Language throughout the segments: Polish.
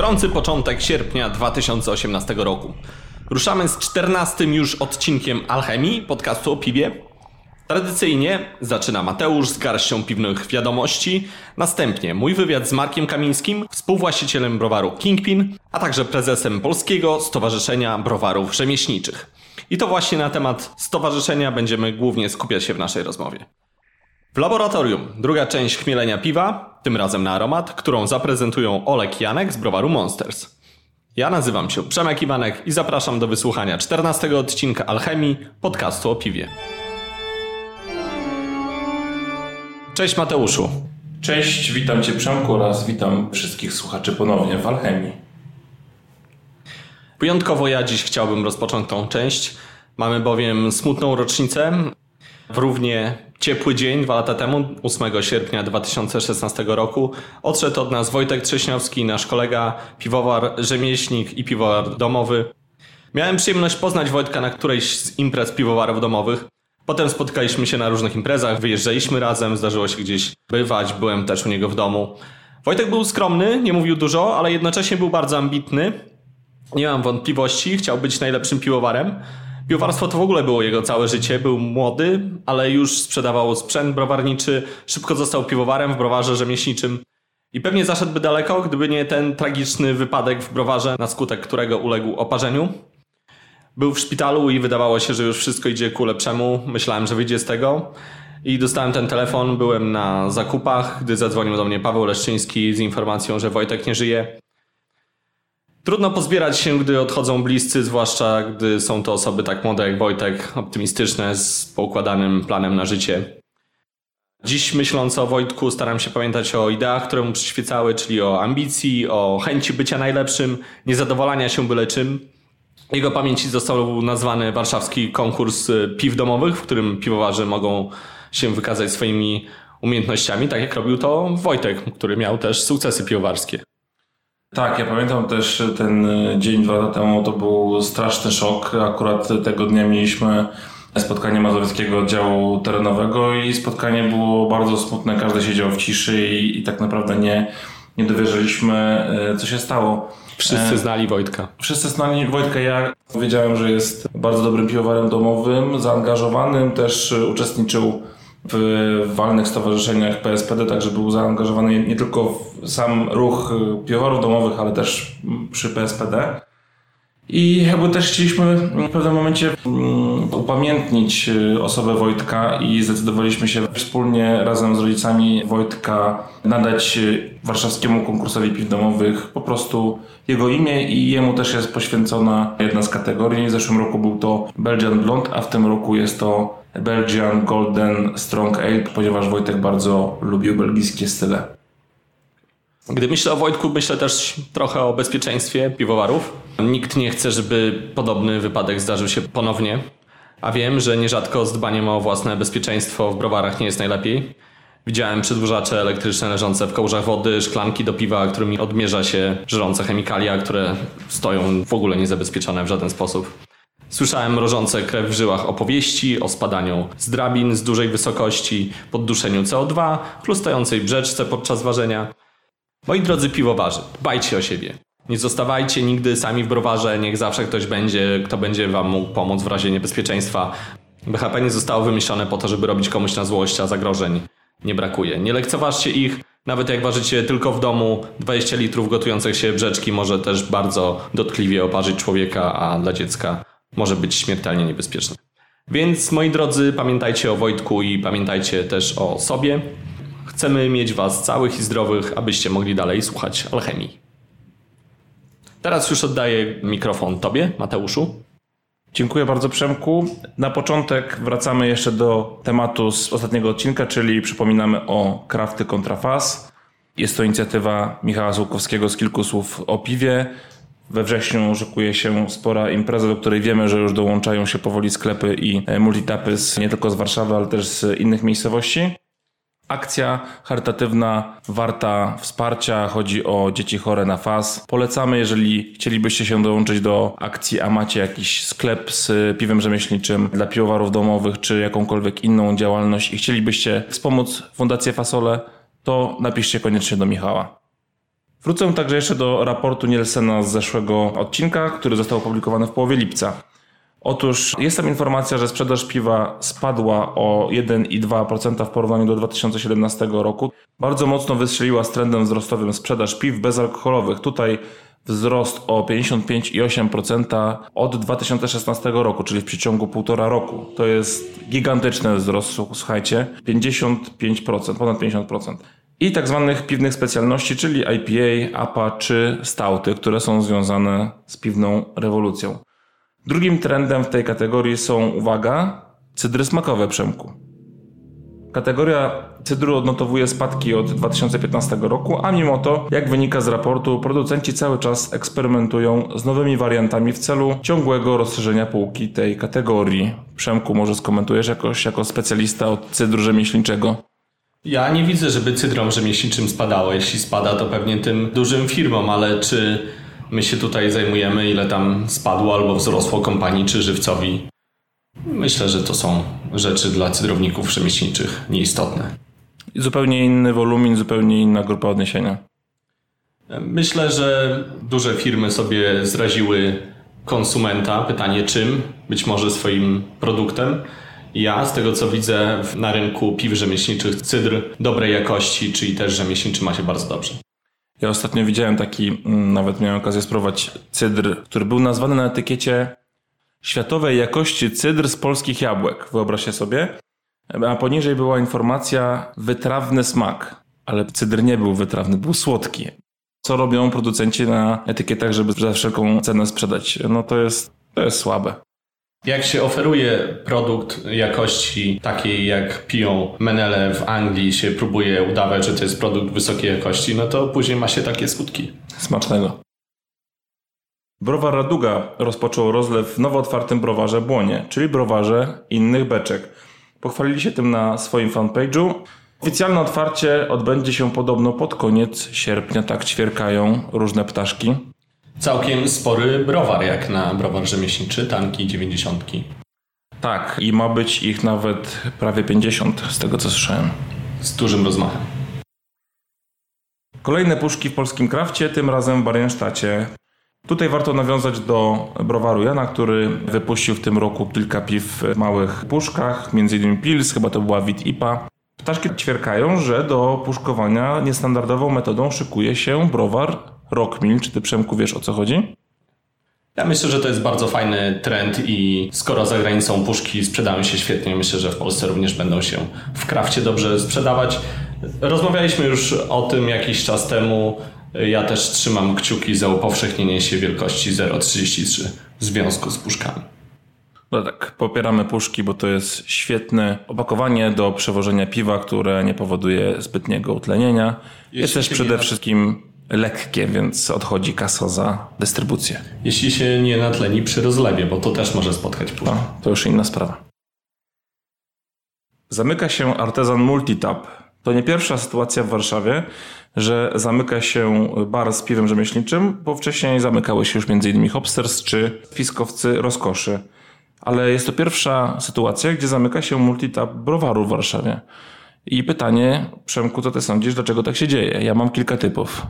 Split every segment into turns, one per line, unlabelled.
Gorący początek sierpnia 2018 roku. Ruszamy z 14 już odcinkiem Alchemii, podcastu o piwie. Tradycyjnie zaczyna Mateusz z garścią piwnych wiadomości, następnie mój wywiad z Markiem Kamińskim, współwłaścicielem browaru Kingpin, a także prezesem Polskiego Stowarzyszenia Browarów Rzemieślniczych. I to właśnie na temat stowarzyszenia będziemy głównie skupiać się w naszej rozmowie. W laboratorium druga część chmielenia piwa, tym razem na aromat, którą zaprezentują Olek Janek z browaru Monsters. Ja nazywam się Przemek Iwanek i zapraszam do wysłuchania 14 odcinka Alchemii, podcastu o piwie. Cześć Mateuszu.
Cześć, witam Cię Przemku oraz witam wszystkich słuchaczy ponownie w Alchemii.
Wyjątkowo ja dziś chciałbym rozpocząć tą część. Mamy bowiem smutną rocznicę. W równie ciepły dzień, dwa lata temu, 8 sierpnia 2016 roku, odszedł od nas Wojtek Trześniowski, nasz kolega, piwowar, rzemieślnik i piwowar domowy. Miałem przyjemność poznać Wojtka na którejś z imprez piwowarów domowych. Potem spotkaliśmy się na różnych imprezach, wyjeżdżaliśmy razem, zdarzyło się gdzieś bywać, byłem też u niego w domu. Wojtek był skromny, nie mówił dużo, ale jednocześnie był bardzo ambitny. Nie mam wątpliwości, chciał być najlepszym piwowarem. Piwowarstwo to w ogóle było jego całe życie. Był młody, ale już sprzedawał sprzęt browarniczy. Szybko został piwowarem w browarze rzemieślniczym. I pewnie zaszedłby daleko, gdyby nie ten tragiczny wypadek w browarze, na skutek którego uległ oparzeniu. Był w szpitalu i wydawało się, że już wszystko idzie ku lepszemu. Myślałem, że wyjdzie z tego. I dostałem ten telefon, byłem na zakupach, gdy zadzwonił do mnie Paweł Leszczyński z informacją, że Wojtek nie żyje. Trudno pozbierać się, gdy odchodzą bliscy, zwłaszcza gdy są to osoby tak młode jak Wojtek, optymistyczne, z poukładanym planem na życie. Dziś myśląc o Wojtku staram się pamiętać o ideach, które mu przyświecały, czyli o ambicji, o chęci bycia najlepszym, niezadowalania się byle czym. Jego pamięci został nazwany warszawski konkurs piw domowych, w którym piwowarze mogą się wykazać swoimi umiejętnościami, tak jak robił to Wojtek, który miał też sukcesy piwowarskie.
Tak, ja pamiętam też ten dzień dwa lata temu, to był straszny szok. Akurat tego dnia mieliśmy spotkanie Mazowieckiego Oddziału Terenowego i spotkanie było bardzo smutne, każdy siedział w ciszy i, i tak naprawdę nie, nie dowierzaliśmy, co się stało.
Wszyscy znali Wojtka.
Wszyscy znali Wojtka. Ja wiedziałem, że jest bardzo dobrym piwowarem domowym, zaangażowanym, też uczestniczył w walnych stowarzyszeniach PSPD, także był zaangażowany nie tylko w sam ruch piwowarów domowych, ale też przy PSPD. I jakby też chcieliśmy w pewnym momencie upamiętnić osobę Wojtka i zdecydowaliśmy się wspólnie razem z rodzicami Wojtka nadać warszawskiemu konkursowi piw domowych po prostu jego imię i jemu też jest poświęcona jedna z kategorii. W zeszłym roku był to Belgian Blond, a w tym roku jest to Belgian Golden Strong Ale, ponieważ Wojtek bardzo lubił belgijskie style.
Gdy myślę o Wojtku, myślę też trochę o bezpieczeństwie piwowarów. Nikt nie chce, żeby podobny wypadek zdarzył się ponownie. A wiem, że nierzadko z dbaniem o własne bezpieczeństwo w browarach nie jest najlepiej. Widziałem przedłużacze elektryczne leżące w kołżach wody, szklanki do piwa, którymi odmierza się żrące chemikalia, które stoją w ogóle niezabezpieczone w żaden sposób. Słyszałem mrożące krew w żyłach opowieści o spadaniu z drabin z dużej wysokości, podduszeniu CO2 plus stojącej brzeczce podczas ważenia. Moi drodzy piwowarzy, dbajcie o siebie. Nie zostawajcie nigdy sami w browarze, niech zawsze ktoś będzie, kto będzie wam mógł pomóc w razie niebezpieczeństwa. BHP nie zostało wymyślone po to, żeby robić komuś na złość, a zagrożeń nie brakuje. Nie lekceważcie ich, nawet jak ważycie tylko w domu 20 litrów gotujących się brzeczki może też bardzo dotkliwie oparzyć człowieka, a dla dziecka może być śmiertelnie niebezpieczne. Więc moi drodzy, pamiętajcie o Wojtku i pamiętajcie też o sobie. Chcemy mieć Was całych i zdrowych, abyście mogli dalej słuchać alchemii. Teraz już oddaję mikrofon Tobie, Mateuszu.
Dziękuję bardzo Przemku. Na początek wracamy jeszcze do tematu z ostatniego odcinka, czyli przypominamy o Krafty kontra Fas. Jest to inicjatywa Michała Sułkowskiego z kilku słów o piwie. We wrześniu szykuje się spora impreza, do której wiemy, że już dołączają się powoli sklepy i multitapy z, nie tylko z Warszawy, ale też z innych miejscowości. Akcja charytatywna warta wsparcia. Chodzi o dzieci chore na FAS. Polecamy, jeżeli chcielibyście się dołączyć do akcji, a macie jakiś sklep z piwem rzemieślniczym dla piwowarów domowych, czy jakąkolwiek inną działalność i chcielibyście wspomóc Fundację Fasole, to napiszcie koniecznie do Michała. Wrócę także jeszcze do raportu Nielsena z zeszłego odcinka, który został opublikowany w połowie lipca. Otóż jest tam informacja, że sprzedaż piwa spadła o 1,2% w porównaniu do 2017 roku. Bardzo mocno wystrzeliła z trendem wzrostowym sprzedaż piw bezalkoholowych. Tutaj wzrost o 55,8% od 2016 roku, czyli w przeciągu półtora roku. To jest gigantyczny wzrost, słuchajcie, 55%, ponad 50%. I tak zwanych piwnych specjalności, czyli IPA, APA czy stauty, które są związane z piwną rewolucją. Drugim trendem w tej kategorii są, uwaga, cydry smakowe Przemku. Kategoria cydru odnotowuje spadki od 2015 roku, a mimo to, jak wynika z raportu, producenci cały czas eksperymentują z nowymi wariantami w celu ciągłego rozszerzenia półki tej kategorii. Przemku, może skomentujesz jakoś jako specjalista od cydru rzemieślniczego?
Ja nie widzę, żeby cydrom rzemieślniczym spadało. Jeśli spada, to pewnie tym dużym firmom, ale czy my się tutaj zajmujemy, ile tam spadło albo wzrosło kompanii czy żywcowi? Myślę, że to są rzeczy dla cydrowników rzemieślniczych nieistotne.
Zupełnie inny wolumin, zupełnie inna grupa odniesienia.
Myślę, że duże firmy sobie zraziły konsumenta. Pytanie czym? Być może swoim produktem. Ja, z tego co widzę na rynku piw rzemieślniczych, cydr dobrej jakości, czyli też rzemieślniczy ma się bardzo dobrze.
Ja ostatnio widziałem taki, mm, nawet miałem okazję spróbować cydr, który był nazwany na etykiecie światowej jakości cydr z polskich jabłek. Wyobraźcie sobie. A poniżej była informacja wytrawny smak. Ale cydr nie był wytrawny, był słodki. Co robią producenci na etykietach, żeby za wszelką cenę sprzedać? No to jest, to jest słabe.
Jak się oferuje produkt jakości takiej jak piją menele w Anglii, się próbuje udawać, że to jest produkt wysokiej jakości, no to później ma się takie skutki.
Smacznego. Browar Raduga rozpoczął rozlew w nowo otwartym browarze Błonie, czyli browarze innych beczek. Pochwalili się tym na swoim fanpage'u. Oficjalne otwarcie odbędzie się podobno pod koniec sierpnia, tak ćwierkają różne ptaszki.
Całkiem spory browar, jak na browar rzemieślniczy, tanki 90.
Tak, i ma być ich nawet prawie 50, z tego co słyszałem.
Z dużym rozmachem.
Kolejne puszki w polskim krafcie, tym razem w Bariensztacie. Tutaj warto nawiązać do browaru Jana, który wypuścił w tym roku kilka piw w małych puszkach, m.in. Pils, chyba to była Wit IPA. Ptaszki ćwierkają, że do puszkowania niestandardową metodą szykuje się browar Rockmill. Czy ty Przemku wiesz o co chodzi?
Ja myślę, że to jest bardzo fajny trend i skoro za granicą puszki sprzedają się świetnie, myślę, że w Polsce również będą się w krafcie dobrze sprzedawać. Rozmawialiśmy już o tym jakiś czas temu. Ja też trzymam kciuki za upowszechnienie się wielkości 0,33 w związku z puszkami.
No tak, popieramy puszki, bo to jest świetne opakowanie do przewożenia piwa, które nie powoduje zbytniego utlenienia. Jest też przede wszystkim lekkie, więc odchodzi kaso za dystrybucję.
Jeśli się nie natleni przy rozlewie, bo to też może spotkać puszkę.
No, to już inna sprawa. Zamyka się artezan Multitap. To nie pierwsza sytuacja w Warszawie, że zamyka się bar z piwem rzemieślniczym, bo wcześniej zamykały się już m.in. hopsters czy piskowcy rozkoszy. Ale jest to pierwsza sytuacja, gdzie zamyka się multitap browaru w Warszawie. I pytanie, Przemku, co ty sądzisz, dlaczego tak się dzieje? Ja mam kilka typów.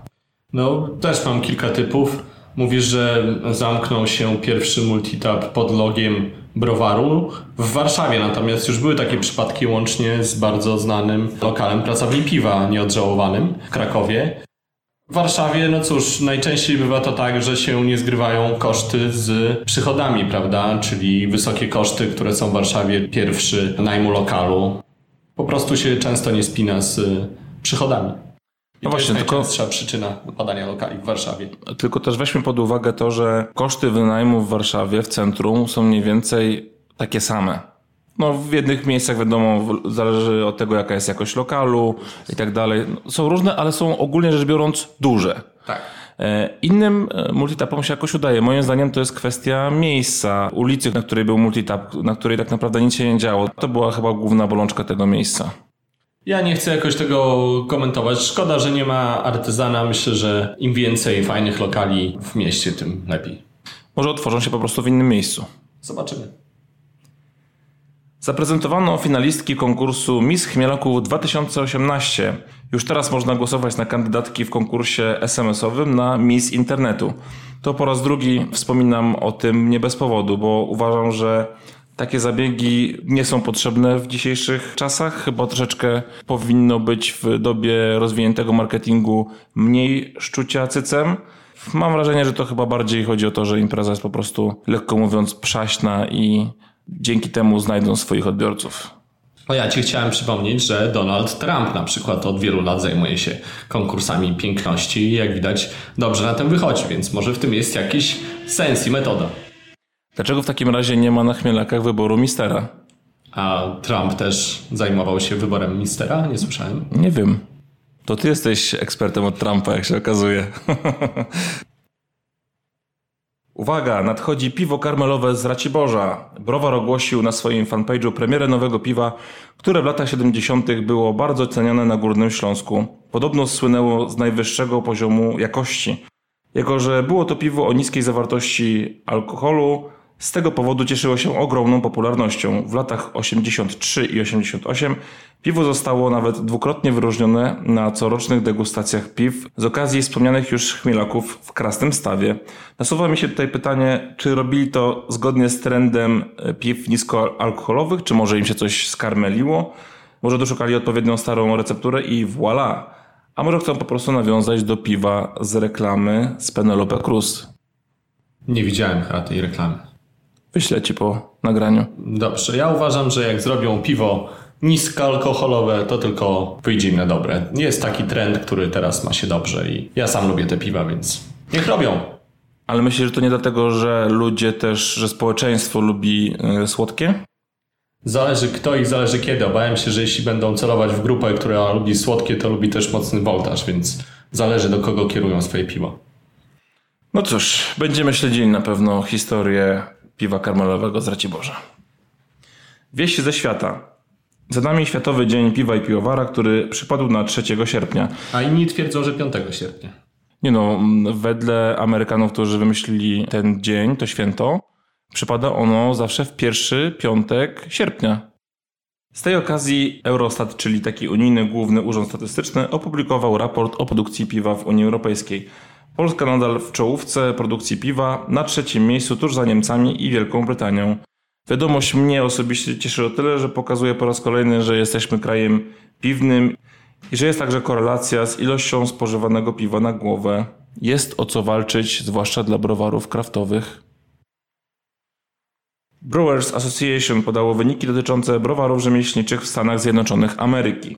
No, też mam kilka typów. Mówisz, że zamknął się pierwszy multitap pod logiem browaru w Warszawie, natomiast już były takie przypadki łącznie z bardzo znanym lokalem pracowni piwa nieodżałowanym w Krakowie. W Warszawie, no cóż, najczęściej bywa to tak, że się nie zgrywają koszty z przychodami, prawda? Czyli wysokie koszty, które są w Warszawie, pierwszy najmu lokalu, po prostu się często nie spina z przychodami. I no właśnie, tylko przyczyna upadania lokali w Warszawie.
Tylko też weźmy pod uwagę to, że koszty wynajmu w Warszawie w centrum są mniej więcej takie same. No w jednych miejscach wiadomo, zależy od tego jaka jest jakość lokalu i tak dalej. Są różne, ale są ogólnie rzecz biorąc duże.
Tak.
E, innym e, multitapom się jakoś udaje. Moim zdaniem to jest kwestia miejsca, ulicy, na której był multitap, na której tak naprawdę nic się nie działo. To była chyba główna bolączka tego miejsca.
Ja nie chcę jakoś tego komentować. Szkoda, że nie ma artyzana. Myślę, że im więcej fajnych lokali w mieście, tym lepiej.
Może otworzą się po prostu w innym miejscu.
Zobaczymy.
Zaprezentowano finalistki konkursu Miss Chmielaków 2018. Już teraz można głosować na kandydatki w konkursie SMS-owym na Miss Internetu. To po raz drugi wspominam o tym nie bez powodu, bo uważam, że takie zabiegi nie są potrzebne w dzisiejszych czasach. Chyba troszeczkę powinno być w dobie rozwiniętego marketingu mniej szczucia cycem. Mam wrażenie, że to chyba bardziej chodzi o to, że impreza jest po prostu, lekko mówiąc, przaśna i dzięki temu znajdą swoich odbiorców.
O ja ci chciałem przypomnieć, że Donald Trump na przykład od wielu lat zajmuje się konkursami piękności i jak widać dobrze na tym wychodzi, więc może w tym jest jakiś sens i metoda.
Dlaczego w takim razie nie ma na chmielakach wyboru mistera?
A Trump też zajmował się wyborem mistera? Nie słyszałem.
Nie wiem. To ty jesteś ekspertem od Trumpa, jak się okazuje. Uwaga, nadchodzi piwo karmelowe z Raciborza. Browar ogłosił na swoim fanpage'u premierę nowego piwa, które w latach 70. było bardzo cenione na Górnym Śląsku. Podobno słynęło z najwyższego poziomu jakości. Jako, że było to piwo o niskiej zawartości alkoholu, z tego powodu cieszyło się ogromną popularnością. W latach 83 i 88 piwo zostało nawet dwukrotnie wyróżnione na corocznych degustacjach piw z okazji wspomnianych już chmielaków w Krasnym Stawie. Nasuwa mi się tutaj pytanie, czy robili to zgodnie z trendem piw niskoalkoholowych, czy może im się coś skarmeliło? Może doszukali odpowiednią starą recepturę i voilà! A może chcą po prostu nawiązać do piwa z reklamy z Penelope Cruz?
Nie widziałem chyba tej reklamy.
Wyślę ci po nagraniu.
Dobrze, ja uważam, że jak zrobią piwo niskoalkoholowe, to tylko wyjdzie im na dobre. Jest taki trend, który teraz ma się dobrze i ja sam lubię te piwa, więc niech robią.
Ale myślisz, że to nie dlatego, że ludzie też, że społeczeństwo lubi y, słodkie?
Zależy kto i zależy kiedy. Obawiam się, że jeśli będą celować w grupę, która lubi słodkie, to lubi też mocny voltaż, więc zależy do kogo kierują swoje piwo.
No cóż, będziemy śledzili na pewno historię piwa karmelowego z Raciborza. Wieści ze świata. Za nami Światowy Dzień Piwa i Piwowara, który przypadł na 3 sierpnia.
A inni twierdzą, że 5 sierpnia.
Nie no, wedle Amerykanów, którzy wymyślili ten dzień, to święto, przypada ono zawsze w pierwszy piątek sierpnia. Z tej okazji Eurostat, czyli taki unijny główny urząd statystyczny, opublikował raport o produkcji piwa w Unii Europejskiej. Polska nadal w czołówce produkcji piwa, na trzecim miejscu tuż za Niemcami i Wielką Brytanią. Wiadomość mnie osobiście cieszy o tyle, że pokazuje po raz kolejny, że jesteśmy krajem piwnym i że jest także korelacja z ilością spożywanego piwa na głowę. Jest o co walczyć, zwłaszcza dla browarów kraftowych. Brewers Association podało wyniki dotyczące browarów rzemieślniczych w Stanach Zjednoczonych Ameryki.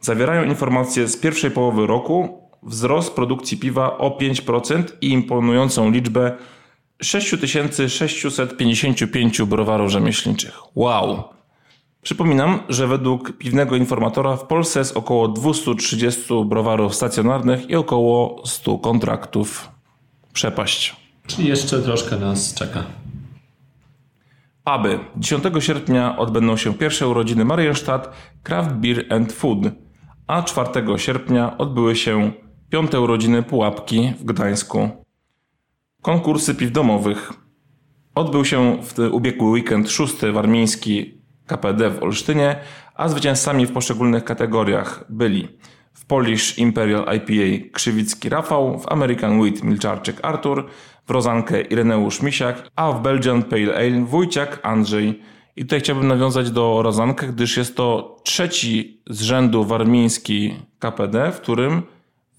Zawierają informacje z pierwszej połowy roku, wzrost produkcji piwa o 5% i imponującą liczbę 6655 browarów rzemieślniczych. Wow! Przypominam, że według piwnego informatora w Polsce jest około 230 browarów stacjonarnych i około 100 kontraktów. Przepaść.
Czyli jeszcze troszkę nas czeka.
Puby. 10 sierpnia odbędą się pierwsze urodziny Marienstadt Craft Beer and Food, a 4 sierpnia odbyły się piąte urodziny Pułapki w Gdańsku. Konkursy piw domowych. Odbył się w ubiegły weekend szósty warmiński KPD w Olsztynie, a zwycięzcami w poszczególnych kategoriach byli w Polish Imperial IPA Krzywicki Rafał, w American Wheat Milczarczyk Artur, w Rozankę Ireneusz Misiak, a w Belgian Pale Ale Wójciak Andrzej. I tutaj chciałbym nawiązać do Rozankę, gdyż jest to trzeci z rzędu warmiński KPD, w którym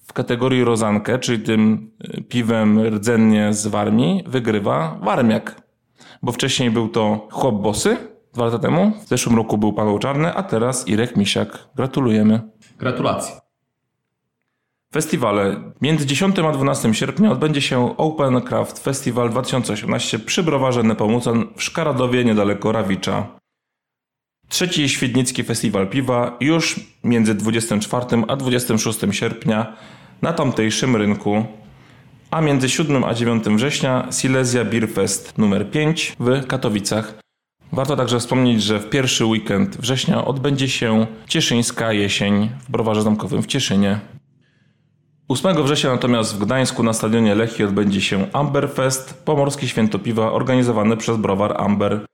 w kategorii rozankę, czyli tym y, piwem rdzennie z Warmii, wygrywa Warmiak. Bo wcześniej był to Chłop Bosy, dwa lata temu. W zeszłym roku był Paweł Czarny, a teraz Irek Misiak. Gratulujemy.
Gratulacje.
Festiwale. Między 10 a 12 sierpnia odbędzie się Open Craft Festival 2018 przy browarze Nepomucen w Szkaradowie niedaleko Rawicza. Trzeci Świdnicki Festiwal Piwa już między 24 a 26 sierpnia na tamtejszym rynku, a między 7 a 9 września Silesia Beer Fest numer 5 w Katowicach. Warto także wspomnieć, że w pierwszy weekend września odbędzie się Cieszyńska Jesień w Browarze Zamkowym w Cieszynie. 8 września natomiast w Gdańsku na stadionie Lechii odbędzie się Amber Fest, pomorskie święto piwa organizowane przez browar Amber.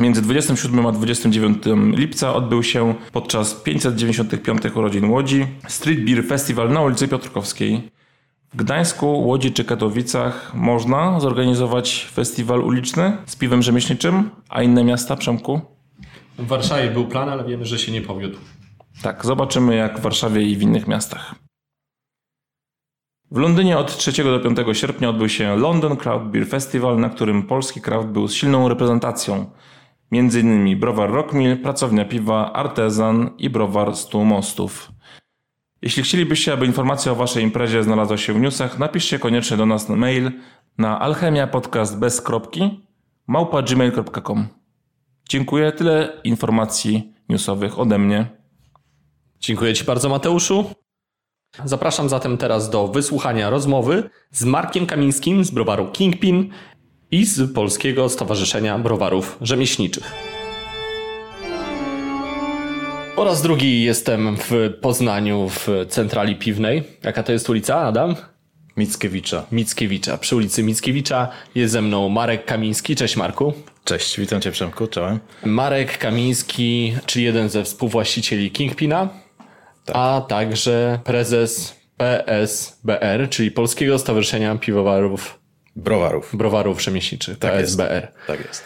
Między 27 a 29 lipca odbył się podczas 595 urodzin Łodzi Street Beer Festival na ulicy Piotrkowskiej. W Gdańsku, Łodzi czy Katowicach można zorganizować festiwal uliczny z piwem rzemieślniczym, a inne miasta, Przemku?
W Warszawie był plan, ale wiemy, że się nie powiódł.
Tak, zobaczymy jak w Warszawie i w innych miastach. W Londynie od 3 do 5 sierpnia odbył się London Craft Beer Festival, na którym polski craft był z silną reprezentacją. Innymi browar Rockmill, pracownia piwa Artezan i browar Stu Mostów. Jeśli chcielibyście, aby informacja o waszej imprezie znalazła się w newsach, napiszcie koniecznie do nas na mail na alchemiapodcast bez kropki. Dziękuję, tyle informacji newsowych ode mnie.
Dziękuję Ci bardzo, Mateuszu. Zapraszam zatem teraz do wysłuchania rozmowy z Markiem Kamińskim z browaru Kingpin i z Polskiego Stowarzyszenia Browarów Rzemieślniczych. Po raz drugi jestem w Poznaniu w centrali piwnej. Jaka to jest ulica, Adam?
Mickiewicza.
Mickiewicza. Przy ulicy Mickiewicza jest ze mną Marek Kamiński. Cześć Marku.
Cześć, witam Cię Przemku, czołem.
Marek Kamiński, czyli jeden ze współwłaścicieli Kingpina, tak. a także prezes PSBR, czyli Polskiego Stowarzyszenia Piwowarów
Browarów.
Browarów Rzemieślniczych, tak PSBR.
Jest. Tak jest.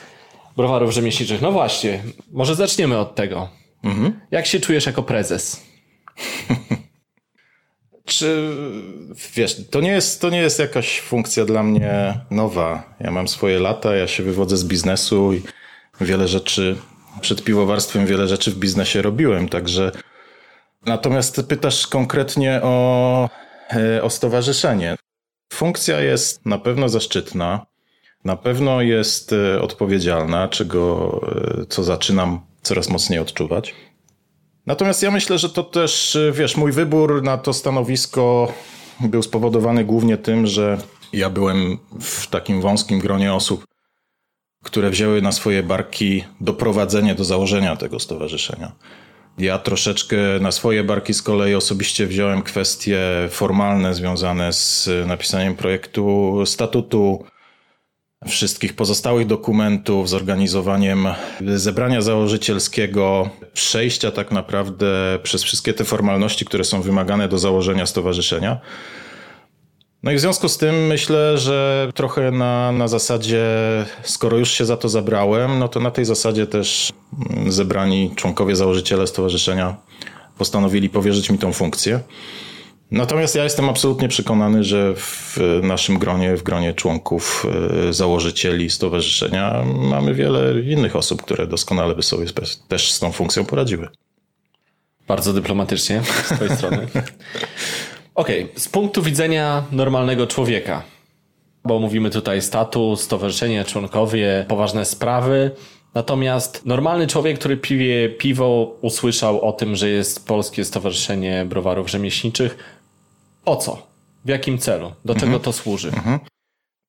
Browarów Rzemieślniczych. No właśnie, może zaczniemy od tego. Mhm. Jak się czujesz jako prezes?
Czy wiesz, to nie, jest, to nie jest jakaś funkcja dla mnie nowa. Ja mam swoje lata, ja się wywodzę z biznesu i wiele rzeczy przed piwowarstwem, wiele rzeczy w biznesie robiłem, także. Natomiast pytasz konkretnie o, e, o stowarzyszenie. Funkcja jest na pewno zaszczytna, na pewno jest e, odpowiedzialna, czego, e, co zaczynam coraz mocniej odczuwać. Natomiast ja myślę, że to też, wiesz, mój wybór na to stanowisko był spowodowany głównie tym, że ja byłem w takim wąskim gronie osób, które wzięły na swoje barki doprowadzenie do założenia tego stowarzyszenia. Ja troszeczkę na swoje barki z kolei osobiście wziąłem kwestie formalne związane z napisaniem projektu statutu, wszystkich pozostałych dokumentów, zorganizowaniem zebrania założycielskiego, przejścia tak naprawdę przez wszystkie te formalności, które są wymagane do założenia stowarzyszenia. No i w związku z tym myślę, że trochę na, na zasadzie, skoro już się za to zabrałem, no to na tej zasadzie też zebrani członkowie, założyciele stowarzyszenia postanowili powierzyć mi tą funkcję. Natomiast ja jestem absolutnie przekonany, że w naszym gronie, w gronie członków, e, założycieli stowarzyszenia mamy wiele innych osób, które doskonale by sobie też z tą funkcją poradziły.
Bardzo dyplomatycznie z twojej strony. Okej, okay. z punktu widzenia normalnego człowieka, bo mówimy tutaj status, stowarzyszenie, członkowie, poważne sprawy. Natomiast normalny człowiek, który piwie piwo, usłyszał o tym, że jest Polskie Stowarzyszenie Browarów Rzemieślniczych, o co? W jakim celu? Do czego mhm. to służy? Mhm.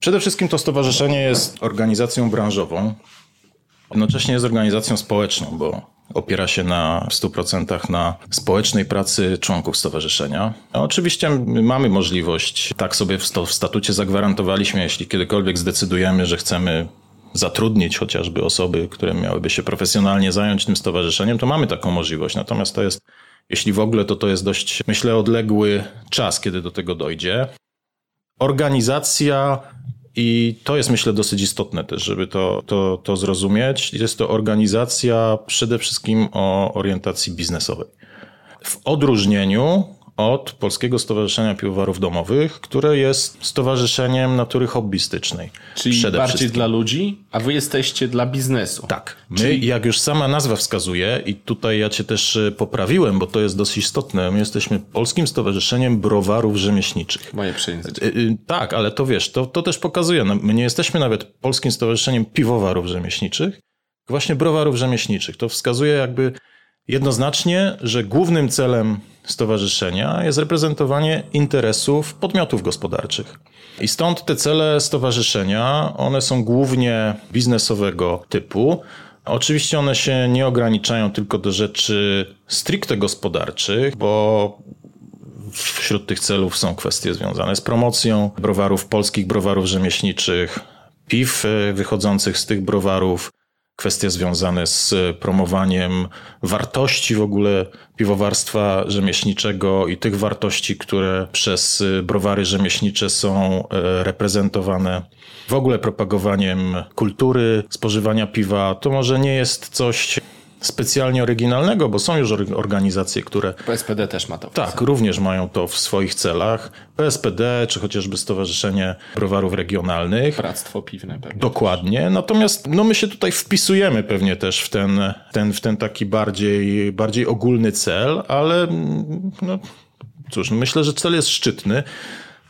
Przede wszystkim to stowarzyszenie jest organizacją branżową. Jednocześnie jest organizacją społeczną, bo opiera się na w 100% na społecznej pracy członków stowarzyszenia. Oczywiście mamy możliwość, tak sobie w, sto, w statucie zagwarantowaliśmy, jeśli kiedykolwiek zdecydujemy, że chcemy zatrudnić chociażby osoby, które miałyby się profesjonalnie zająć tym stowarzyszeniem, to mamy taką możliwość. Natomiast to jest jeśli w ogóle, to to jest dość, myślę, odległy czas, kiedy do tego dojdzie. Organizacja i to jest myślę dosyć istotne też, żeby to, to, to zrozumieć. Jest to organizacja przede wszystkim o orientacji biznesowej. W odróżnieniu od Polskiego Stowarzyszenia Piwowarów Domowych, które jest stowarzyszeniem natury hobbystycznej.
Czyli bardziej dla ludzi, a wy jesteście dla biznesu.
Tak. My, Czyli... jak już sama nazwa wskazuje, i tutaj ja cię też e, poprawiłem, bo to jest dosyć istotne, my jesteśmy Polskim Stowarzyszeniem Browarów Rzemieślniczych.
Moje przejęzycie. E,
tak, ale to wiesz, to, to też pokazuje, no, my nie jesteśmy nawet Polskim Stowarzyszeniem Piwowarów Rzemieślniczych, właśnie browarów rzemieślniczych. To wskazuje jakby jednoznacznie, że głównym celem stowarzyszenia jest reprezentowanie interesów podmiotów gospodarczych. I stąd te cele stowarzyszenia, one są głównie biznesowego typu. Oczywiście one się nie ograniczają tylko do rzeczy stricte gospodarczych, bo wśród tych celów są kwestie związane z promocją browarów polskich, browarów rzemieślniczych, piw e, wychodzących z tych browarów, kwestie związane z promowaniem wartości w ogóle piwowarstwa rzemieślniczego i tych wartości, które przez browary rzemieślnicze są e, reprezentowane. W ogóle propagowaniem kultury spożywania piwa. To może nie jest coś specjalnie oryginalnego, bo są już organizacje, które.
PSPD też ma to.
Tak, również mają to w swoich celach. PSPD, czy chociażby Stowarzyszenie Browarów Regionalnych.
Bractwo Piwne pewnie.
Dokładnie. Natomiast no, my się tutaj wpisujemy pewnie też w ten, ten, w ten taki bardziej, bardziej ogólny cel, ale no, cóż, myślę, że cel jest szczytny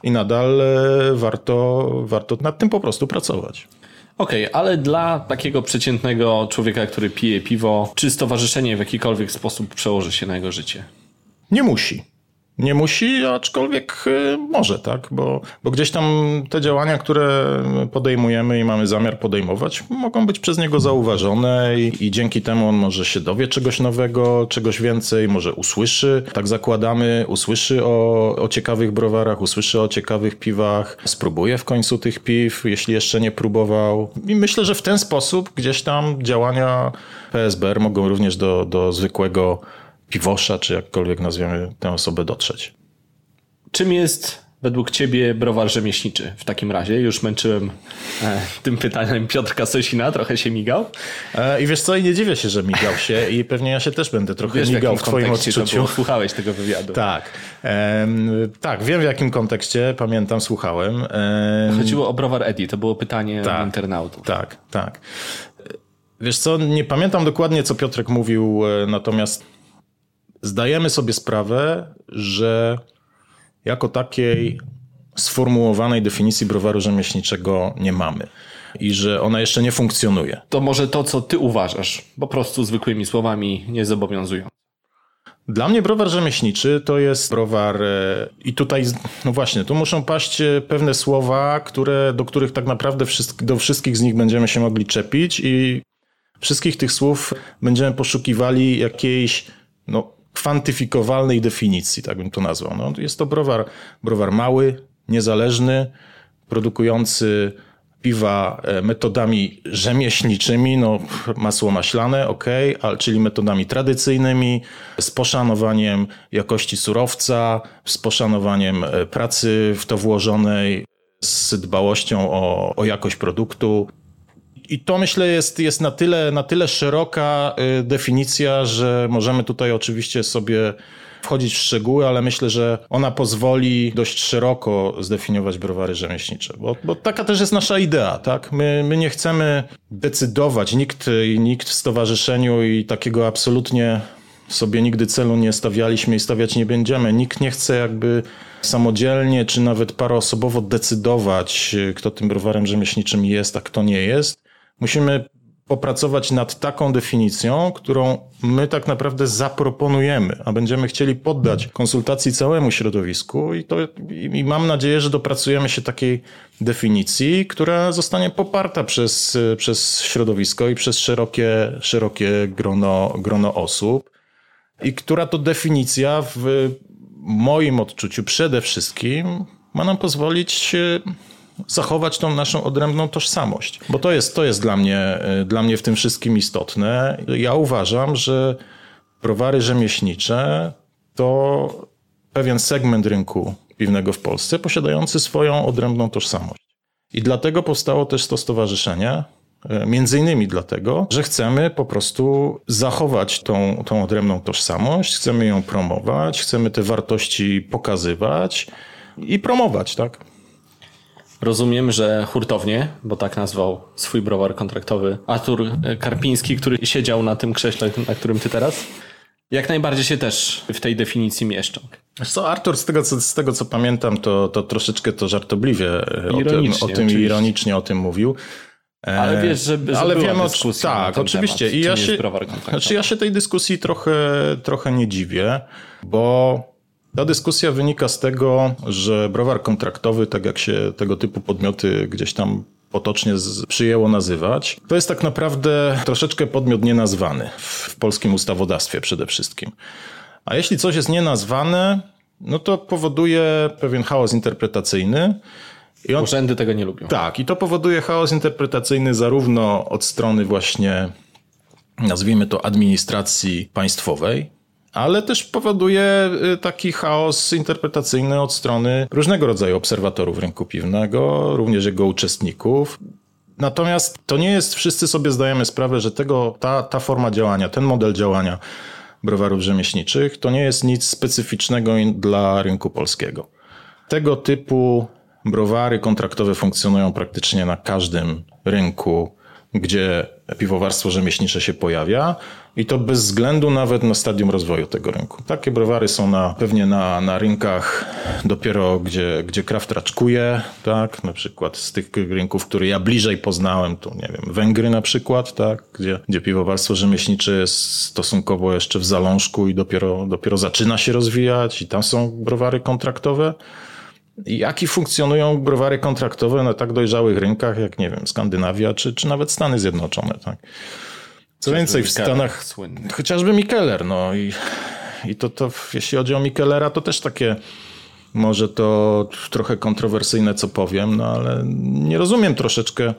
i nadal e, warto, warto nad tym po prostu pracować.
Okej, okay, ale dla takiego przeciętnego człowieka, który pije piwo, czy stowarzyszenie w jakikolwiek sposób przełoży się na jego życie?
Nie musi. Nie musi, aczkolwiek y, może, tak? Bo, bo gdzieś tam te działania, które podejmujemy i mamy zamiar podejmować, mogą być przez niego zauważone i, i dzięki temu on może się dowie czegoś nowego, czegoś więcej, może usłyszy, tak zakładamy, usłyszy o, o ciekawych browarach, usłyszy o ciekawych piwach, spróbuje w końcu tych piw, jeśli jeszcze nie próbował. I myślę, że w ten sposób gdzieś tam działania PSBR mogą również do, do zwykłego piwosza, czy jakkolwiek nazwiemy tę osobę, dotrzeć.
Czym jest według ciebie browar rzemieślniczy w takim razie? Już męczyłem e, tym pytaniem Piotrka Sosina, trochę się migał.
E, I wiesz co, i nie dziwię się, że migał się i pewnie ja się też będę trochę wiesz, migał w, w twoim odczuciu.
Słuchałeś tego wywiadu.
Tak, e, tak, wiem w jakim kontekście, pamiętam, słuchałem.
Chodziło o browar Eddie, to było pytanie tak, internautów.
Tak, tak. Wiesz co, nie pamiętam dokładnie, co Piotrek mówił, e, natomiast zdajemy sobie sprawę, że jako takiej sformułowanej definicji browaru rzemieślniczego nie mamy i że ona jeszcze nie funkcjonuje.
To może to, co ty uważasz, po prostu zwykłymi słowami nie zobowiązują.
Dla mnie browar rzemieślniczy to jest browar e, i tutaj, no właśnie, tu muszą paść e, pewne słowa, które, do których tak naprawdę do wszystkich z nich będziemy się mogli czepić i wszystkich tych słów będziemy poszukiwali jakiejś no, kwantyfikowalnej definicji, tak bym to nazwał. No, jest to browar, browar mały, niezależny, produkujący piwa e, metodami rzemieślniczymi, no masło maślane, ok, ale, czyli metodami tradycyjnymi, z poszanowaniem jakości surowca, z poszanowaniem e, pracy w to włożonej, z dbałością o, o jakość produktu. I to myślę jest, jest na, tyle, na tyle szeroka y, definicja, że możemy tutaj oczywiście sobie wchodzić w szczegóły, ale myślę, że ona pozwoli dość szeroko zdefiniować browary rzemieślnicze, bo, bo taka też jest nasza idea, tak? My, my nie chcemy decydować, nikt, nikt w stowarzyszeniu i takiego absolutnie sobie nigdy celu nie stawialiśmy i stawiać nie będziemy. Nikt nie chce jakby samodzielnie czy nawet paroosobowo decydować, kto tym browarem rzemieślniczym jest, a kto nie jest. Musimy popracować nad taką definicją, którą my tak naprawdę zaproponujemy, a będziemy chcieli poddać konsultacji całemu środowisku i, to, i mam nadzieję, że dopracujemy się takiej definicji, która zostanie poparta przez, przez środowisko i przez szerokie, szerokie grono, grono osób i która to definicja w moim odczuciu przede wszystkim ma nam pozwolić zachować tą naszą odrębną tożsamość. Bo to jest, to jest dla, mnie, y, dla mnie w tym wszystkim istotne. Ja uważam, że browary rzemieślnicze to pewien segment rynku piwnego w Polsce posiadający swoją odrębną tożsamość. I dlatego powstało też to stowarzyszenie, y, Między innymi dlatego, że chcemy po prostu zachować tą, tą odrębną tożsamość, chcemy ją promować, chcemy te wartości pokazywać i promować, tak?
Rozumiem, że hurtownie, bo tak nazwał swój browar kontraktowy Artur Karpiński, który siedział na tym krześle, na którym ty teraz, jak najbardziej się też w tej definicji mieszczą.
co, Artur, z tego co, z tego, co pamiętam, to, to troszeczkę to żartobliwie o tym, o tym ironicznie o tym mówił.
Ale wiesz, że, że
Ale wiem, dyskusja tak, oczywiście. Temat, I ja się, znaczy ja się tej dyskusji trochę, trochę nie dziwię, bo ta dyskusja wynika z tego, że browar kontraktowy, tak jak się tego typu podmioty gdzieś tam potocznie przyjęło nazywać, to jest tak naprawdę troszeczkę podmiot nienazwany w polskim ustawodawstwie przede wszystkim. A jeśli coś jest nienazwane, no to powoduje pewien chaos interpretacyjny
I on, Urzędy tego nie lubią.
Tak, i to powoduje chaos interpretacyjny zarówno od strony właśnie, nazwijmy to, administracji państwowej, ale też powoduje y, taki chaos interpretacyjny od strony różnego rodzaju obserwatorów rynku piwnego, również jego uczestników. Natomiast to nie jest, wszyscy sobie zdajemy sprawę, że tego, ta, ta forma działania, ten model działania browarów rzemieślniczych to nie jest nic specyficznego dla rynku polskiego. Tego typu browary kontraktowe funkcjonują praktycznie na każdym rynku, gdzie piwowarstwo rzemieślnicze się pojawia i to bez względu nawet na stadium rozwoju tego rynku. Takie browary są na, pewnie na, na rynkach dopiero, gdzie, gdzie kraft raczkuje, tak? Na przykład z tych rynków, które ja bliżej poznałem, to nie wiem, Węgry na przykład, tak? Gdzie, gdzie piwowarstwo rzemieślnicze jest stosunkowo jeszcze w zalążku i dopiero, dopiero zaczyna się rozwijać i tam są browary kontraktowe. Jaki funkcjonują browary kontraktowe na tak dojrzałych rynkach, jak nie wiem, Skandynawia czy, czy nawet Stany Zjednoczone, tak? Co więcej, w Stanach słynny. chociażby Mikeller, no i, i to, to jeśli chodzi o Mikellera, to też takie może to trochę kontrowersyjne, co powiem, no ale nie rozumiem troszeczkę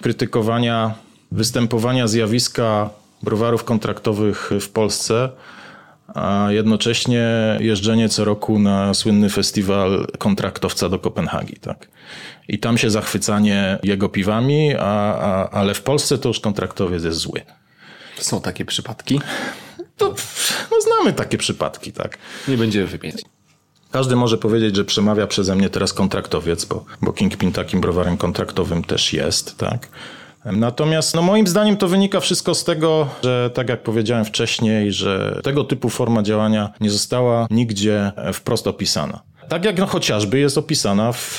krytykowania występowania zjawiska browarów kontraktowych w Polsce, a jednocześnie jeżdżenie co roku na słynny festiwal kontraktowca do Kopenhagi, tak. I tam się zachwycanie jego piwami, a, a, ale w Polsce to już kontraktowiec jest zły.
Są takie przypadki?
To, no znamy takie przypadki, tak.
Nie będziemy wymieniać.
Każdy może powiedzieć, że przemawia przeze mnie teraz kontraktowiec, bo, bo Kingpin takim browarem kontraktowym też jest, tak. Natomiast no moim zdaniem to wynika wszystko z tego, że tak jak powiedziałem wcześniej, że tego typu forma działania nie została nigdzie wprost opisana. Tak jak no, chociażby jest opisana w,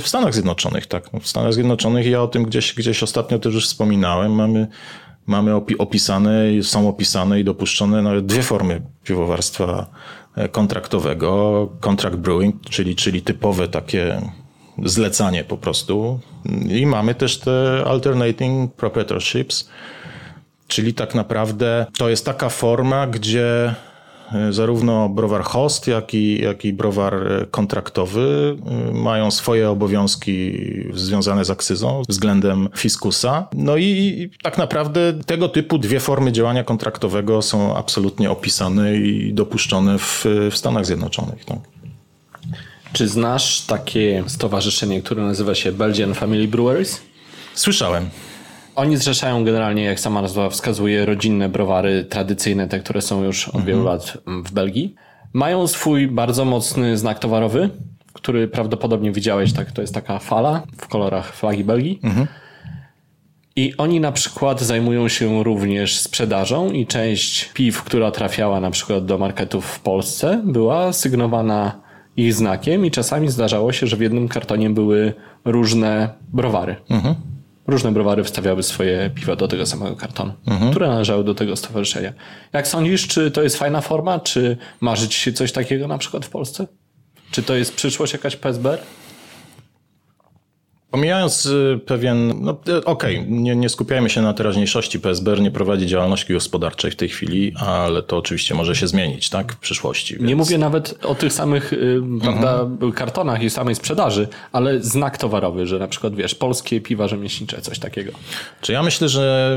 w Stanach Zjednoczonych. Tak? W Stanach Zjednoczonych ja o tym gdzieś, gdzieś ostatnio też już wspominałem. Mamy mamy opisane, są opisane i dopuszczone nawet dwie formy piwowarstwa e, kontraktowego. Contract brewing, czyli, czyli typowe takie zlecanie po prostu. I mamy też te alternating proprietorships, czyli tak naprawdę to jest taka forma, gdzie E, zarówno browar host, jak i, jak i browar e, kontraktowy e, mają swoje obowiązki związane z akcyzą względem fiskusa. No i tak naprawdę tego typu dwie formy działania kontraktowego są absolutnie opisane i dopuszczone w, w Stanach Zjednoczonych. Tak.
Czy znasz takie stowarzyszenie, które nazywa się Belgian Family Breweries?
Słyszałem.
Oni zrzeszają generalnie, jak sama nazwa wskazuje, rodzinne browary tradycyjne, te, które są już od wielu mhm. lat w Belgii. Mają swój bardzo mocny znak towarowy, który prawdopodobnie widziałeś, tak, to jest taka fala w kolorach flagi Belgii. Mhm. I oni na przykład zajmują się również sprzedażą i część piw, która trafiała na przykład do marketów w Polsce, była sygnowana ich znakiem i czasami zdarzało się, że w jednym kartonie były różne browary. Mhm różne browary wstawiały swoje piwa do tego samego kartonu, mhm. które należały do tego stowarzyszenia. Jak sądzisz, czy to jest fajna forma, czy marzy ci się coś takiego na przykład w Polsce? Czy to jest przyszłość jakaś PSBR?
Pomijając y, pewien, no y, okej, okay, nie, nie skupiajmy się na teraźniejszości. PSBR nie prowadzi działalności gospodarczej w tej chwili, ale to oczywiście może się zmienić, tak, w przyszłości.
Więc... Nie mówię nawet o tych samych mhm. prawda, kartonach i samej sprzedaży, ale znak towarowy, że na przykład, wiesz, polskie piwa rzemieślnicze, coś takiego.
Czy ja myślę, że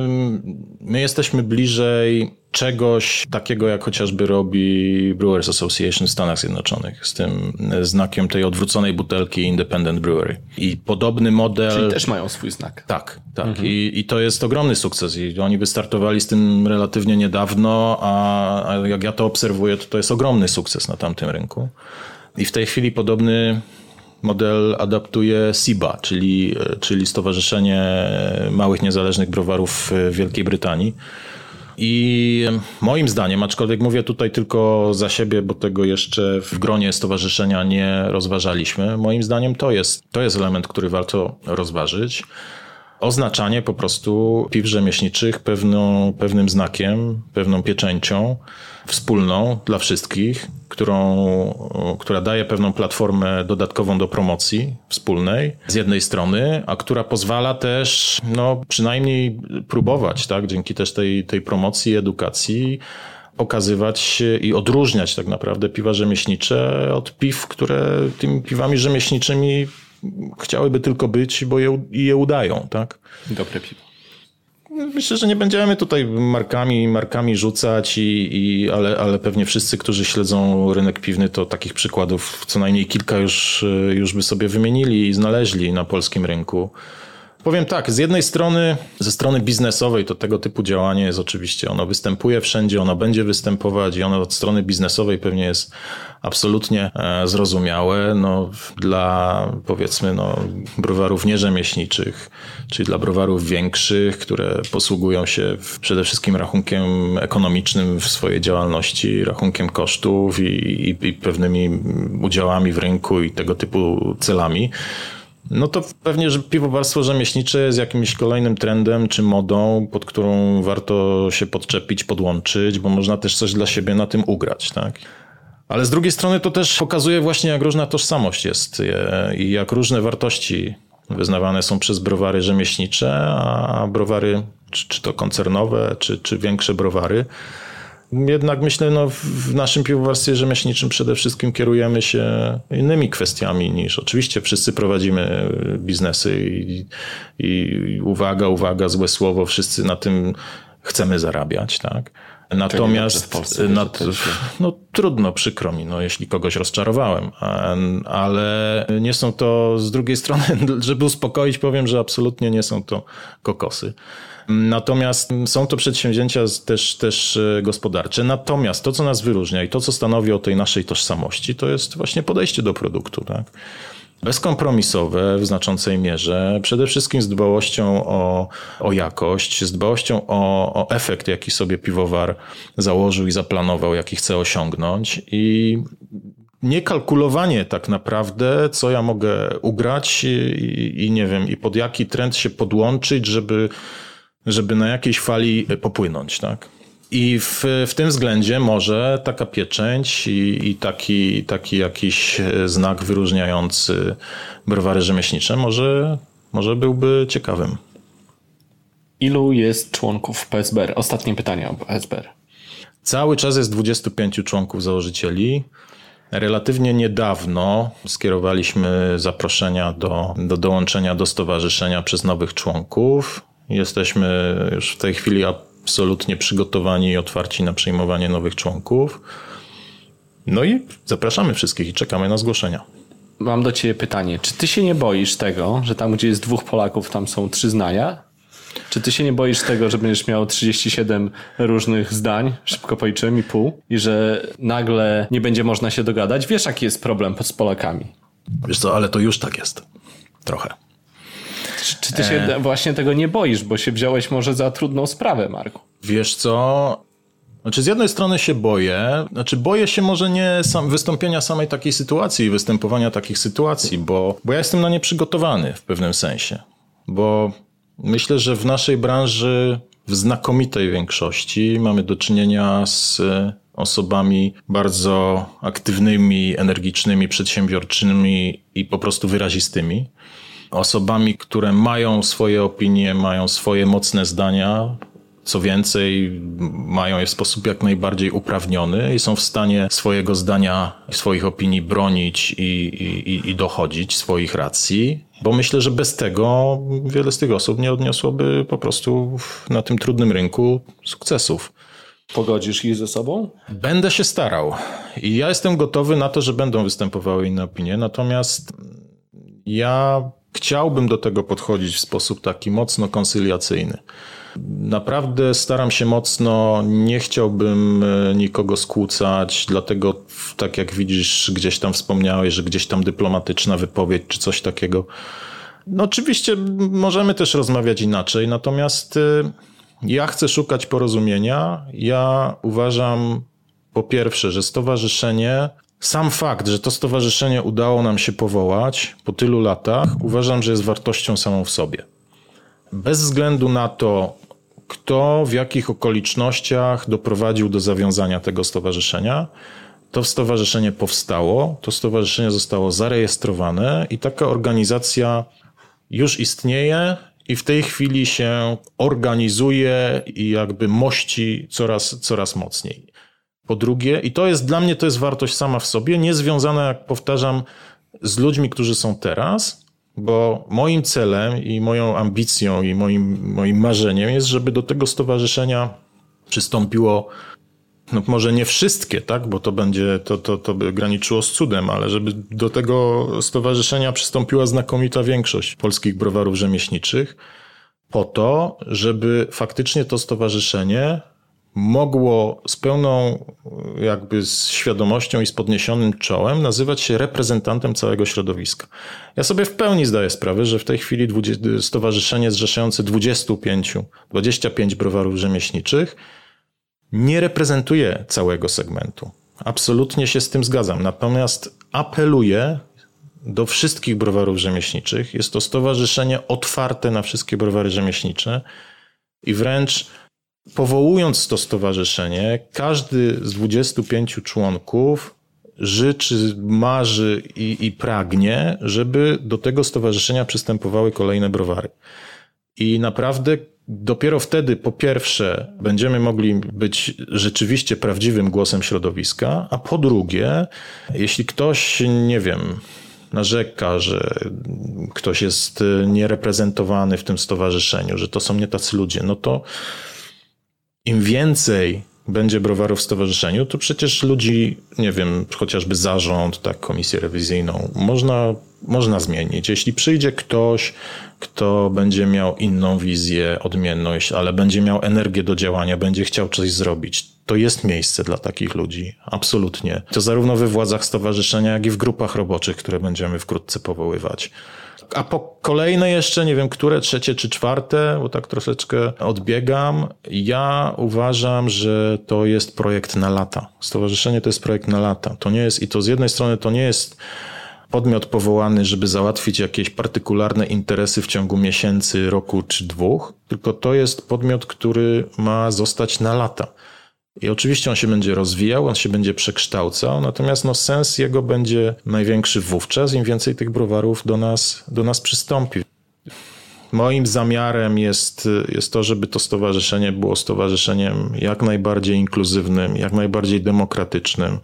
my jesteśmy bliżej czegoś takiego, jak chociażby robi Brewers Association w Stanach Zjednoczonych, z tym znakiem tej odwróconej butelki Independent Brewery. I podobny model...
Czyli też mają swój znak.
Tak, tak. Mhm. I, I to jest ogromny sukces. I oni wystartowali z tym relatywnie niedawno, a, a jak ja to obserwuję, to to jest ogromny sukces na tamtym rynku. I w tej chwili podobny model adaptuje SIBA, czyli, czyli Stowarzyszenie Małych Niezależnych Browarów w Wielkiej Brytanii i moim zdaniem, aczkolwiek mówię tutaj tylko za siebie, bo tego jeszcze w gronie stowarzyszenia nie rozważaliśmy, moim zdaniem to jest, to jest element, który warto rozważyć. Oznaczanie po prostu piw rzemieślniczych pewną, pewnym znakiem, pewną pieczęcią wspólną dla wszystkich, którą, która daje pewną platformę dodatkową do promocji wspólnej z jednej strony, a która pozwala też no, przynajmniej próbować, tak, dzięki też tej, tej promocji, edukacji, pokazywać i odróżniać tak naprawdę piwa rzemieślnicze od piw, które tymi piwami rzemieślniczymi chciałyby tylko być, bo je, je udają, tak?
Dobre piwo.
Myślę, że nie będziemy tutaj markami, markami rzucać, i, i, ale, ale pewnie wszyscy, którzy śledzą rynek piwny, to takich przykładów co najmniej kilka już, już by sobie wymienili i znaleźli na polskim rynku. Powiem tak, z jednej strony, ze strony biznesowej, to tego typu działanie jest oczywiście, ono występuje wszędzie, ono będzie występować i ono od strony biznesowej pewnie jest absolutnie e, zrozumiałe. No, dla powiedzmy no, browarów nierzemieślniczych, czyli dla browarów większych, które posługują się przede wszystkim rachunkiem ekonomicznym w swojej działalności, rachunkiem kosztów i, i, i pewnymi udziałami w rynku i tego typu celami no to pewnie, że piwowarstwo rzemieślnicze jest jakimś kolejnym trendem czy modą, pod którą warto się podczepić, podłączyć, bo można też coś dla siebie na tym ugrać, tak? Ale z drugiej strony to też pokazuje właśnie, jak różna tożsamość jest i jak różne wartości wyznawane są przez browary rzemieślnicze, a browary, czy to koncernowe, czy, czy większe browary, jednak myślę, no w naszym piwowarstwie rzemieślniczym przede wszystkim kierujemy się innymi kwestiami niż oczywiście wszyscy prowadzimy biznesy i, i uwaga, uwaga, złe słowo, wszyscy na tym chcemy zarabiać, tak? Natomiast Polsce, nad, no, trudno, przykro mi, no, jeśli kogoś rozczarowałem, ale nie są to z drugiej strony, żeby uspokoić, powiem, że absolutnie nie są to kokosy. Natomiast są to przedsięwzięcia też, też e, gospodarcze. Natomiast to, co nas wyróżnia i to, co stanowi o tej naszej tożsamości, to jest właśnie podejście do produktu. Tak? bezkompromisowe w znaczącej mierze, przede wszystkim z dbałością o, o jakość, z dbałością o, o efekt, jaki sobie piwowar założył i zaplanował, jaki chce osiągnąć i niekalkulowanie tak naprawdę, co ja mogę ugrać i, i, nie wiem, i pod jaki trend się podłączyć, żeby żeby na jakiejś fali popłynąć, tak? I w, w tym względzie może taka pieczęć i, i taki, taki jakiś znak wyróżniający browary rzemieślnicze może, może byłby ciekawym.
Ilu jest członków PSBR? Ostatnie pytanie o PSBR.
Cały czas jest 25 członków założycieli. Relatywnie niedawno skierowaliśmy zaproszenia do, do dołączenia do stowarzyszenia przez nowych członków. Jesteśmy już w tej chwili absolutnie przygotowani i otwarci na przyjmowanie nowych członków. No i zapraszamy wszystkich i czekamy na zgłoszenia.
Mam do Ciebie pytanie. Czy Ty się nie boisz tego, że tam, gdzie jest dwóch Polaków, tam są trzy znania? Czy Ty się nie boisz tego, że będziesz miał 37 różnych zdań, szybko policzyłem i pół, i że nagle nie będzie można się dogadać? Wiesz, jaki jest problem z Polakami?
Wiesz co, ale to już tak jest. Trochę.
Czy, czy ty się e... właśnie tego nie boisz, bo się wziąłeś może za trudną sprawę, Marku?
Wiesz co? Znaczy z jednej strony się boję, znaczy boję się może nie sam, wystąpienia samej takiej sytuacji, występowania takich sytuacji, bo, bo ja jestem na nie przygotowany w pewnym sensie. Bo myślę, że w naszej branży w znakomitej większości mamy do czynienia z osobami bardzo aktywnymi, energicznymi, przedsiębiorczymi i po prostu wyrazistymi osobami, które mają swoje opinie, mają swoje mocne zdania, co więcej, mają je w sposób jak najbardziej uprawniony i są w stanie swojego zdania, swoich opinii bronić i, i, i dochodzić swoich racji. Bo myślę, że bez tego wiele z tych osób nie odniosłoby po prostu na tym trudnym rynku sukcesów.
Pogodzisz ich ze sobą?
Będę się starał. I ja jestem gotowy na to, że będą występowały inne opinie. Natomiast ja Chciałbym do tego podchodzić w sposób taki mocno konsyliacyjny. Naprawdę staram się mocno, nie chciałbym e, nikogo skłócać, dlatego tak jak widzisz, gdzieś tam wspomniałeś, że gdzieś tam dyplomatyczna wypowiedź czy coś takiego. No oczywiście możemy też rozmawiać inaczej, natomiast e, ja chcę szukać porozumienia. Ja uważam po pierwsze, że stowarzyszenie sam fakt, że to stowarzyszenie udało nam się powołać po tylu latach, uważam, że jest wartością samą w sobie. Bez względu na to, kto w jakich okolicznościach doprowadził do zawiązania tego stowarzyszenia, to stowarzyszenie powstało, to stowarzyszenie zostało zarejestrowane i taka organizacja już istnieje i w tej chwili się organizuje i jakby mości coraz, coraz mocniej. Po drugie, i to jest dla mnie to jest wartość sama w sobie, nie związana, jak powtarzam, z ludźmi, którzy są teraz, bo moim celem i moją ambicją i moim, moim marzeniem jest, żeby do tego stowarzyszenia przystąpiło no może nie wszystkie, tak, bo to będzie, to, to, to by graniczyło z cudem, ale żeby do tego stowarzyszenia przystąpiła znakomita większość polskich browarów rzemieślniczych, po to, żeby faktycznie to stowarzyszenie mogło z pełną jakby z świadomością i z podniesionym czołem nazywać się reprezentantem całego środowiska. Ja sobie w pełni zdaję sprawę, że w tej chwili stowarzyszenie zrzeszające 25, 25 browarów rzemieślniczych nie reprezentuje całego segmentu. Absolutnie się z tym zgadzam. Natomiast apeluję do wszystkich browarów rzemieślniczych. Jest to stowarzyszenie otwarte na wszystkie browary rzemieślnicze i wręcz powołując to stowarzyszenie, każdy z 25 członków życzy, marzy i, i pragnie, żeby do tego stowarzyszenia przystępowały kolejne browary. I naprawdę dopiero wtedy, po pierwsze, będziemy mogli być rzeczywiście prawdziwym głosem środowiska, a po drugie, jeśli ktoś, nie wiem, narzeka, że ktoś jest niereprezentowany w tym stowarzyszeniu, że to są nie tacy ludzie, no to im więcej będzie browarów w stowarzyszeniu, to przecież ludzi, nie wiem, chociażby zarząd, tak, komisję rewizyjną, można, można zmienić. Jeśli przyjdzie ktoś, kto będzie miał inną wizję, odmienność, ale będzie miał energię do działania, będzie chciał coś zrobić, to jest miejsce dla takich ludzi. Absolutnie. To zarówno we władzach stowarzyszenia, jak i w grupach roboczych, które będziemy wkrótce powoływać. A po kolejne jeszcze, nie wiem, które, trzecie czy czwarte, bo tak troszeczkę odbiegam. Ja uważam, że to jest projekt na lata. Stowarzyszenie to jest projekt na lata. To nie jest, i to z jednej strony to nie jest podmiot powołany, żeby załatwić jakieś partykularne interesy w ciągu miesięcy, roku czy dwóch, tylko to jest podmiot, który ma zostać na lata. I oczywiście on się będzie rozwijał, on się będzie przekształcał, natomiast no, sens jego będzie największy wówczas, im więcej tych browarów do nas, do nas przystąpi. Moim zamiarem jest, jest to, żeby to stowarzyszenie było stowarzyszeniem jak najbardziej inkluzywnym, jak najbardziej demokratycznym.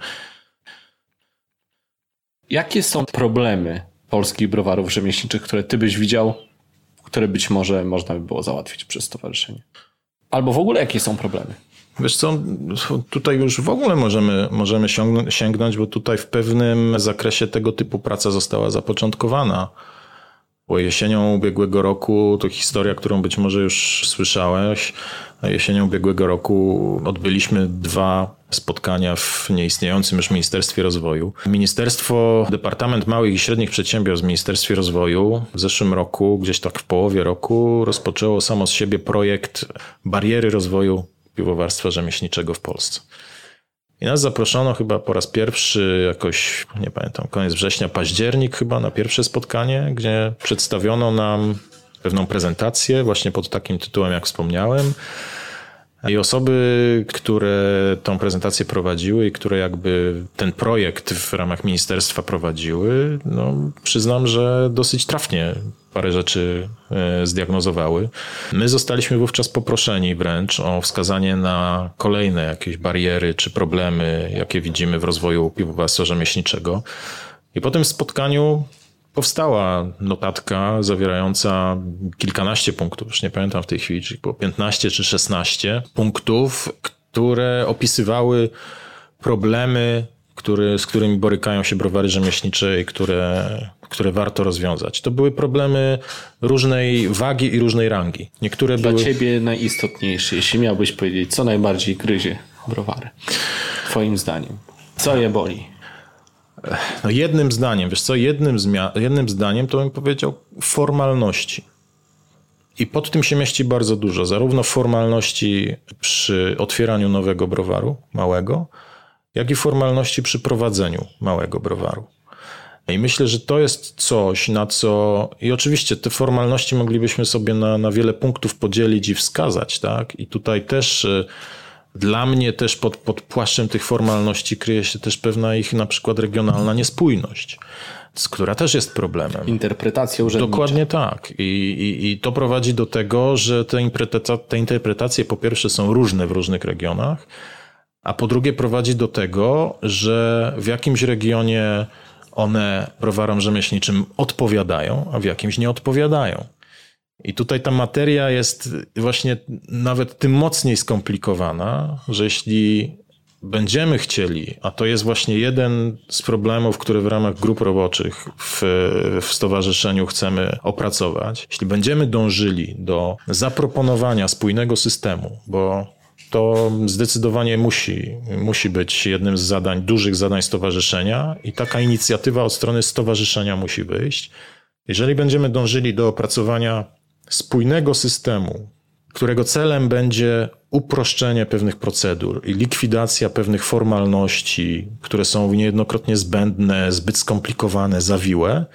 Jakie są problemy polskich browarów rzemieślniczych, które ty byś widział, które być może można by było załatwić przez stowarzyszenie? Albo w ogóle jakie są problemy?
Wiesz co, tutaj już w ogóle możemy, możemy sięgnąć, bo tutaj w pewnym zakresie tego typu praca została zapoczątkowana. Bo jesienią ubiegłego roku, to historia, którą być może już słyszałeś, jesienią ubiegłego roku odbyliśmy dwa spotkania w nieistniejącym już Ministerstwie Rozwoju. Ministerstwo, Departament Małych i Średnich Przedsiębiorstw w Ministerstwie Rozwoju w zeszłym roku, gdzieś tak w połowie roku, rozpoczęło samo z siebie projekt Bariery Rozwoju piwowarstwa rzemieślniczego w Polsce. I nas zaproszono chyba po raz pierwszy jakoś, nie pamiętam, koniec września, październik chyba na pierwsze spotkanie, gdzie przedstawiono nam pewną prezentację właśnie pod takim tytułem, jak wspomniałem. I osoby, które tą prezentację prowadziły i które jakby ten projekt w ramach ministerstwa prowadziły, no przyznam, że dosyć trafnie parę rzeczy e, zdiagnozowały. My zostaliśmy wówczas poproszeni wręcz o wskazanie na kolejne jakieś bariery czy problemy, jakie widzimy w rozwoju piwowarstwa rzemieślniczego. I po tym spotkaniu powstała notatka zawierająca kilkanaście punktów, już nie pamiętam w tej chwili, czy było 15 czy 16 punktów, które opisywały problemy, który, z którymi borykają się browary rzemieślnicze i które, które warto rozwiązać. To były problemy różnej wagi i różnej rangi.
Niektóre Dla były... ciebie najistotniejsze, jeśli miałbyś powiedzieć, co najbardziej gryzie browary, twoim zdaniem? Co je boli?
No jednym zdaniem, wiesz co, jednym, jednym zdaniem to bym powiedział formalności. I pod tym się mieści bardzo dużo, zarówno formalności przy otwieraniu nowego browaru, małego, jak i formalności przy prowadzeniu małego browaru. I myślę, że to jest coś, na co. I oczywiście te formalności moglibyśmy sobie na, na wiele punktów podzielić i wskazać, tak? I tutaj też e, dla mnie też pod, pod płaszczem tych formalności kryje się też pewna ich na przykład regionalna niespójność, która też jest problemem.
Interpretacja urzędnicza.
Dokładnie tak. I, i, i to prowadzi do tego, że te, te interpretacje po pierwsze są różne w różnych regionach, a po drugie prowadzi do tego, że w jakimś regionie one browarom rzemieślniczym odpowiadają, a w jakimś nie odpowiadają. I tutaj ta materia jest właśnie nawet tym mocniej skomplikowana, że jeśli będziemy chcieli, a to jest właśnie jeden z problemów, który w ramach grup roboczych w, w stowarzyszeniu chcemy opracować, jeśli będziemy dążyli do zaproponowania spójnego systemu, bo to zdecydowanie musi, musi być jednym z zadań, dużych zadań stowarzyszenia i taka inicjatywa od strony stowarzyszenia musi wyjść. Jeżeli będziemy dążyli do opracowania spójnego systemu, którego celem będzie uproszczenie pewnych procedur i likwidacja pewnych formalności, które są niejednokrotnie zbędne, zbyt skomplikowane, zawiłe,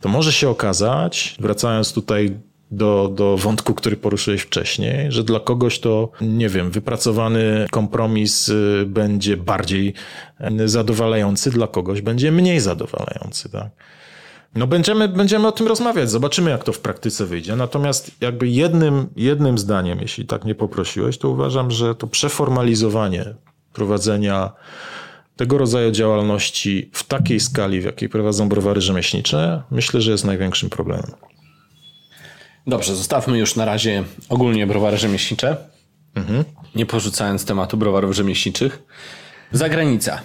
to może się okazać, wracając tutaj do, do wątku, który poruszyłeś wcześniej, że dla kogoś to, nie wiem, wypracowany kompromis y, będzie bardziej y, zadowalający, dla kogoś będzie mniej zadowalający. Tak? No będziemy, będziemy o tym rozmawiać, zobaczymy jak to w praktyce wyjdzie. Natomiast jakby jednym, jednym zdaniem, jeśli tak nie poprosiłeś, to uważam, że to przeformalizowanie prowadzenia tego rodzaju działalności w takiej skali, w jakiej prowadzą browary rzemieślnicze, myślę, że jest największym problemem.
Dobrze, zostawmy już na razie ogólnie browary rzemieślnicze, mhm. nie porzucając tematu browarów rzemieślniczych. Zagranica.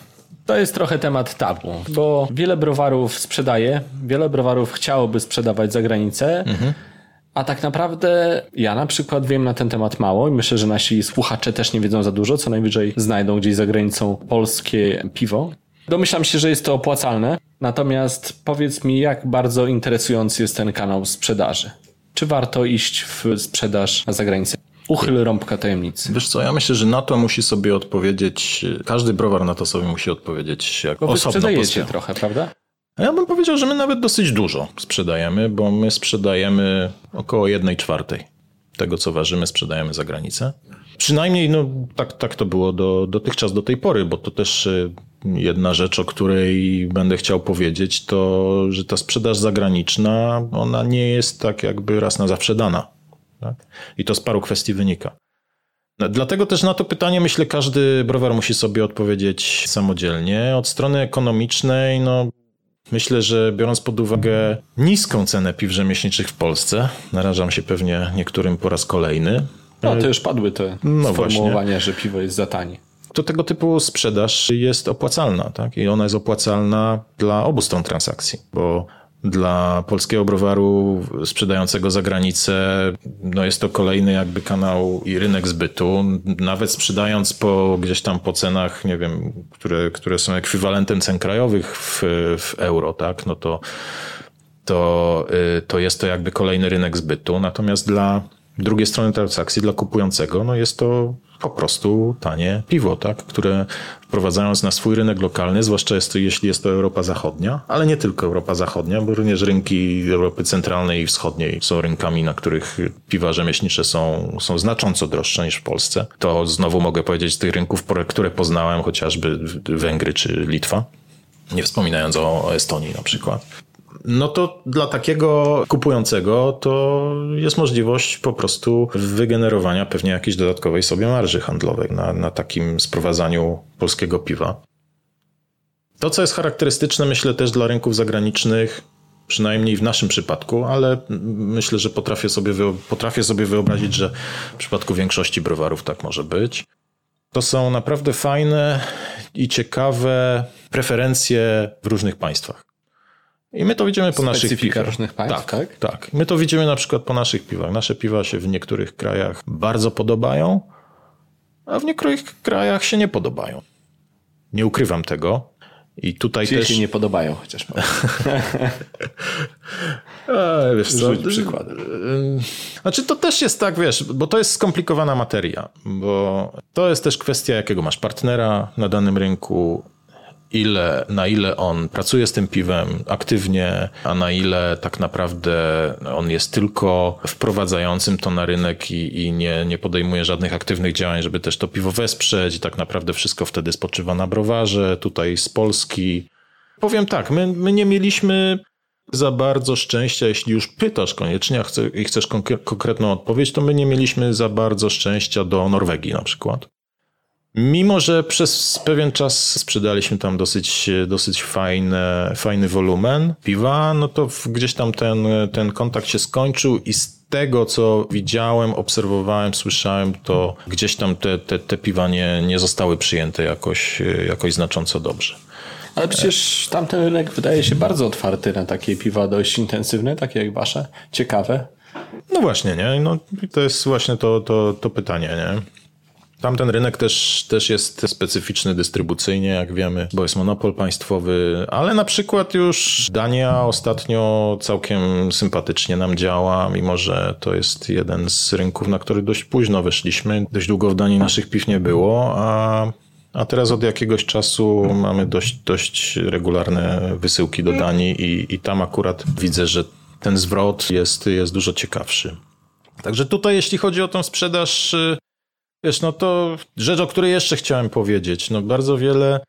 To jest trochę temat tabu, bo wiele browarów sprzedaje, wiele browarów chciałoby sprzedawać za granicę, mhm. a tak naprawdę ja na przykład wiem na ten temat mało i myślę, że nasi słuchacze też nie wiedzą za dużo, co najwyżej znajdą gdzieś za granicą polskie piwo. Domyślam się, że jest to opłacalne, natomiast powiedz mi, jak bardzo interesujący jest ten kanał sprzedaży. Czy warto iść w sprzedaż na zagranicę? Uchyl rąbka tajemnicy.
Wiesz co, ja myślę, że na to musi sobie odpowiedzieć, każdy browar na to sobie musi odpowiedzieć jak
bo
osobno.
sprzedajecie trochę, prawda?
Ja bym powiedział, że my nawet dosyć dużo sprzedajemy, bo my sprzedajemy około jednej czwartej tego, co ważymy, sprzedajemy za granicę. Przynajmniej no, tak, tak to było do, dotychczas, do tej pory, bo to też y, jedna rzecz, o której będę chciał powiedzieć, to, że ta sprzedaż zagraniczna, ona nie jest tak jakby raz na zawsze dana. Tak? I to z paru kwestii wynika. Dlatego też na to pytanie myślę każdy browar musi sobie odpowiedzieć samodzielnie. Od strony ekonomicznej, no myślę, że biorąc pod uwagę niską cenę piw rzemieślniczych w Polsce, narażam się pewnie niektórym po raz kolejny.
No to już padły te no sformułowania, właśnie. że piwo jest za tanie.
To tego typu sprzedaż jest opłacalna, tak? I ona jest opłacalna dla obu stron transakcji, bo dla polskiego browaru sprzedającego za granicę, no jest to kolejny jakby kanał i rynek zbytu. Nawet sprzedając po gdzieś tam po cenach, nie wiem, które, które są ekwiwalentem cen krajowych w, w euro, tak, no to, to, y, to jest to jakby kolejny rynek zbytu. Natomiast dla drugiej strony transakcji, dla kupującego, no jest to po prostu tanie piwo, tak? które wprowadzając na swój rynek lokalny, zwłaszcza jest to, jeśli jest to Europa Zachodnia, ale nie tylko Europa Zachodnia, bo również rynki Europy Centralnej i Wschodniej są rynkami, na których piwa rzemieślnicze są, są znacząco droższe niż w Polsce. To znowu mogę powiedzieć z tych rynków, które poznałem, chociażby Węgry czy Litwa. Nie wspominając o Estonii na przykład no to dla takiego kupującego to jest możliwość po prostu wygenerowania pewnie jakiejś dodatkowej sobie marży handlowej na, na takim sprowadzaniu polskiego piwa. To, co jest charakterystyczne, myślę też dla rynków zagranicznych, przynajmniej w naszym przypadku, ale myślę, że potrafię sobie, potrafię sobie wyobrazić, że w przypadku większości browarów tak może być. To są naprawdę fajne i ciekawe preferencje w różnych państwach. I my to widzimy po naszych piwach.
różnych państw,
tak, tak? Tak. My to widzimy na przykład po naszych piwach. Nasze piwa się w niektórych krajach bardzo podobają, a w niektórych krajach się nie podobają. Nie ukrywam tego. I tutaj
Czyli
też...
się nie podobają, chociaż.
A, wiesz co?
Rzuć przykład.
Znaczy to też jest tak, wiesz, bo to jest skomplikowana materia, bo to jest też kwestia, jakiego masz partnera na danym rynku, ile, na ile on pracuje z tym piwem aktywnie, a na ile tak naprawdę on jest tylko wprowadzającym to na rynek i, i nie, nie podejmuje żadnych aktywnych działań, żeby też to piwo wesprzeć i tak naprawdę wszystko wtedy spoczywa na browarze, tutaj z Polski. Powiem tak, my, my nie mieliśmy za bardzo szczęścia, jeśli już pytasz koniecznie chcę, i chcesz konkretną odpowiedź, to my nie mieliśmy za bardzo szczęścia do Norwegii na przykład. Mimo, że przez pewien czas sprzedaliśmy tam dosyć, dosyć fajne, fajny wolumen piwa, no to gdzieś tam ten, ten kontakt się skończył i z tego, co widziałem, obserwowałem, słyszałem, to gdzieś tam te, te, te piwa nie, nie zostały przyjęte jakoś, jakoś znacząco dobrze.
Ale przecież tamten rynek wydaje się bardzo otwarty na takie piwa dość intensywne, takie jak wasze, ciekawe.
No właśnie, nie? No, to jest właśnie to, to, to pytanie, nie? Tamten rynek też, też jest specyficzny dystrybucyjnie, jak wiemy, bo jest monopol państwowy, ale na przykład już Dania ostatnio całkiem sympatycznie nam działa, mimo że to jest jeden z rynków, na który dość późno weszliśmy. Dość długo w Danii naszych piw nie było, a a teraz od jakiegoś czasu mamy dość, dość regularne wysyłki do Danii i, i tam akurat widzę, że ten zwrot jest, jest dużo ciekawszy. Także tutaj, jeśli chodzi o tą sprzedaż Wiesz, no to rzecz, o której jeszcze chciałem powiedzieć. No bardzo wiele,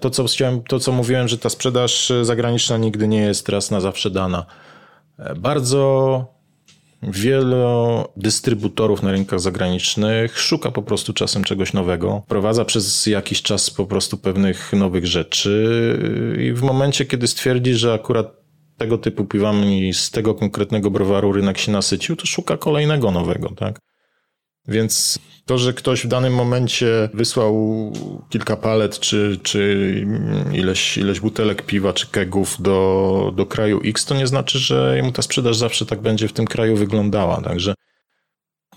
to co, chciałem, to co mówiłem, że ta sprzedaż zagraniczna nigdy nie jest raz na zawsze dana. E, bardzo wielu dystrybutorów na rynkach zagranicznych szuka po prostu czasem czegoś nowego, prowadza przez jakiś czas po prostu pewnych nowych rzeczy i w momencie, kiedy stwierdzi, że akurat tego typu piwami z tego konkretnego browaru rynek się nasycił, to szuka kolejnego nowego, tak? Więc to, że ktoś w danym momencie wysłał kilka palet, czy, czy ileś, ileś butelek piwa, czy kegów do, do kraju X, to nie znaczy, że mu ta sprzedaż zawsze tak będzie w tym kraju wyglądała. Także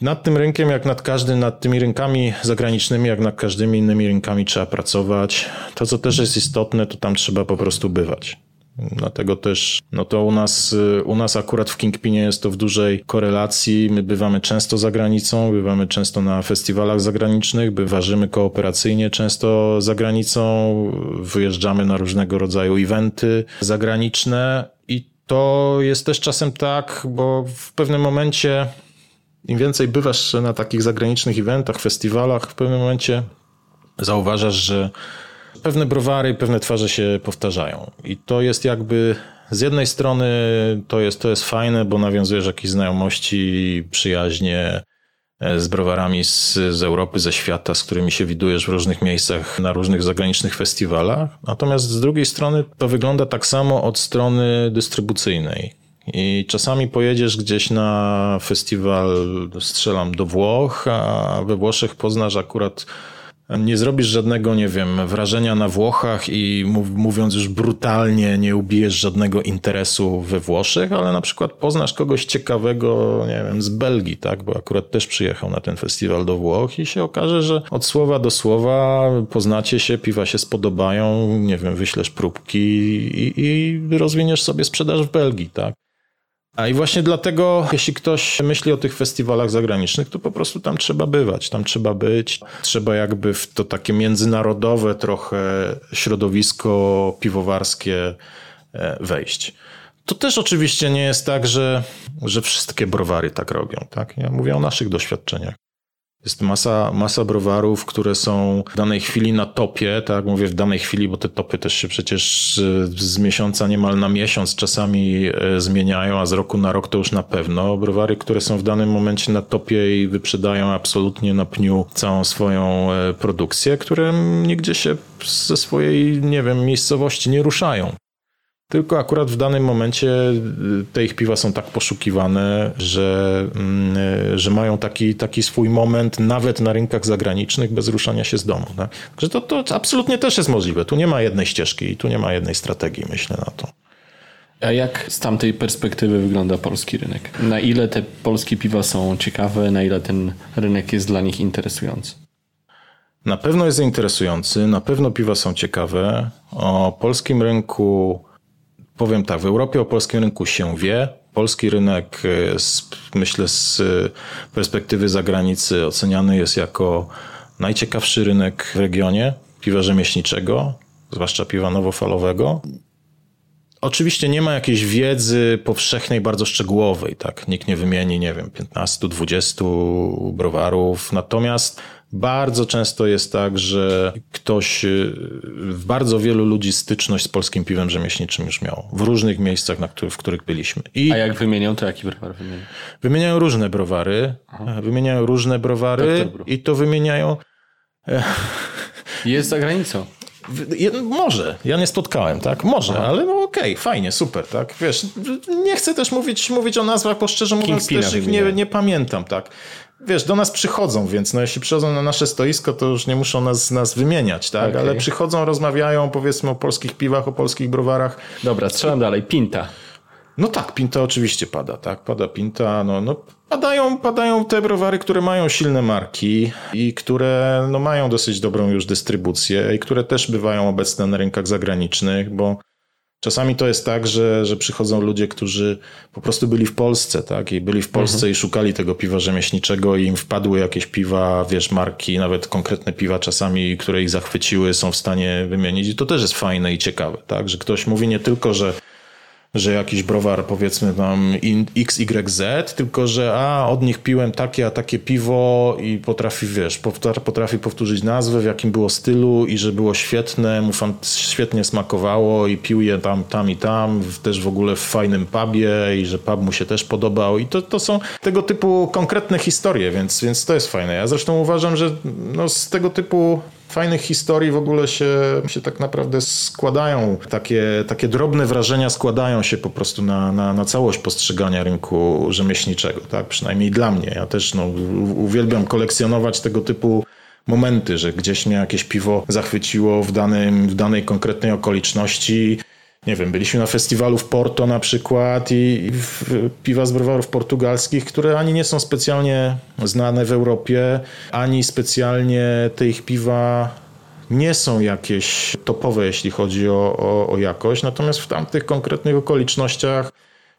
nad tym rynkiem, jak nad każdym, nad tymi rynkami zagranicznymi, jak nad każdymi innymi rynkami trzeba pracować. To, co też jest istotne, to tam trzeba po prostu bywać. Dlatego też, no to u nas, u nas akurat w Kingpinie jest to w dużej korelacji. My bywamy często za granicą, bywamy często na festiwalach zagranicznych, byważymy kooperacyjnie często za granicą, wyjeżdżamy na różnego rodzaju eventy zagraniczne i to jest też czasem tak, bo w pewnym momencie im więcej bywasz na takich zagranicznych eventach, festiwalach, w pewnym momencie zauważasz, że pewne browary, pewne twarze się powtarzają. I to jest jakby z jednej strony to jest, to jest fajne, bo nawiązujesz jakieś znajomości, przyjaźnie e, z browarami z, z Europy, ze świata, z którymi się widujesz w różnych miejscach, na różnych zagranicznych festiwalach. Natomiast z drugiej strony to wygląda tak samo od strony dystrybucyjnej. I czasami pojedziesz gdzieś na festiwal, strzelam do Włoch, a we Włoszech poznasz akurat nie zrobisz żadnego, nie wiem, wrażenia na Włochach i mówiąc już brutalnie, nie ubijesz żadnego interesu we Włoszech, ale na przykład poznasz kogoś ciekawego, nie wiem, z Belgii, tak, bo akurat też przyjechał na ten festiwal do Włoch i się okaże, że od słowa do słowa poznacie się, piwa się spodobają, nie wiem, wyślesz próbki i, i rozwiniesz sobie sprzedaż w Belgii, tak. A i właśnie dlatego, jeśli ktoś myśli o tych festiwalach zagranicznych, to po prostu tam trzeba bywać, tam trzeba być. Trzeba jakby w to takie międzynarodowe trochę środowisko piwowarskie e, wejść. To też oczywiście nie jest tak, że, że wszystkie browary tak robią. Tak? Ja mówię o naszych doświadczeniach. Jest masa, masa browarów, które są w danej chwili na topie, tak mówię w danej chwili, bo te topy też się przecież z miesiąca niemal na miesiąc czasami e, zmieniają, a z roku na rok to już na pewno. Browary, które są w danym momencie na topie i wyprzedają absolutnie na pniu całą swoją e, produkcję, które nigdzie się ze swojej, nie wiem, miejscowości nie ruszają. Tylko akurat w danym momencie y, te ich piwa są tak poszukiwane, że, mm, y, że mają taki, taki swój moment nawet na rynkach zagranicznych bez ruszania się z domu. Tak? Także to, to absolutnie też jest możliwe. Tu nie ma jednej ścieżki i tu nie ma jednej strategii, myślę na to.
A jak z tamtej perspektywy wygląda polski rynek? Na ile te polskie piwa są ciekawe, na ile ten rynek jest dla nich interesujący?
Na pewno jest interesujący, na pewno piwa są ciekawe. O polskim rynku Powiem tak, w Europie o polskim rynku się wie. Polski rynek, e, myślę, z perspektywy zagranicy oceniany jest jako najciekawszy rynek w regionie piwa rzemieślniczego, zwłaszcza piwa nowofalowego. Oczywiście nie ma jakiejś wiedzy powszechnej, bardzo szczegółowej, tak? Nikt nie wymieni, nie wiem, 15-20 browarów. Natomiast bardzo często jest tak, że ktoś, y, bardzo wielu ludzi styczność z polskim piwem rzemieślniczym już miał. W różnych miejscach, na których, w których byliśmy.
I A jak wymienią, to jaki browar wymienią?
Wymieniają różne browary. Aha. Wymieniają różne browary i to wymieniają
Jest za granicą.
Może, ja nie spotkałem, tak? Może, Aha. ale no okej, okay, fajnie, super, tak? Wiesz, nie chcę też mówić, mówić o nazwach, bo szczerze mówiąc też ich nie, nie pamiętam, tak? Wiesz, do nas przychodzą, więc no jeśli przychodzą na nasze stoisko, to już nie muszą nas, nas wymieniać, tak? Okay. Ale przychodzą, rozmawiają powiedzmy o polskich piwach, o polskich browarach.
Dobra, strzelam dalej. Pinta.
No tak, Pinta oczywiście pada, tak? Pada Pinta, no, no padają, padają te browary, które mają silne marki i które no, mają dosyć dobrą już dystrybucję i które też bywają obecne na rynkach zagranicznych, bo Czasami to jest tak, że, że przychodzą ludzie, którzy po prostu byli w Polsce, tak? I byli w Polsce mhm. i szukali tego piwa rzemieślniczego i im wpadły jakieś piwa, wiesz, marki, nawet konkretne piwa czasami, które ich zachwyciły, są w stanie wymienić. I to też jest fajne i ciekawe, tak? Że ktoś mówi nie tylko, że że jakiś browar powiedzmy tam XYZ, tylko że a od nich piłem takie, a takie piwo i potrafi, wiesz, potrafi powtórzyć nazwę, w jakim było stylu i że było świetne, mu świetnie smakowało i pił je tam, tam i tam, też w ogóle w fajnym pubie i że pub mu się też podobał i to, to są tego typu konkretne historie, więc, więc to jest fajne. Ja zresztą uważam, że no, z tego typu fajnych historii w ogóle się, się tak naprawdę składają. Takie, takie drobne wrażenia składają się po prostu na, na, na całość postrzegania rynku rzemieślniczego, tak? Przynajmniej dla mnie. Ja też no, uwielbiam kolekcjonować tego typu momenty, że gdzieś mnie jakieś piwo zachwyciło w, danym, w danej konkretnej okoliczności nie wiem, byliśmy na festiwalu w Porto na przykład i, i piwa z browarów portugalskich, które ani nie są specjalnie znane w Europie, ani specjalnie te ich piwa nie są jakieś topowe, jeśli chodzi o, o, o jakość, natomiast w tamtych konkretnych okolicznościach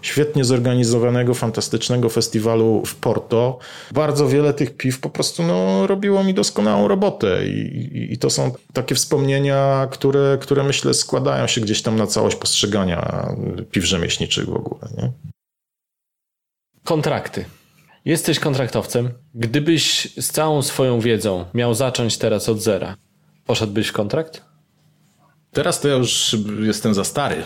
świetnie zorganizowanego, fantastycznego festiwalu w Porto. Bardzo wiele tych piw po prostu no, robiło mi doskonałą robotę i, i, i, to są takie wspomnienia, które, które myślę składają się gdzieś tam na całość postrzegania piw rzemieślniczych w ogóle. Nie?
Kontrakty. Jesteś kontraktowcem. Gdybyś z całą swoją wiedzą miał zacząć teraz od zera, poszedłbyś w kontrakt?
Teraz to ja już jestem za stary.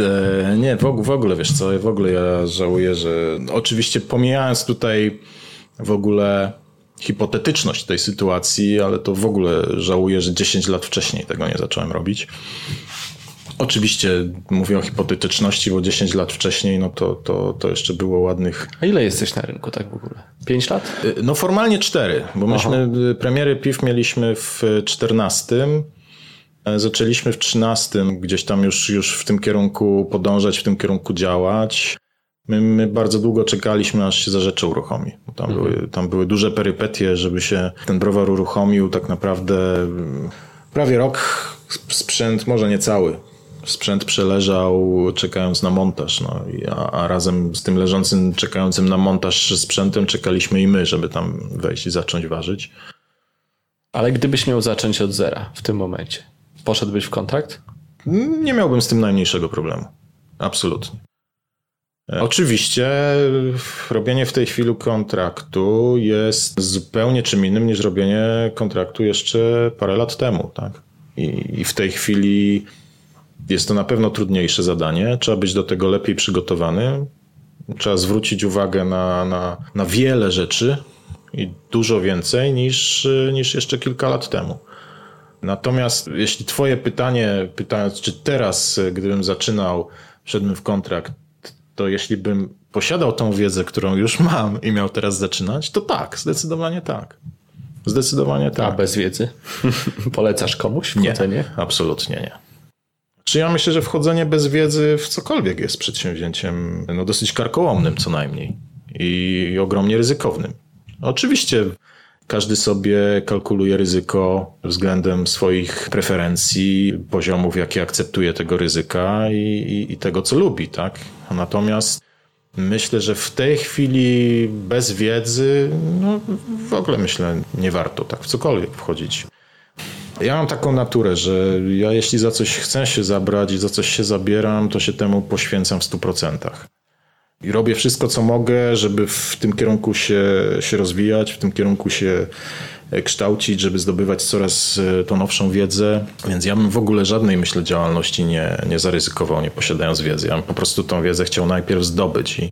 E, nie, w, w ogóle, wiesz co, w ogóle ja żałuję, że oczywiście pomijając tutaj w ogóle hipotetyczność tej sytuacji, ale to w ogóle żałuję, że 10 lat wcześniej tego nie zacząłem robić. Oczywiście mówię o hipotetyczności, bo 10 lat wcześniej, no to, to, to jeszcze było ładnych.
A ile jesteś na rynku tak w ogóle? 5 lat?
E, no formalnie 4, bo myśmy Aha. premiery PIW mieliśmy w 14 E, zaczęliśmy w 13, gdzieś tam już, już w tym kierunku podążać, w tym kierunku działać. My, my bardzo długo czekaliśmy, aż się za rzeczy uruchomi. Tam, mhm. były, tam były duże perypetie, żeby się ten browar uruchomił. Tak naprawdę mm, prawie rok sprzęt, może nie cały, sprzęt przeleżał czekając na montaż. No, a, a, razem z tym leżącym, czekającym na montaż sprzętem czekaliśmy i my, żeby tam wejść i zacząć ważyć.
Ale gdybyś miał zacząć od zera w tym momencie, Poszedłbyś w kontrakt?
Nie miałbym z tym najmniejszego problemu. Absolutnie. E, oczywiście robienie w tej chwili kontraktu jest zupełnie czym innym niż robienie kontraktu jeszcze parę lat temu. Tak? I, I, w tej chwili jest to na pewno trudniejsze zadanie. Trzeba być do tego lepiej przygotowany. Trzeba zwrócić uwagę na, na, na wiele rzeczy i dużo więcej niż, niż jeszcze kilka lat temu. Natomiast jeśli twoje pytanie, pytając, czy teraz, gdybym zaczynał, wszedłbym w kontrakt, to jeśli bym posiadał tą wiedzę, którą już mam i miał teraz zaczynać, to tak, zdecydowanie tak. Zdecydowanie tak.
A bez wiedzy? Polecasz komuś
wchodzenie? Nie, absolutnie nie. Czy ja myślę, że wchodzenie bez wiedzy w cokolwiek jest przedsięwzięciem no, dosyć karkołomnym co najmniej i ogromnie ryzykownym. Oczywiście każdy sobie kalkuluje ryzyko względem swoich preferencji, poziomów, jakie akceptuje tego ryzyka i, i, i tego, co lubi, tak? Natomiast myślę, że w tej chwili bez wiedzy, no w ogóle myślę, nie warto tak w cokolwiek wchodzić. Ja mam taką naturę, że ja jeśli za coś chcę się zabrać i za coś się zabieram, to się temu poświęcam w 100%. I robię wszystko, co mogę, żeby w tym kierunku się, się rozwijać, w tym kierunku się e, kształcić, żeby zdobywać coraz e, to nowszą wiedzę. Więc ja bym w ogóle żadnej, myślę, działalności nie, nie zaryzykował, nie posiadając wiedzy. Ja bym po prostu tą wiedzę chciał najpierw zdobyć i,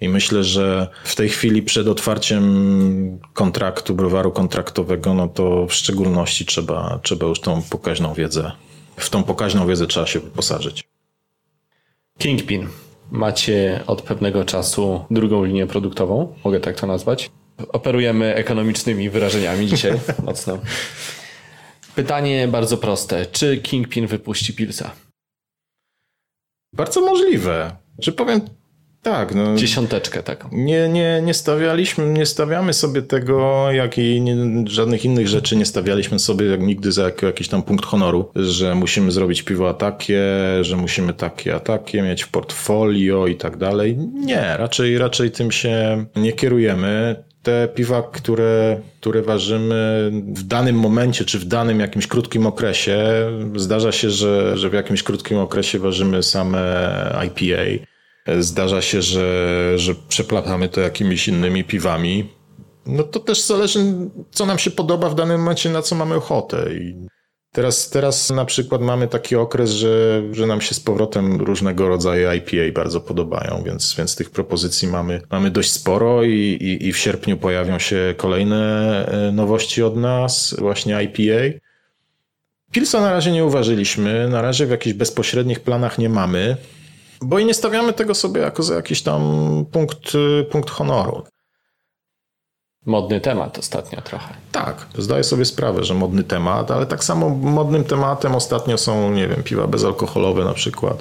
I myślę, że w tej chwili przed otwarciem kontraktu, browaru kontraktowego, no to w szczególności trzeba, trzeba już tą pokaźną wiedzę, w tą pokaźną wiedzę trzeba się wyposażyć.
Kingpin. Macie od pewnego czasu drugą linię produktową, mogę tak to nazwać. Operujemy ekonomicznymi wyrażeniami dzisiaj mocno. Pytanie bardzo proste. Czy Kingpin wypuści Pilsa?
Bardzo możliwe. Czy powiem tak, no.
Dziesiąteczkę taką.
Nie, nie, nie stawialiśmy, nie stawiamy sobie tego, jak i nie, żadnych innych rzeczy nie stawialiśmy sobie jak nigdy za jak, jakiś tam punkt honoru, że musimy zrobić piwo takie, że musimy takie, a takie mieć w portfolio i tak dalej. Nie, raczej, raczej tym się nie kierujemy te piwa, które, które ważymy w danym momencie, czy w danym jakimś krótkim okresie, zdarza się, że, że w jakimś krótkim okresie ważymy same IPA. Zdarza się, że, że przeplatamy to jakimiś innymi piwami. No to też zależy, co nam się podoba w danym momencie, na co mamy ochotę. I teraz, teraz na przykład mamy taki okres, że, że nam się z powrotem różnego rodzaju IPA bardzo podobają, więc, więc tych propozycji mamy, mamy dość sporo i, i, i w sierpniu pojawią się kolejne e, nowości od nas, właśnie IPA. Pilsa na razie nie uważyliśmy, na razie w jakichś bezpośrednich planach nie mamy. Bo i nie stawiamy tego sobie jako za jakiś tam punkt, punkt honoru.
Modny temat ostatnio trochę.
Tak, zdaję sobie sprawę, że modny temat, ale tak samo modnym tematem ostatnio są, nie wiem, piwa bezalkoholowe na przykład.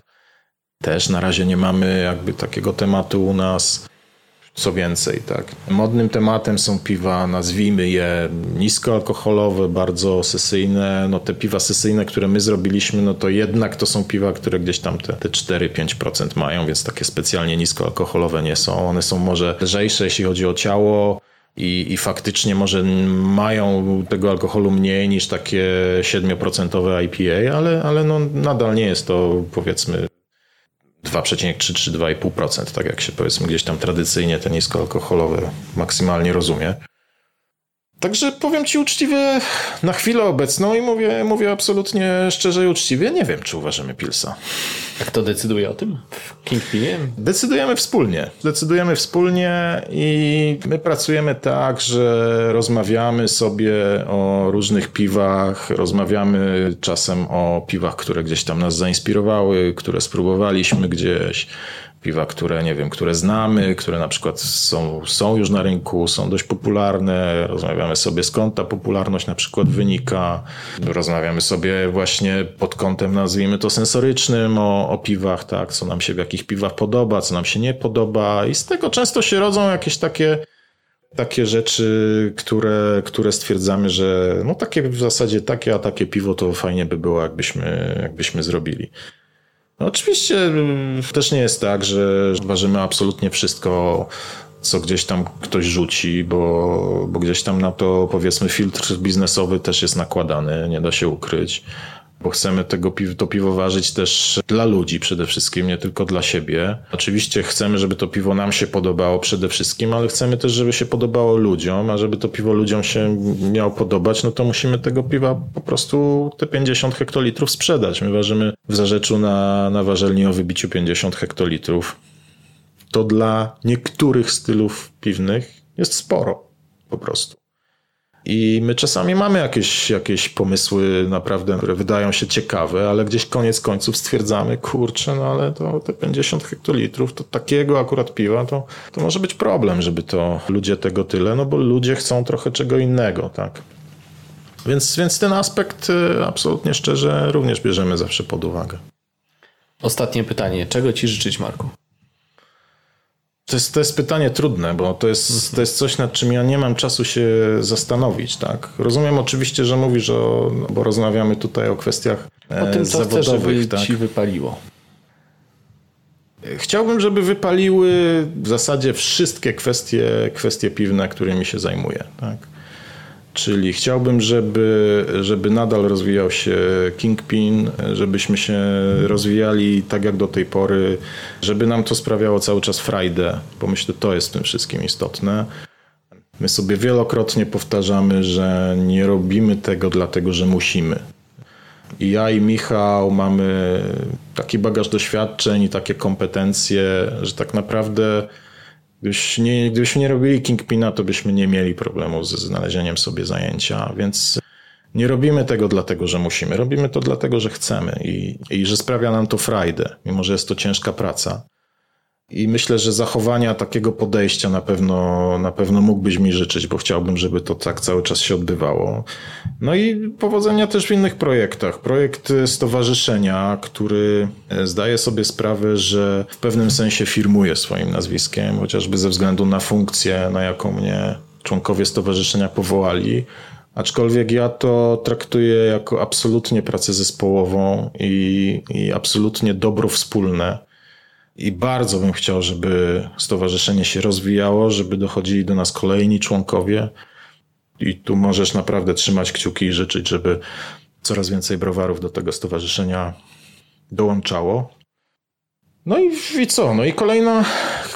Też na razie nie mamy jakby takiego tematu u nas. Co więcej, tak. Modnym tematem są piwa, nazwijmy je niskoalkoholowe, bardzo sesyjne. No te piwa sesyjne, które my zrobiliśmy, no to jednak to są piwa, które gdzieś tam te, te 4-5% mają, więc takie specjalnie niskoalkoholowe nie są. One są może lżejsze, jeśli chodzi o ciało. I, I faktycznie może mają tego alkoholu mniej niż takie 7% IPA, ale, ale no nadal nie jest to powiedzmy 2,3 czy 2,5%, tak jak się powiedzmy gdzieś tam tradycyjnie te niskoalkoholowe maksymalnie rozumie. Także powiem Ci uczciwie, na chwilę obecną i mówię, mówię absolutnie szczerze i uczciwie, nie wiem, czy uważamy Pilsa.
A kto decyduje o tym Kingpinie?
Decydujemy wspólnie. Decydujemy wspólnie i my pracujemy tak, że rozmawiamy sobie o różnych piwach, rozmawiamy czasem o piwach, które gdzieś tam nas zainspirowały, które spróbowaliśmy gdzieś piwa, które nie wiem, które znamy, które na przykład są, są już na rynku, są dość popularne. Rozmawiamy sobie skąd ta popularność na przykład wynika. Rozmawiamy sobie właśnie pod kątem, nazwijmy to sensorycznym, o, o piwach, tak, co nam się w jakich piwach podoba, co nam się nie podoba. I z tego często się rodzą jakieś takie takie rzeczy, które, które stwierdzamy, że no takie w zasadzie takie, a takie piwo to fajnie by było, jakbyśmy, jakbyśmy zrobili. No oczywiście mm, też nie jest tak, że ważymy absolutnie wszystko, co gdzieś tam ktoś rzuci, bo, bo gdzieś tam na to powiedzmy filtr biznesowy też jest nakładany, nie da się ukryć bo chcemy tego to piwo ważyć też dla ludzi przede wszystkim, nie tylko dla siebie. Oczywiście chcemy, żeby to piwo nam się podobało przede wszystkim, ale chcemy też, żeby się podobało ludziom, a żeby to piwo ludziom się miało podobać, no to musimy tego piwa po prostu te 50 hektolitrów sprzedać. My ważymy w zarzeczu na, na warzelni o wybiciu 50 hektolitrów. To dla niektórych stylów piwnych jest sporo po prostu. I my czasami mamy jakieś, jakieś pomysły naprawdę, które wydają się ciekawe, ale gdzieś koniec końców stwierdzamy, kurczę, no ale to te 50 hektolitrów, to takiego akurat piwa, to, to może być problem, żeby to ludzie tego tyle, no bo ludzie chcą trochę czego innego, tak. Więc, więc ten aspekt y, absolutnie szczerze również bierzemy zawsze pod uwagę.
Ostatnie pytanie. Czego Ci życzyć, Marku?
To jest, to jest pytanie trudne, bo to jest, to jest coś, nad czym ja nie mam czasu się zastanowić. Tak? Rozumiem oczywiście, że mówisz, o, bo rozmawiamy tutaj o kwestiach
o tym, co
zawodowych.
Chcesz, żeby
tak?
ci wypaliło.
Chciałbym, żeby wypaliły w zasadzie wszystkie kwestie, kwestie piwne, którymi się zajmuję. Tak? Czyli chciałbym, żeby, żeby nadal rozwijał się Kingpin, żebyśmy się rozwijali tak jak do tej pory, żeby nam to sprawiało cały czas frajdę, bo myślę, to jest w tym wszystkim istotne. My sobie wielokrotnie powtarzamy, że nie robimy tego dlatego, że musimy. I ja i Michał mamy taki bagaż doświadczeń i takie kompetencje, że tak naprawdę Gdybyś nie, gdybyśmy nie robili Kingpina, to byśmy nie mieli problemu ze znalezieniem sobie zajęcia, więc nie robimy tego dlatego, że musimy. Robimy to dlatego, że chcemy i, i że sprawia nam to frajdę, mimo że jest to ciężka praca. I myślę, że zachowania takiego podejścia na pewno, na pewno mógłbyś mi życzyć, bo chciałbym, żeby to tak cały czas się odbywało. No i powodzenia też w innych projektach. Projekt stowarzyszenia, który zdaje sobie sprawę, że w pewnym sensie firmuje swoim nazwiskiem, chociażby ze względu na funkcję, na jaką mnie członkowie stowarzyszenia powołali. Aczkolwiek ja to traktuję jako absolutnie pracę zespołową i, i absolutnie dobro wspólne. I bardzo bym chciał, żeby stowarzyszenie się rozwijało, żeby dochodzili do nas kolejni członkowie. I tu możesz naprawdę trzymać kciuki i życzyć, żeby coraz więcej browarów do tego stowarzyszenia dołączało. No i, i co? No i kolejna,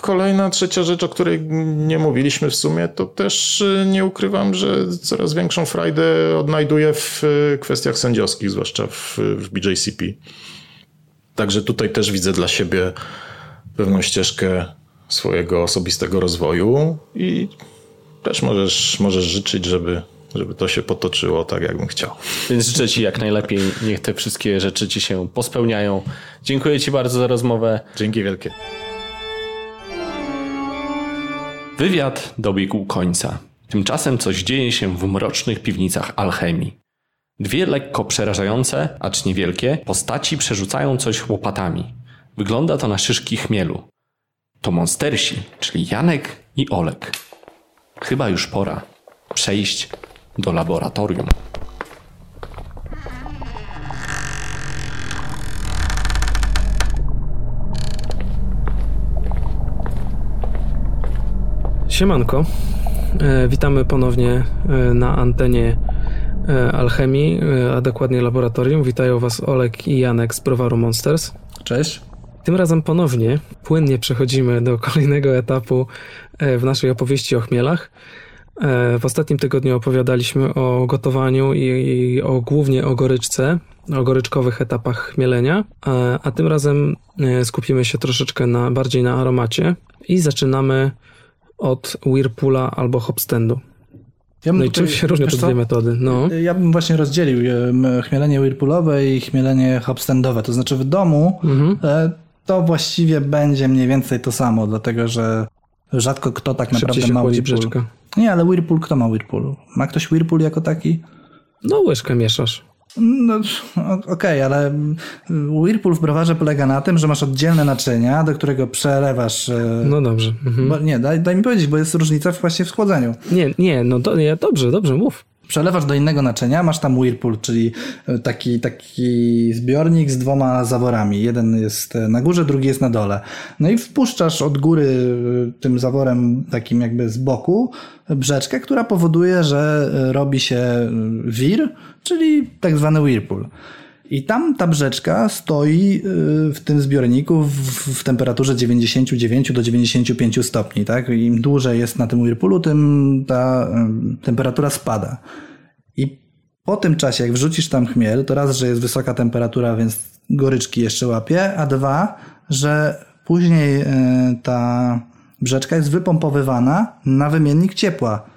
kolejna trzecia rzecz, o której nie mówiliśmy w sumie, to też y, nie ukrywam, że coraz większą frajdę odnajduję w y, kwestiach sędziowskich, zwłaszcza w, w BJCP. Także tutaj też widzę dla siebie pewną ścieżkę swojego osobistego rozwoju i też możesz, możesz życzyć, żeby, żeby to się potoczyło tak, jakbym chciał.
Więc życzę Ci jak najlepiej. Niech te wszystkie rzeczy Ci się pospełniają. Dziękuję Ci bardzo za rozmowę.
Dzięki wielkie.
Wywiad dobiegł końca. Tymczasem coś dzieje się w mrocznych piwnicach alchemii. Dwie lekko przerażające, acz niewielkie, postaci przerzucają coś łopatami. Wygląda to na szyszki chmielu. To monstersi, czyli Janek i Olek. Chyba już pora przejść do laboratorium.
Siemanko. E, witamy ponownie e, na antenie e, Alchemii, e, a dokładnie laboratorium. Witają Was Olek i Janek z Browaru Monsters.
Cześć.
Tym razem ponownie, płynnie przechodzimy do kolejnego etapu e, w naszej opowieści o chmielach. E, W ostatnim tygodniu opowiadaliśmy o gotowaniu i, i o, głównie o goryczce, o goryczkowych etapach chmielenia, a, a tym razem e, skupimy się troszeczkę na, bardziej na aromacie i zaczynamy od Whirpoola albo Hopstandu.
Ja
No i czym się różnią te dwie metody? No.
Ja bym właśnie rozdzielił chmielenie whirpoolowe i chmielenie hopstandowe. To znaczy w domu
Mhm.
To właściwie będzie mniej więcej to samo, dlatego że rzadko kto tak
Szybciej
naprawdę ma whirpool.
brzeczka.
Nie, ale whirpool, kto ma whirpool? Ma ktoś whirpool jako taki?
No łyżkę mieszasz.
No, okej, ale mm, whirpool w browarze polega na tym, że masz oddzielne naczynia, do którego przelewasz... e,
No dobrze. Mhm.
Bo, nie, daj, daj mi powiedzieć, bo jest różnica właśnie w schłodzeniu.
Nie, nie, no do, nie, dobrze, dobrze, mów.
Przelewasz do innego naczynia, masz tam whirpool, czyli e, taki, taki zbiornik z dwoma zaworami. Jeden jest e, na górze, drugi jest na dole. No i wpuszczasz od góry e, tym zaworem takim jakby z boku brzeczkę, która powoduje, że robi się wir, czyli tak zwany whirpool. I tam ta brzeczka stoi y, w tym zbiorniku w, temperaturze 99 do 95 stopni. Tak? Im dłużej jest na tym whirpoolu, tym ta temperatura spada. I po tym czasie, jak wrzucisz tam chmiel, to raz, że jest wysoka temperatura, więc goryczki jeszcze łapie, a dwa, że później y, ta brzeczka jest wypompowywana na wymiennik ciepła,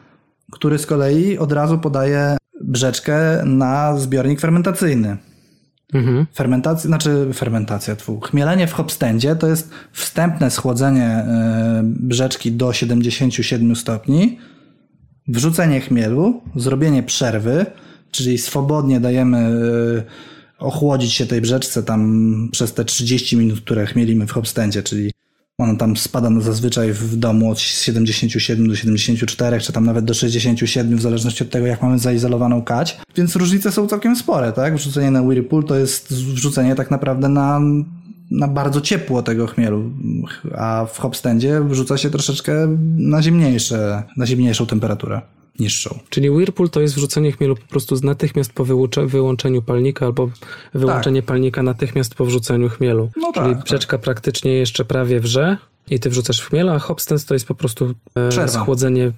który z kolei od razu podaje brzeczkę na zbiornik fermentacyjny.
Mhm.
Fermentacja, znaczy fermentacja, tfu, chmielenie w hopstendzie to jest wstępne schłodzenie y, brzeczki do 77 stopni, wrzucenie chmielu, zrobienie przerwy, czyli swobodnie dajemy y, ochłodzić się tej brzeczce tam przez te 30 minut, które chmielimy w hopstendzie, czyli ona tam spada no zazwyczaj w domu od 77 do 74, czy tam nawet do 67, w zależności od tego, jak mamy zaizolowaną kać. Więc różnice są całkiem spore, tak? Wrzucenie na Whirlpool to jest wrzucenie tak naprawdę na, na bardzo ciepło tego chmielu, a w hopstendzie wrzuca się troszeczkę na zimniejsze, na zimniejszą temperaturę, niższą.
Czyli Whirlpool to jest wrzucenie chmielu po prostu z natychmiast po wyłączeniu palnika albo wyłączenie palnika natychmiast po wrzuceniu chmielu.
No
Czyli
tak,
brzeczka praktycznie jeszcze prawie wrze i ty wrzucasz chmiel, a hopstens to jest po prostu e, schłodzenie, e,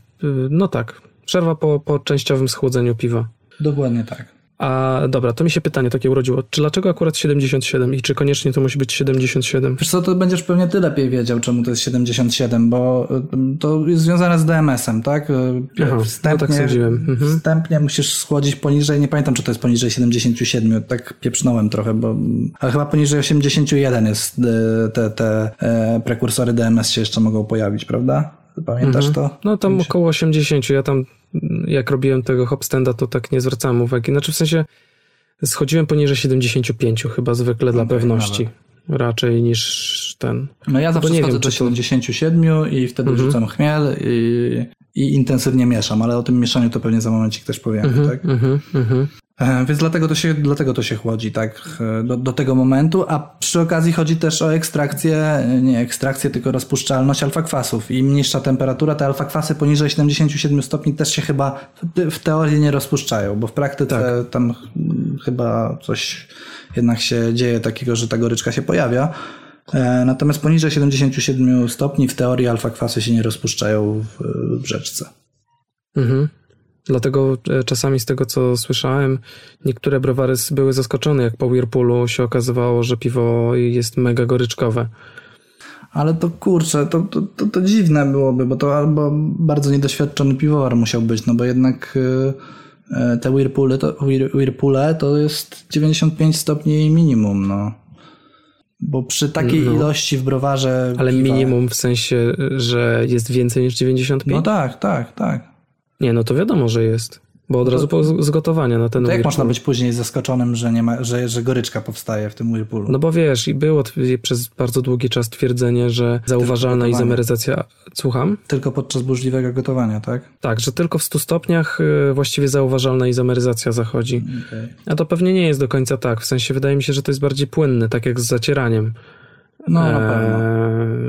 no tak, przerwa po, po częściowym schłodzeniu piwa.
Dokładnie tak.
A dobra, to mi się pytanie takie urodziło. Czy dlaczego akurat 77 i czy koniecznie to musi być 77?
Wiesz co, to będziesz pewnie ty lepiej wiedział, czemu to jest 77, bo y, to jest związane z DMS-em, tak? Y,
Aha, no
wstępnie,
tak sądziłem. Mhm.
wstępnie musisz schłodzić poniżej, nie pamiętam, czy to jest poniżej 77, tak pieprznąłem trochę, bo ale chyba poniżej 81 jest y, te, te e, prekursory DMS się jeszcze mogą pojawić, prawda? Pamiętasz
Mhm.
to?
No tam około 80. Ja tam, jak robiłem tego hopstanda, to tak nie zwracałem uwagi. Znaczy w sensie schodziłem poniżej 75 chyba zwykle dla
Okej,
pewności. Raczej niż ten.
No ja zawsze schodzę
wiem,
do
czy to-
77 i wtedy
Mhm.
wrzucam chmiel i, i intensywnie mieszam, ale o tym mieszaniu to pewnie za momencik też powiemy, tak?
Mhm, mhm.
E, Więc dlatego to się, dlatego to się chłodzi, tak, e, do, do tego momentu, a przy okazji chodzi też o ekstrakcję, nie ekstrakcję, tylko rozpuszczalność alfakwasów. Im niższa temperatura, te alfakwasy poniżej 77 stopni też się chyba w, w teorii nie rozpuszczają, bo w praktyce tam mm, chyba coś jednak się dzieje takiego, że ta goryczka się pojawia. E, Natomiast poniżej 77 stopni w teorii alfakwasy się nie rozpuszczają w, w rzeczce.
Mhm. Dlatego e, czasami z tego, co słyszałem, niektóre browary były zaskoczone, jak po Whirlpoolu się okazywało, że piwo jest mega goryczkowe.
Ale to kurczę, to, to, to, to dziwne byłoby, bo to albo bardzo niedoświadczony piwowar musiał być, no bo jednak y, y, te Whirlpoole to, Whir- Whirlpoole to jest 95 stopni minimum, no. Bo przy takiej
No.
ilości w browarze.
Ale
piwa-
minimum w sensie, że jest więcej niż 95?
No tak, tak, tak.
Nie, no to wiadomo, że jest. Bo od razu po z- zgotowania na ten
To jak można być później zaskoczonym, że, nie ma, że, że goryczka powstaje w tym Whirlpoolu?
No bo wiesz, i było przez bardzo długi czas twierdzenie, że zauważalna izomeryzacja... Słucham?
Tylko podczas burzliwego gotowania, tak?
Tak, że tylko w 100 stopniach y, właściwie zauważalna izomeryzacja zachodzi.
Okej.
A to pewnie nie jest do końca tak. W sensie wydaje mi się, że to jest bardziej płynne, tak jak z zacieraniem.
No na pewno.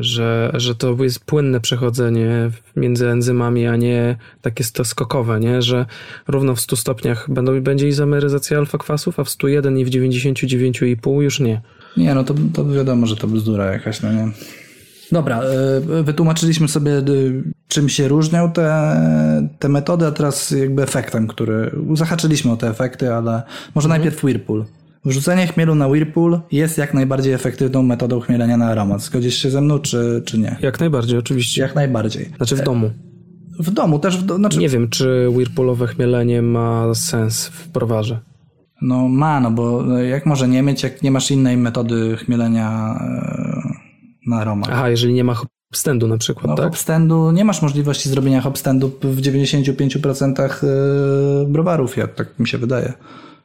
Że, że to jest płynne przechodzenie między enzymami, a nie takie skokowe, nie? Że równo w 100 stopniach będą, będzie izomeryzacja alfa-kwasów, a w 101 i w 99,5 już nie.
Nie, no to, to wiadomo, że to bzdura jakaś, no nie. Dobra, y, wytłumaczyliśmy sobie, y, czym się różnią te, te metody, a teraz jakby efektem, który. Zahaczyliśmy o te efekty, ale może najpierw Whirlpool. Wrzucenie chmielu na Whirlpool jest jak najbardziej efektywną metodą chmielenia na aromat. Zgodzisz się ze mną, czy, czy nie?
Jak najbardziej, oczywiście.
Jak najbardziej.
Znaczy w domu.
W domu też, w do, znaczy,
Nie wiem, czy Whirlpoolowe chmielenie ma sens w browarze.
no ma, no bo jak może nie mieć, jak nie masz innej metody chmielenia e, na aromat?
Aha, jeżeli nie ma wstędu na przykład,
No,
tak?
hopstandu nie masz możliwości zrobienia hopstandu w 95% e, browarów, ja, tak mi się wydaje.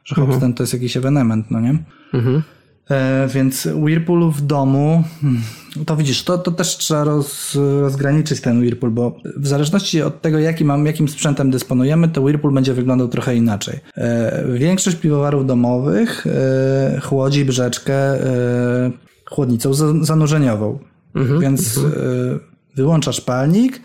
Że hopstand to jest jakiś ewenement, no nie?
Mhm.
E, więc Whirlpool w domu, hmm, to widzisz, to, to też trzeba roz, rozgraniczyć ten Whirlpool, bo w zależności od tego, jaki mam, jakim sprzętem dysponujemy, to Whirlpool będzie wyglądał trochę inaczej. E, większość piwowarów domowych e, chłodzi brzeczkę chłodnicą za- zanurzeniową. Więc e, wyłączasz palnik,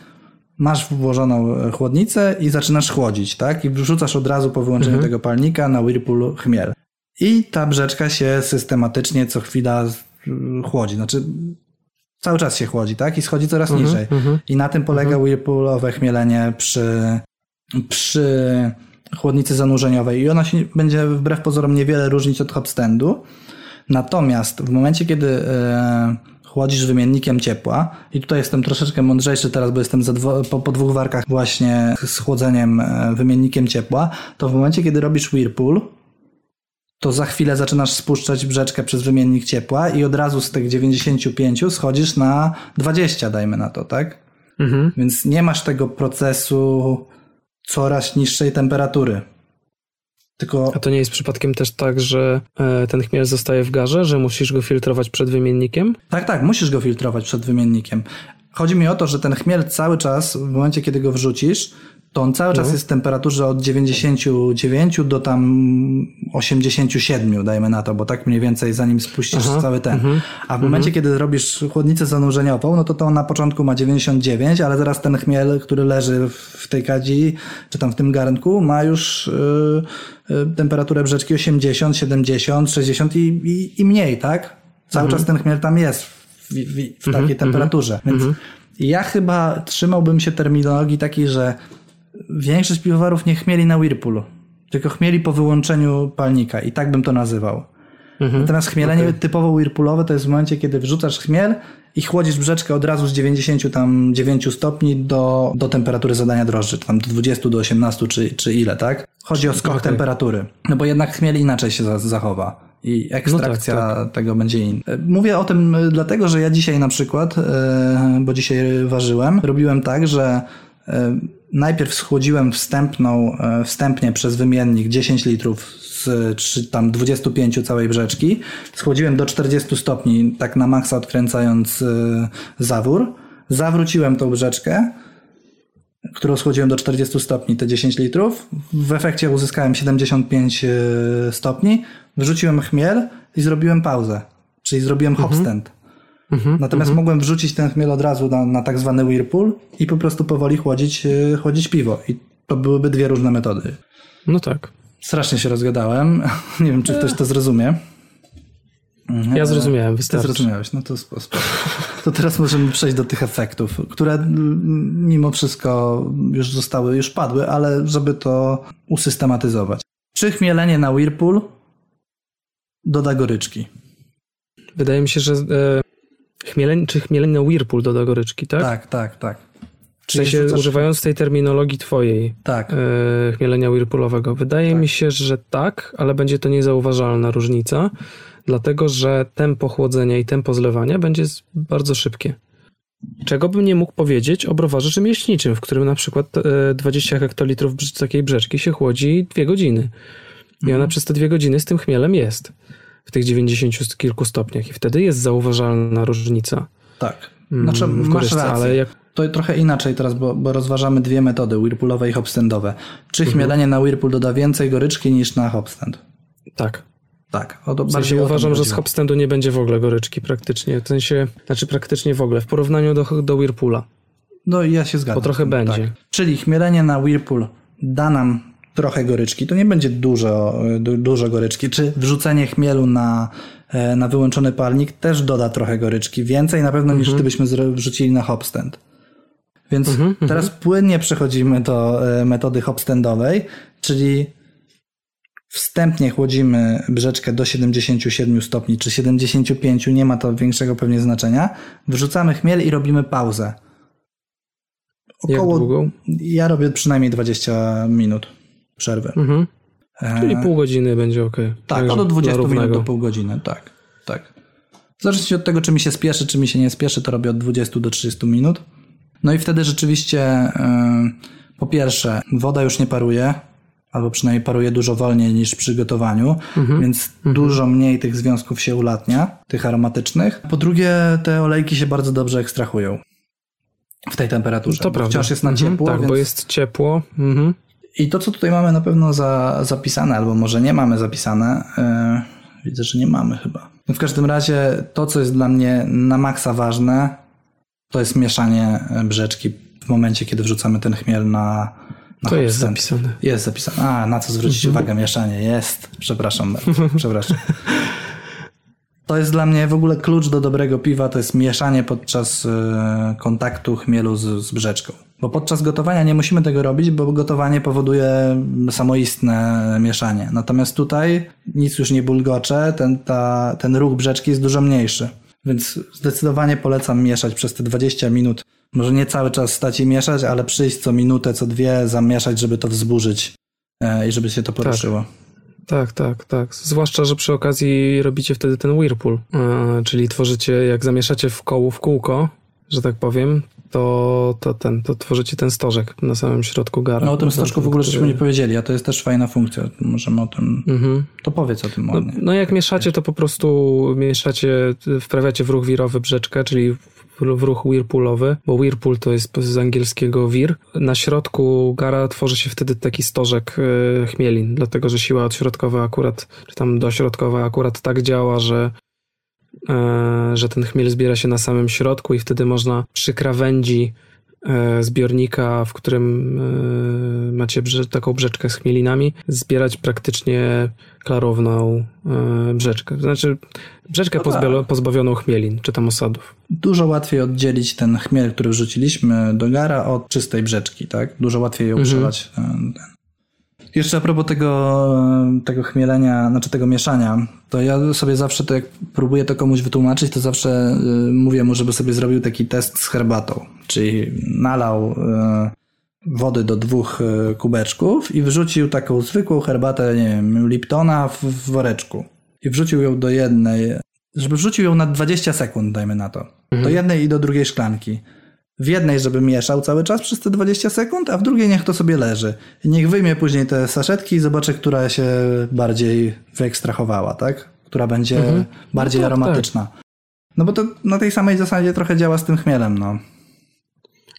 masz włożoną e, chłodnicę i zaczynasz chłodzić, tak? I wrzucasz od razu po wyłączeniu tego palnika na Whirlpool chmiel. I ta brzeczka się systematycznie co chwila z- chłodzi. Znaczy cały czas się chłodzi, tak? I schodzi coraz niżej. I na tym polega Whirlpoolowe chmielenie przy, przy chłodnicy zanurzeniowej. I ona się będzie wbrew pozorom niewiele różnić od hopstandu. Natomiast w momencie, kiedy e, chłodzisz wymiennikiem ciepła, i tutaj jestem troszeczkę mądrzejszy teraz, bo jestem dwo, po, po dwóch warkach właśnie z chłodzeniem e, wymiennikiem ciepła, to w momencie, kiedy robisz Whirlpool, to za chwilę zaczynasz spuszczać brzeczkę przez wymiennik ciepła i od razu z tych 95 schodzisz na 20, dajmy na to, tak?
Mhm.
Więc nie masz tego procesu coraz niższej temperatury. Tylko
A to nie jest przypadkiem też tak, że e, ten chmiel zostaje w garze, że musisz go filtrować przed wymiennikiem?
Tak, tak, musisz go filtrować przed wymiennikiem. Chodzi mi o to, że ten chmiel cały czas, w momencie kiedy go wrzucisz, to on cały czas jest w temperaturze od 99 do tam 87, dajmy na to, bo tak mniej więcej zanim spuścisz
Aha,
cały ten. A w momencie, kiedy robisz chłodnicę zanurzeniową, no to to on na początku ma 99, ale teraz ten chmiel, który leży w tej kadzi, czy tam w tym garnku, ma już yy, yy, temperaturę brzeczki 80, 70, 60 i, i, i mniej, tak? Cały czas ten chmiel tam jest w, w, w takiej temperaturze. Więc ja chyba trzymałbym się terminologii takiej, że większość piwowarów nie chmieli na Whirlpoolu. tylko chmieli po wyłączeniu palnika i tak bym to nazywał. Mhm. Natomiast chmielenie okay. typowo whirlpoolowe to jest w momencie, kiedy wrzucasz chmiel i chłodzisz brzeczkę od razu z 99 stopni do, do temperatury zadania drożdży, tam do 20, do 18 czy, czy ile, tak? Chodzi o skok okay. temperatury. No bo jednak chmiel inaczej się zachowa i ekstrakcja no tak, tak. tego będzie inna. Mówię o tym dlatego, że ja dzisiaj na przykład, e, bo dzisiaj ważyłem, robiłem tak, że e, najpierw schłodziłem wstępną, e, wstępnie przez wymiennik 10 litrów z czy tam 25 całej brzeczki. Schłodziłem do 40 stopni, tak na maksa odkręcając e, zawór. Zawróciłem tą brzeczkę, którą schłodziłem do 40 stopni, te 10 litrów. W efekcie uzyskałem 75 e, stopni. Wrzuciłem chmiel i zrobiłem pauzę, czyli zrobiłem mhm. hopstand. Mhm, Natomiast mhm. mogłem wrzucić ten chmiel od razu na, na tak zwany whirlpool i po prostu powoli chłodzić, e, chłodzić piwo. I to byłyby dwie różne metody.
No tak.
Strasznie się rozgadałem. Nie wiem, czy ktoś to zrozumie.
Ja zrozumiałem, wystarczy.
Ty zrozumiałeś, no to spoko. To teraz możemy przejść do tych efektów, które mimo wszystko już zostały, już padły, ale żeby to usystematyzować. Czy chmielenie na Whirlpool doda goryczki?
Wydaje mi się, że chmielenie, czy chmielenie na Whirlpool doda goryczki, tak?
Tak, tak, tak.
W sensie używając tej terminologii twojej,
tak. E,
chmielenia whirlpoolowego. Wydaje tak. mi się, że tak, ale będzie to niezauważalna różnica, dlatego że tempo chłodzenia i tempo zlewania będzie bardzo szybkie. Czego bym nie mógł powiedzieć o browarze rzemieślniczym, w którym na przykład 20 e, hektolitrów takiej brzeczki się chłodzi dwie godziny. I ona mhm. przez te dwie godziny z tym chmielem jest w tych 90 kilku stopniach i wtedy jest zauważalna różnica.
Tak. Znaczy, mm, masz rację. Ale jak to trochę inaczej teraz, bo, bo rozważamy dwie metody, whirlpoolowe i hopstandowe. Czy mhm. chmielenie na whirlpool doda więcej goryczki niż na hopstand?
Tak.
Tak.
O to w sensie uważam, że z hopstandu nie będzie w ogóle goryczki praktycznie. W sensie, znaczy praktycznie w ogóle, w porównaniu do, do whirlpoola.
No ja się zgadzam.
Bo trochę będzie. Tak.
Czyli chmielenie na whirlpool da nam trochę goryczki. To nie będzie dużo, dużo goryczki. Czy wrzucenie chmielu na e, na wyłączony palnik też doda trochę goryczki. Więcej na pewno niż mhm. gdybyśmy wrzucili na hopstand. Więc mhm, teraz mhm. płynnie przechodzimy do e, metody hopstandowej, czyli wstępnie chłodzimy brzeczkę do 77 stopni czy 75, nie ma to większego pewnie znaczenia. Wrzucamy chmiel i robimy pauzę.
Około, Jak długo?
Ja robię przynajmniej 20 minut przerwy. Mhm.
E, czyli pół godziny będzie ok.
Tak, do 20 minut do pół godziny, tak. tak. W zależności od tego, czy mi się spieszy, czy mi się nie spieszy, to robię od 20 do 30 minut. No i wtedy rzeczywiście y, po pierwsze woda już nie paruje, albo przynajmniej paruje dużo wolniej niż przy gotowaniu, mhm. więc mhm. dużo mniej tych związków się ulatnia, tych aromatycznych. Po drugie, te olejki się bardzo dobrze ekstrahują w tej temperaturze.
To prawda.
Wciąż jest na mhm, ciepło.
tak, więc... bo jest ciepło. Mhm.
I to, co tutaj mamy na pewno za, zapisane, albo może nie mamy zapisane, yy, widzę, że nie mamy chyba. No w każdym razie to, co jest dla mnie na maksa ważne, to jest mieszanie brzeczki w momencie, kiedy wrzucamy ten chmiel na, na
To jest zapisane.
Jest zapisane. A, na co zwrócić mhm. uwagę? Mieszanie. Jest. Przepraszam. Przepraszam. To jest dla mnie w ogóle klucz do dobrego piwa, to jest mieszanie podczas e, kontaktu chmielu z, z brzeczką. Bo podczas gotowania nie musimy tego robić, bo gotowanie powoduje samoistne mieszanie. Natomiast tutaj nic już nie bulgocze, ten, ta, ten ruch brzeczki jest dużo mniejszy. Więc zdecydowanie polecam mieszać przez te 20 minut. Może nie cały czas stać i mieszać, ale przyjść co minutę, co dwie, zamieszać, żeby to wzburzyć e, i żeby się to poruszyło.
Tak, tak, tak. Zwłaszcza, że przy okazji robicie wtedy ten whirlpool, e, czyli tworzycie, jak zamieszacie w koło, w kółko, że tak powiem, to, to, ten, to tworzycie ten stożek na samym środku gara.
No o tym stożku w ogóle który... żeśmy nie powiedzieli, a to jest też fajna funkcja. Możemy o tym... Mhm. To powiedz o tym
no, no, jak mieszacie, to po prostu mieszacie, wprawiacie w ruch wirowy brzeczkę, czyli w ruch whirlpoolowy, bo whirlpool to jest z angielskiego wir. Na środku gara tworzy się wtedy taki stożek e, chmielin, dlatego że siła odśrodkowa akurat, czy tam dośrodkowa akurat tak działa, że E, że ten chmiel zbiera się na samym środku i wtedy można przy krawędzi zbiornika, w którym e, macie taką brzeczkę z chmielinami, zbierać praktycznie klarowną brzeczkę. Znaczy brzeczkę no tak. pozbawioną chmielin, czy tam osadów.
Dużo łatwiej oddzielić ten chmiel, który wrzuciliśmy do gara od czystej brzeczki, tak? Dużo łatwiej ją mhm. przelać. Jeszcze a propos tego, tego chmielenia, znaczy tego mieszania, to ja sobie zawsze to jak próbuję to komuś wytłumaczyć, to zawsze y, mówię mu, żeby sobie zrobił taki test z herbatą. Czyli nalał y, wody do dwóch y, kubeczków i wrzucił taką zwykłą herbatę, nie wiem, Liptona w, w woreczku. I wrzucił ją do jednej, żeby wrzucił ją na 20 sekund, dajmy na to. Do jednej i do drugiej szklanki. W jednej, żeby mieszał cały czas przez te 20 sekund, a w drugiej niech to sobie leży. I niech wyjmie później te saszetki i zobaczy, która się bardziej wyekstrahowała, tak? Która będzie
Mhm.
bardziej
No tak,
aromatyczna. No bo to na tej samej zasadzie trochę działa z tym chmielem, no.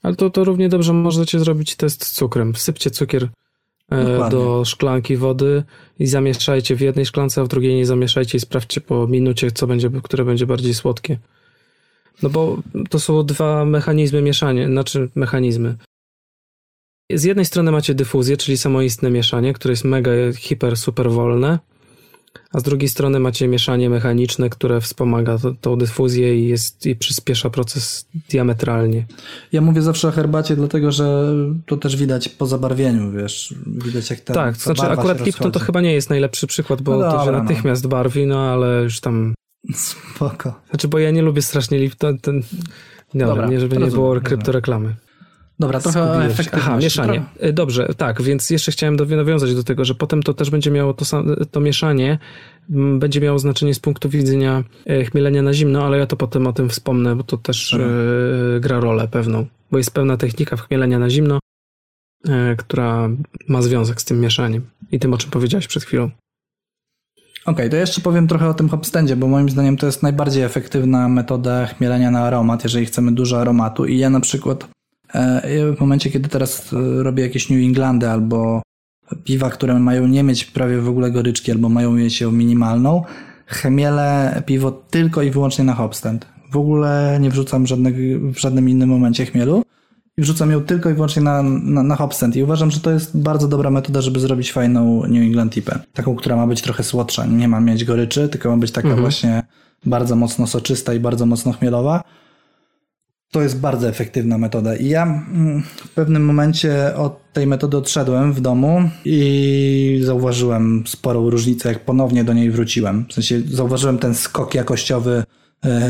Ale to, to równie dobrze możecie zrobić test z cukrem. Wsypcie cukier e,
Dokładnie.
do szklanki wody i zamieszajcie w jednej szklance, a w drugiej nie zamieszajcie i sprawdźcie po minucie, co będzie, które będzie bardziej słodkie. No bo to są dwa mechanizmy mieszania, znaczy mechanizmy. Z jednej strony macie dyfuzję, czyli samoistne mieszanie, które jest mega, hiper, super wolne, a z drugiej strony macie mieszanie mechaniczne, które wspomaga to, tą dyfuzję i, jest, i przyspiesza proces diametralnie.
Ja mówię zawsze o herbacie, dlatego że to też widać po zabarwieniu, wiesz. Widać jak ta,
Tak, to
ta
znaczy
barwa
akurat Lipton to chyba nie jest najlepszy przykład, bo
No
to się
dobra, no.
natychmiast barwi, no ale już tam...
Spoko.
Znaczy, bo ja nie lubię strasznie Lipton, ten... Dobra,
Dobra,
nie, żeby nie
rozumiem,
było
rozumiem.
kryptoreklamy.
Dobra, trochę o
się.
efektywności.
Aha, mieszanie.
Trochę-
Dobrze, tak, więc jeszcze chciałem nawiązać do tego, że potem to też będzie miało to, to mieszanie, m, będzie miało znaczenie z punktu widzenia e, chmielenia na zimno, ale ja to potem o tym wspomnę, bo to też
Dobra.
e, gra rolę pewną, bo jest pewna technika chmielenia na zimno, e, która ma związek z tym mieszaniem i tym, o czym powiedziałeś przed chwilą.
Okej, to jeszcze powiem trochę o tym hopstendzie, bo moim zdaniem to jest najbardziej efektywna metoda chmielenia na aromat, jeżeli chcemy dużo aromatu. I ja na przykład e, w momencie, kiedy teraz e, robię jakieś New Englandy albo piwa, które mają nie mieć prawie w ogóle goryczki albo mają mieć ją minimalną, chmielę piwo tylko i wyłącznie na hopstand. W ogóle nie wrzucam w żadnym innym momencie chmielu i wrzucam ją tylko i wyłącznie na, na, na hopstand. I uważam, że to jest bardzo dobra metoda, żeby zrobić fajną New England tipę. Taką, która ma być trochę słodsza. Nie ma mieć goryczy, tylko ma być taka właśnie bardzo mocno soczysta i bardzo mocno chmielowa. To jest bardzo efektywna metoda. I ja mm, w pewnym momencie od tej metody odszedłem w domu i zauważyłem sporą różnicę, jak ponownie do niej wróciłem. W sensie zauważyłem ten skok jakościowy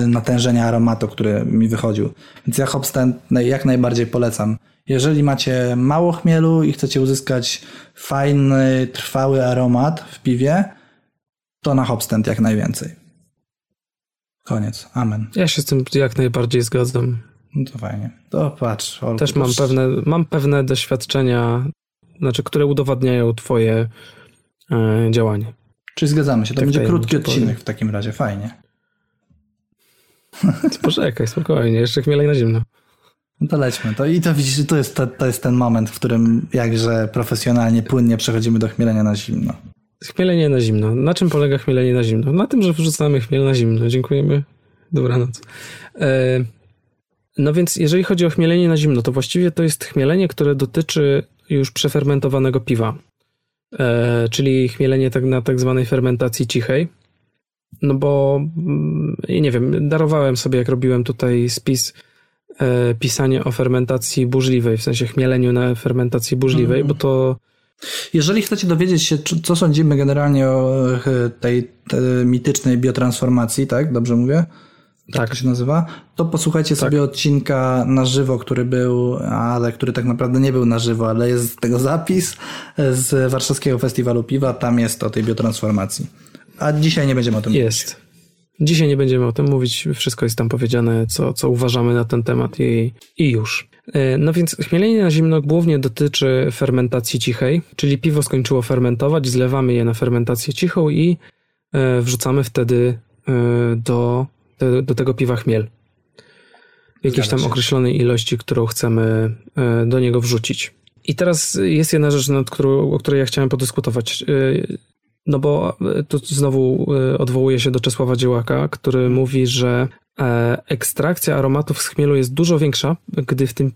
natężenia aromatu, który mi wychodził. Więc ja Hopstand naj- jak najbardziej polecam. Jeżeli macie mało chmielu i chcecie uzyskać fajny, trwały aromat w piwie, to na Hopstand jak najwięcej. Koniec. Amen.
Ja się z tym jak najbardziej zgadzam.
No to fajnie. To patrz. Olku,
Też mam
patrz.
pewne, mam pewne doświadczenia, znaczy, które udowadniają twoje e, działanie.
Czyli zgadzamy się. To
Tak
będzie krótki
powiem.
odcinek w takim razie. Fajnie.
Poczekaj, spokojnie, jeszcze chmielej na zimno.
No to lećmy. To, I to widzisz, to jest, to, to jest ten moment, w którym jakże profesjonalnie, płynnie przechodzimy do chmielenia na zimno.
Chmielenie na zimno. Na czym polega chmielenie na zimno? Na tym, że wrzucamy chmiel na zimno. Dziękujemy. Dobranoc. E, no więc jeżeli chodzi o chmielenie na zimno, to właściwie to jest chmielenie, które dotyczy już przefermentowanego piwa. E, czyli chmielenie tak na tak zwanej fermentacji cichej. No bo mm, nie wiem, darowałem sobie, jak robiłem tutaj spis, e, pisanie o fermentacji burzliwej, w sensie chmieleniu na fermentacji burzliwej, bo to
Jeżeli chcecie dowiedzieć się, co sądzimy generalnie o e, tej, tej mitycznej biotransformacji, tak? Dobrze mówię? Tak,
Tak.
to się nazywa? To posłuchajcie sobie odcinka na żywo, który był, ale który tak naprawdę nie był na żywo, ale jest z tego zapis z Warszawskiego Festiwalu Piwa. Tam jest o tej biotransformacji. A dzisiaj nie będziemy o tym mówić.
Jest. Dzisiaj nie będziemy o tym mówić, wszystko jest tam powiedziane, co, co uważamy na ten temat i, i już. E, No więc chmielenie na zimno głównie dotyczy fermentacji cichej, czyli piwo skończyło fermentować, zlewamy je na fermentację cichą i e, wrzucamy wtedy e, do, do, tego piwa chmiel. Jakiejś tam określonej ilości, którą chcemy do niego wrzucić. I teraz jest jedna rzecz, nad którą, o której ja chciałem podyskutować. No bo e, tu znowu e, odwołuję się do Czesława Dziełaka, który mówi, że e, ekstrakcja aromatów z chmielu jest dużo większa, gdy w, tym,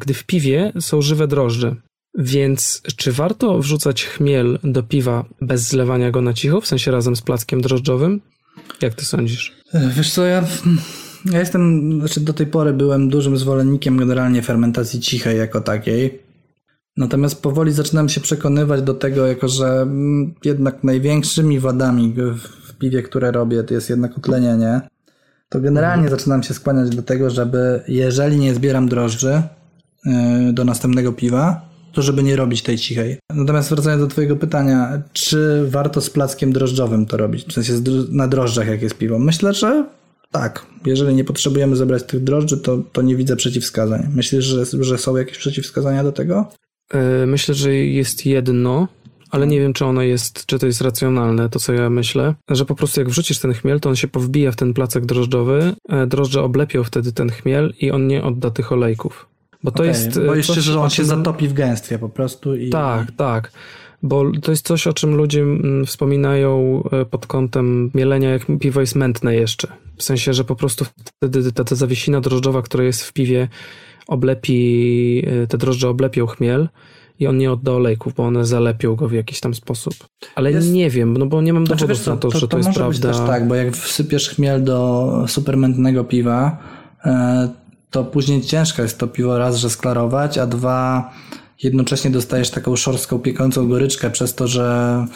gdy w piwie są żywe drożdże. Więc czy warto wrzucać chmiel do piwa bez zlewania go na cicho, w sensie razem z plackiem drożdżowym? Jak ty sądzisz?
Wiesz co, ja, ja jestem, znaczy do tej pory byłem dużym zwolennikiem generalnie fermentacji cichej jako takiej. Natomiast powoli zaczynam się przekonywać do tego, jako że mm, jednak największymi wadami w piwie, które robię, to jest jednak utlenienie. To generalnie mhm. zaczynam się skłaniać do tego, żeby jeżeli nie zbieram drożdży yy, do następnego piwa, to żeby nie robić tej cichej. Natomiast wracając do Twojego pytania, czy warto z plackiem drożdżowym to robić? W sensie na drożdżach, jak jest piwo? Myślę, że tak. Jeżeli nie potrzebujemy zebrać tych drożdży, to, to nie widzę przeciwwskazań. Myślisz, że, że są jakieś przeciwwskazania do tego?
E, myślę, że jest jedno, ale nie wiem, czy ono jest, czy to jest racjonalne, to co ja myślę, że po prostu jak wrzucisz ten chmiel, to on się powbija w ten placek drożdżowy, e, drożdże oblepią wtedy ten chmiel i on nie odda tych olejków. Bo to okay, jest.
Boisz się, że on się zatopi w gęstwie po prostu i.
Tak, tak. Bo to jest coś, o czym ludzie mm, wspominają e, pod kątem mielenia, jak piwo jest mętne jeszcze. W sensie, że po prostu wtedy ta, ta zawiesina drożdżowa, która jest w piwie, oblepi, e, te drożdże oblepią chmiel i on nie odda olejków, bo one zalepią go w jakiś tam sposób. Ale jest... nie wiem, no bo nie mam znaczy, dowodów na to, to, że to, to jest może prawda.
Być też tak, bo jak wsypiesz chmiel do supermętnego piwa, e, to później ciężko jest to piwo raz, że sklarować, a dwa jednocześnie dostajesz taką szorstką, piekącą goryczkę przez to, że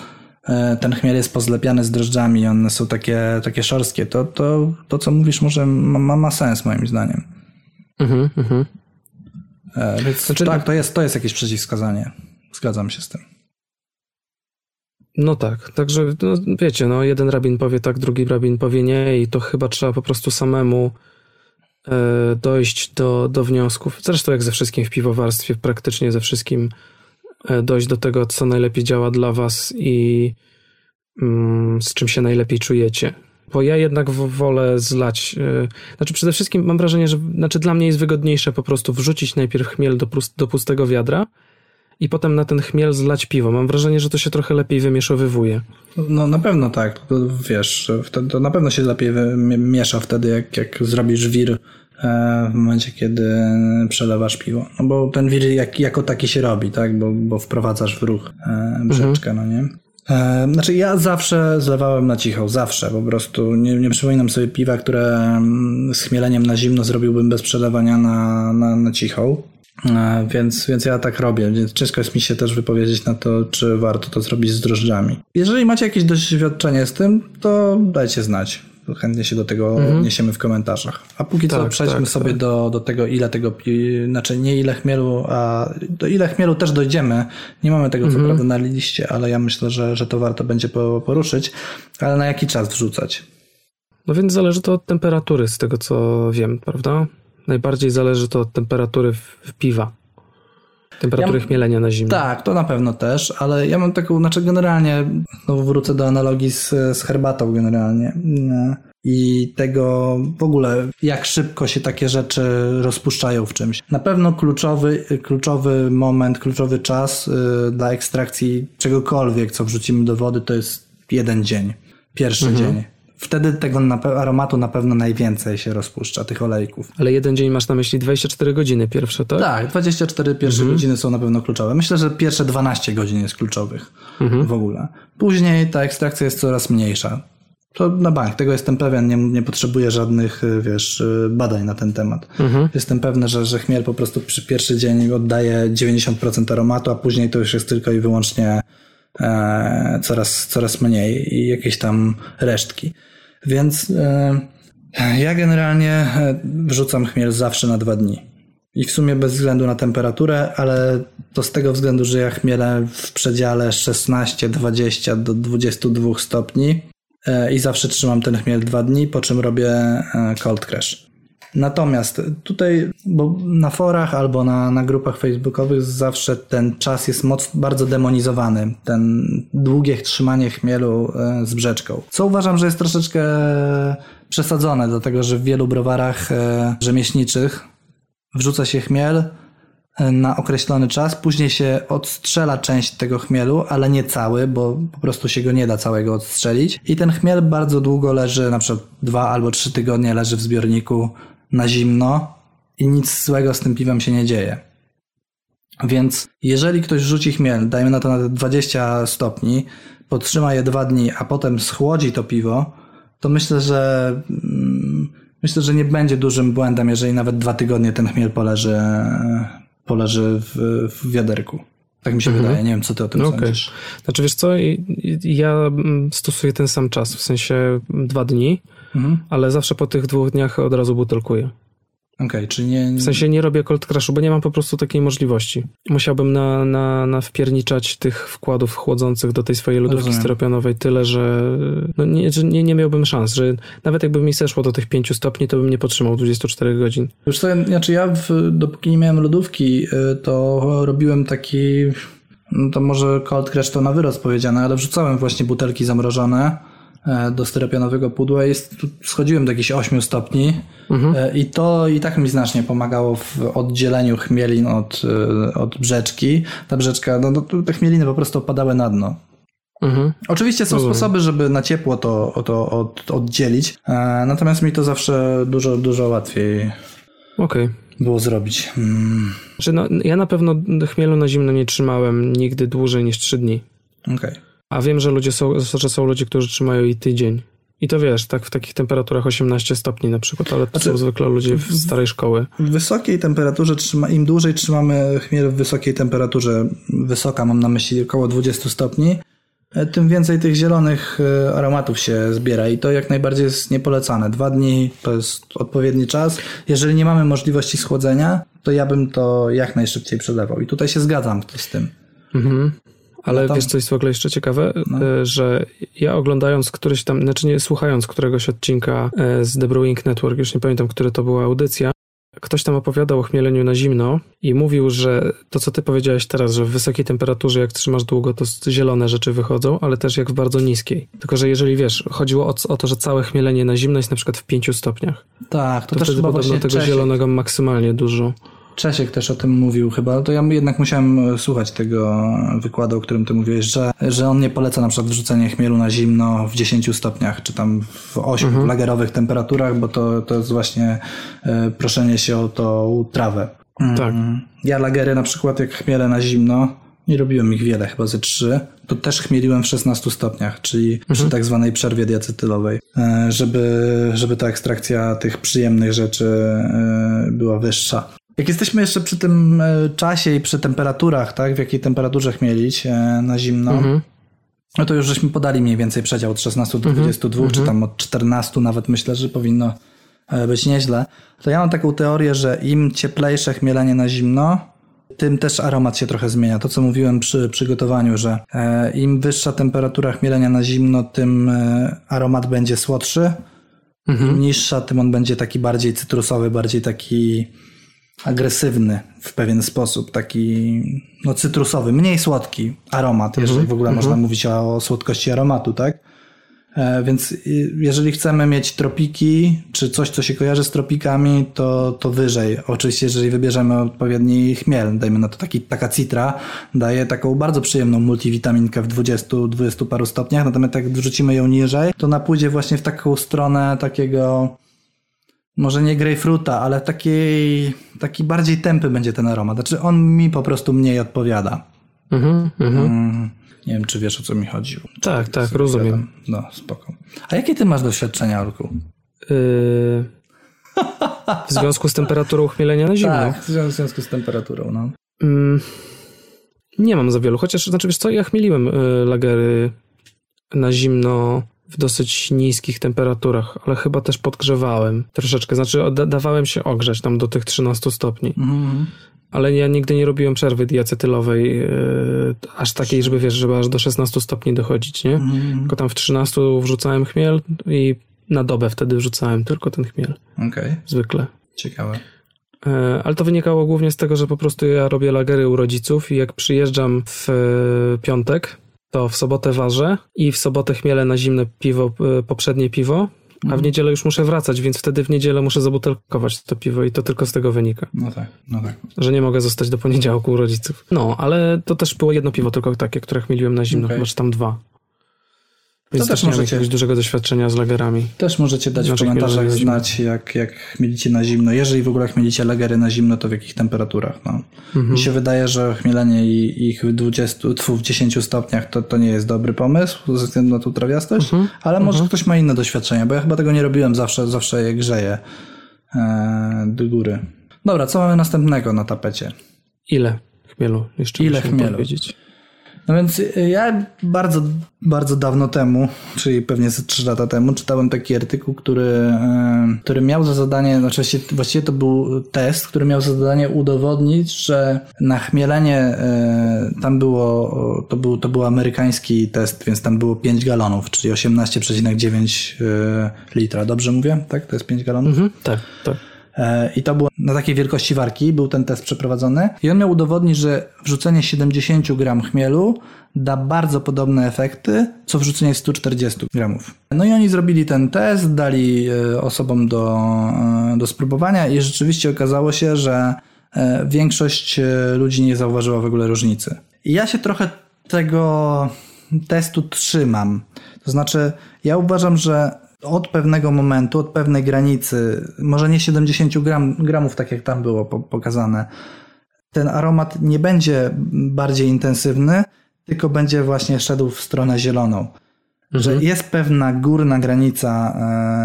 e, ten chmiel jest pozlepiany z drożdżami, one są takie, takie szorstkie. To, to, to, co mówisz, może ma, ma sens moim zdaniem. Mhm, mhm. E, więc znaczy, tak, to jest, to jest jakieś przeciwwskazanie. Zgadzam się z tym.
No tak, także no, wiecie, no jeden rabin powie tak, drugi rabin powie nie i to chyba trzeba po prostu samemu E, dojść do, do wniosków. Zresztą jak ze wszystkim w piwowarstwie, praktycznie ze wszystkim e, dojść do tego, co najlepiej działa dla was i mm, z czym się najlepiej czujecie. Bo ja jednak wolę zlać. E, znaczy, przede wszystkim mam wrażenie, że znaczy dla mnie jest wygodniejsze po prostu wrzucić najpierw chmiel do, do pustego wiadra i potem na ten chmiel zlać piwo. Mam wrażenie, że to się trochę lepiej wymieszowywuje.
No na pewno tak. To, wiesz, to, na pewno się lepiej miesza wtedy, jak, jak zrobisz wir e, w momencie, kiedy przelewasz piwo. No bo ten wir jak, jako taki się robi, tak? Bo, bo wprowadzasz w ruch e, brzeczkę, mhm. no nie? E, znaczy ja zawsze zlewałem na cicho, zawsze po prostu. Nie, nie przypominam sobie piwa, które mm, z chmieleniem na zimno zrobiłbym bez przelewania na, na, na cichą. E, więc, więc ja tak robię, więc ciężko jest mi się też wypowiedzieć na to, czy warto to zrobić z drożdżami. Jeżeli macie jakieś doświadczenie z tym, to dajcie znać. Chętnie się do tego mhm. odniesiemy w komentarzach. A póki tak, co przejdźmy tak, sobie tak. Do, do tego, ile tego, znaczy nie ile chmielu, a do ile chmielu też dojdziemy. Nie mamy tego mhm. co prawda na liście, ale ja myślę, że, że to warto będzie poruszyć. Ale na jaki czas wrzucać?
No więc zależy to od temperatury, z tego co wiem, prawda? Najbardziej zależy to od temperatury w piwa. Temperatury ja, chmielenia na zimę.
Tak, to na pewno też, ale ja mam taką, znaczy generalnie, no wrócę do analogii z, z herbatą generalnie. I tego w ogóle, jak szybko się takie rzeczy rozpuszczają w czymś. Na pewno kluczowy, kluczowy moment, kluczowy czas y, dla ekstrakcji czegokolwiek, co wrzucimy do wody, to jest jeden dzień. Pierwszy mhm. dzień wtedy tego na aromatu na pewno najwięcej się rozpuszcza, tych olejków.
Ale jeden dzień masz na myśli 24 godziny pierwsze, tak?
Tak, 24 pierwsze mhm. godziny są na pewno kluczowe. Myślę, że pierwsze 12 godzin jest kluczowych mhm. w ogóle. Później ta ekstrakcja jest coraz mniejsza. To na bank, tego jestem pewien, nie, nie potrzebuję żadnych, wiesz, badań na ten temat. Mhm. Jestem pewny, że, że chmiel po prostu przy pierwszy dzień oddaje 90% aromatu, a później to już jest tylko i wyłącznie e, coraz, coraz mniej i jakieś tam resztki. Więc e, ja generalnie e, wrzucam chmiel zawsze na dwa dni. I w sumie bez względu na temperaturę, ale to z tego względu, że ja chmielę w przedziale 16-20 do 22 stopni e, i zawsze trzymam ten chmiel dwa dni, po czym robię cold crash. Natomiast tutaj, bo na forach albo na, na grupach facebookowych zawsze ten czas jest moc, bardzo demonizowany. Ten długie trzymanie chmielu e, z brzeczką. Co uważam, że jest troszeczkę przesadzone, dlatego że w wielu browarach e, rzemieślniczych wrzuca się chmiel e, na określony czas, później się odstrzela część tego chmielu, ale nie cały, bo po prostu się go nie da całego odstrzelić. I ten chmiel bardzo długo leży, na przykład dwa albo trzy tygodnie leży w zbiorniku na zimno i nic złego z tym piwem się nie dzieje. Więc jeżeli ktoś rzuci chmiel, dajmy na to na 20 stopni, podtrzyma je dwa dni, a potem schłodzi to piwo, to myślę, że mm, myślę, że nie będzie dużym błędem, jeżeli nawet dwa tygodnie ten chmiel poleży poleży w, w wiaderku. Tak mi się
Mhm.
wydaje. Nie wiem, co ty o tym
No
sądzisz.
Znaczy wiesz co, ja mm, stosuję ten sam czas, w sensie dwa dni,
Mhm.
ale zawsze po tych dwóch dniach od razu butelkuję.
Okej, czyli nie...
W sensie nie robię cold crashu, bo nie mam po prostu takiej możliwości. Musiałbym na, na, na wpierniczać tych wkładów chłodzących do tej swojej lodówki
Rozumiem.
styropianowej tyle, że, no nie, że nie, nie miałbym szans, że nawet jakby mi zeszło do tych 5 stopni, to bym nie potrzymał 24 godzin.
Już to, znaczy ja w, dopóki nie miałem lodówki, y, to robiłem taki, no to może cold crash to na wyrost powiedziane, ale wrzucałem właśnie butelki zamrożone do styropianowego pudła i jest- schodziłem do jakichś 8 stopni e, i to i tak mi znacznie pomagało w oddzieleniu chmielin od, e, od brzeczki. Ta brzeczka, no, no te chmieliny po prostu opadały na dno.
Mhm.
Oczywiście są sposoby, żeby na ciepło to, to od, oddzielić, e, natomiast mi to zawsze dużo, dużo łatwiej
Okej.
było zrobić. Mm.
Że no, ja na pewno chmielu na zimno nie trzymałem nigdy dłużej niż 3 dni.
Okej.
A wiem, że ludzie są, że są ludzie, którzy trzymają i tydzień. I to wiesz, tak w takich temperaturach 18 stopni na przykład, ale to
Znaczy-
są zwykle ludzie w starej szkoły.
W wysokiej temperaturze, trzyma, im dłużej trzymamy chmiel w wysokiej temperaturze, wysoka mam na myśli około 20 stopni, e, tym więcej tych zielonych e, aromatów się zbiera i to jak najbardziej jest niepolecane. Dwa dni to jest odpowiedni czas. Jeżeli nie mamy możliwości schłodzenia, to ja bym to jak najszybciej przelewał. I tutaj się zgadzam z tym.
Mhm. Ale
No to-
wiesz, co jest w ogóle jeszcze ciekawe,
No.
E, że ja oglądając któryś tam, znaczy nie słuchając któregoś odcinka e, z The Brewing Network, już nie pamiętam, który to była audycja, ktoś tam opowiadał o chmieleniu na zimno i mówił, że to, co ty powiedziałeś teraz, że w wysokiej temperaturze, jak trzymasz długo, to zielone rzeczy wychodzą, ale też jak w bardzo niskiej. Tylko, że jeżeli wiesz, chodziło o, o to, że całe chmielenie na zimno jest na przykład w 5 stopniach,
Tak, to,
to,
też
wtedy
chyba
podobno tego
Czesiek,
zielonego maksymalnie dużo.
Czesiek też o tym mówił chyba, to ja jednak musiałem e, słuchać tego wykładu, o którym ty mówiłeś, że, że on nie poleca na przykład wrzucenia chmielu na zimno w 10 stopniach, czy tam w 8
Mhm.
w lagerowych temperaturach, bo to, to jest właśnie e, proszenie się o tą trawę. Mm.
Tak.
Ja lagery na przykład jak chmielę na zimno, nie robiłem ich wiele, chyba ze trzy, to też chmieliłem w 16 stopniach, czyli przy tak zwanej przerwie diacetylowej, e, żeby, żeby ta ekstrakcja tych przyjemnych rzeczy była wyższa. Jak jesteśmy jeszcze przy tym e, czasie i przy temperaturach, tak, w jakiej temperaturze chmielić e, na zimno,
Mhm.
no to już żeśmy podali mniej więcej przedział od 16 do 22, czy tam od 14 nawet myślę, że powinno e, być nieźle. To ja mam taką teorię, że im cieplejsze chmielenie na zimno, tym też aromat się trochę zmienia. To, co mówiłem przy przygotowaniu, że im wyższa temperatura chmielenia na zimno, tym aromat będzie słodszy. Im niższa, tym on będzie taki bardziej cytrusowy, bardziej taki agresywny w pewien sposób, taki no cytrusowy, mniej słodki aromat, jeżeli w ogóle można mówić o słodkości aromatu, tak? E, Więc jeżeli chcemy mieć tropiki, czy coś, co się kojarzy z tropikami, to, to wyżej. Oczywiście, jeżeli wybierzemy odpowiedni chmiel, dajmy na to taki, taka citra, daje taką bardzo przyjemną multivitaminkę w 20, 20 paru stopniach, natomiast jak wrzucimy ją niżej, to ona pójdzie właśnie w taką stronę takiego może nie grejpfruta, ale takiej, taki bardziej tępy będzie ten aromat. Znaczy on mi po prostu mniej odpowiada.
Mhm, mhm.
Mm, nie wiem, czy wiesz o co mi chodzi.
Tak, tak, rozumiem.
gadam? No, spoko. A jakie ty masz doświadczenia, Olku?
Yy, w związku z temperaturą chmielenia na zimno.
Tak, w związku- w związku z temperaturą, no.
Mm, nie mam za wielu, chociaż, znaczy wiesz co, ja chmieliłem y, lagery na zimno w dosyć niskich temperaturach, ale chyba też podgrzewałem troszeczkę, znaczy da- dawałem się ogrzać tam do tych 13 stopni,
Mhm.
ale ja nigdy nie robiłem przerwy diacetylowej y, aż takiej, żeby wiesz, żeby aż do 16 stopni dochodzić, nie?
Mhm.
Tylko tam w 13 wrzucałem chmiel i na dobę wtedy wrzucałem tylko ten chmiel,
Okej,
zwykle.
ciekawe.
E, Ale to wynikało głównie z tego, że po prostu ja robię lagery u rodziców i jak przyjeżdżam w e, piątek, to w sobotę ważę i w sobotę chmielę na zimne piwo, e, poprzednie piwo, a w niedzielę już muszę wracać, więc wtedy w niedzielę muszę zabutelkować to piwo i to tylko z tego wynika,
No tak, no tak.
że nie mogę zostać do poniedziałku u rodziców. No, ale to też było jedno piwo tylko takie, które chmieliłem na zimno,
Okej.
chyba czy tam dwa. Więc
To
też
możecie-
jakiegoś dużego doświadczenia z lagerami.
Też możecie dać w
Znaczy
komentarzach znać, jak, jak chmielicie na zimno. Jeżeli w ogóle chmielicie lagery na zimno, to w jakich temperaturach. No.
Mhm.
Mi się wydaje, że chmielenie ich w 20, tfu, w 10 stopniach to, to nie jest dobry pomysł ze względu na tą trawiastość,
Mhm.
ale może ktoś ma inne doświadczenia, bo ja chyba tego nie robiłem zawsze, zawsze je grzeję e, do góry. Dobra, co mamy następnego na tapecie?
Ile chmielu jeszcze
Ile chmielu?
powiedzieć?
No więc y, ja bardzo, bardzo dawno temu, czyli pewnie ze 3 lata temu, czytałem taki artykuł, który, y, który miał za zadanie, znaczy właściwie- to był test, który miał za zadanie udowodnić, że na chmielenie y, tam było, to był, to był amerykański test, więc tam było 5 galonów, czyli 18,9 y, litra. Dobrze mówię? Tak? To jest 5 galonów?
Mhm, tak, tak.
E, I to było na takiej wielkości warki, był ten test przeprowadzony. I on miał udowodnić, że wrzucenie 70 gram chmielu da bardzo podobne efekty, co wrzucenie 140 gramów. No i oni zrobili ten test, dali e, osobom do, e, do spróbowania i rzeczywiście okazało się, że większość ludzi nie zauważyła w ogóle różnicy. I ja się trochę tego testu trzymam. To znaczy, ja uważam, że od pewnego momentu, od pewnej granicy, może nie 70 gram, gramów, tak jak tam było po, pokazane, ten aromat nie będzie bardziej intensywny, tylko będzie właśnie szedł w stronę zieloną. Że jest pewna górna granica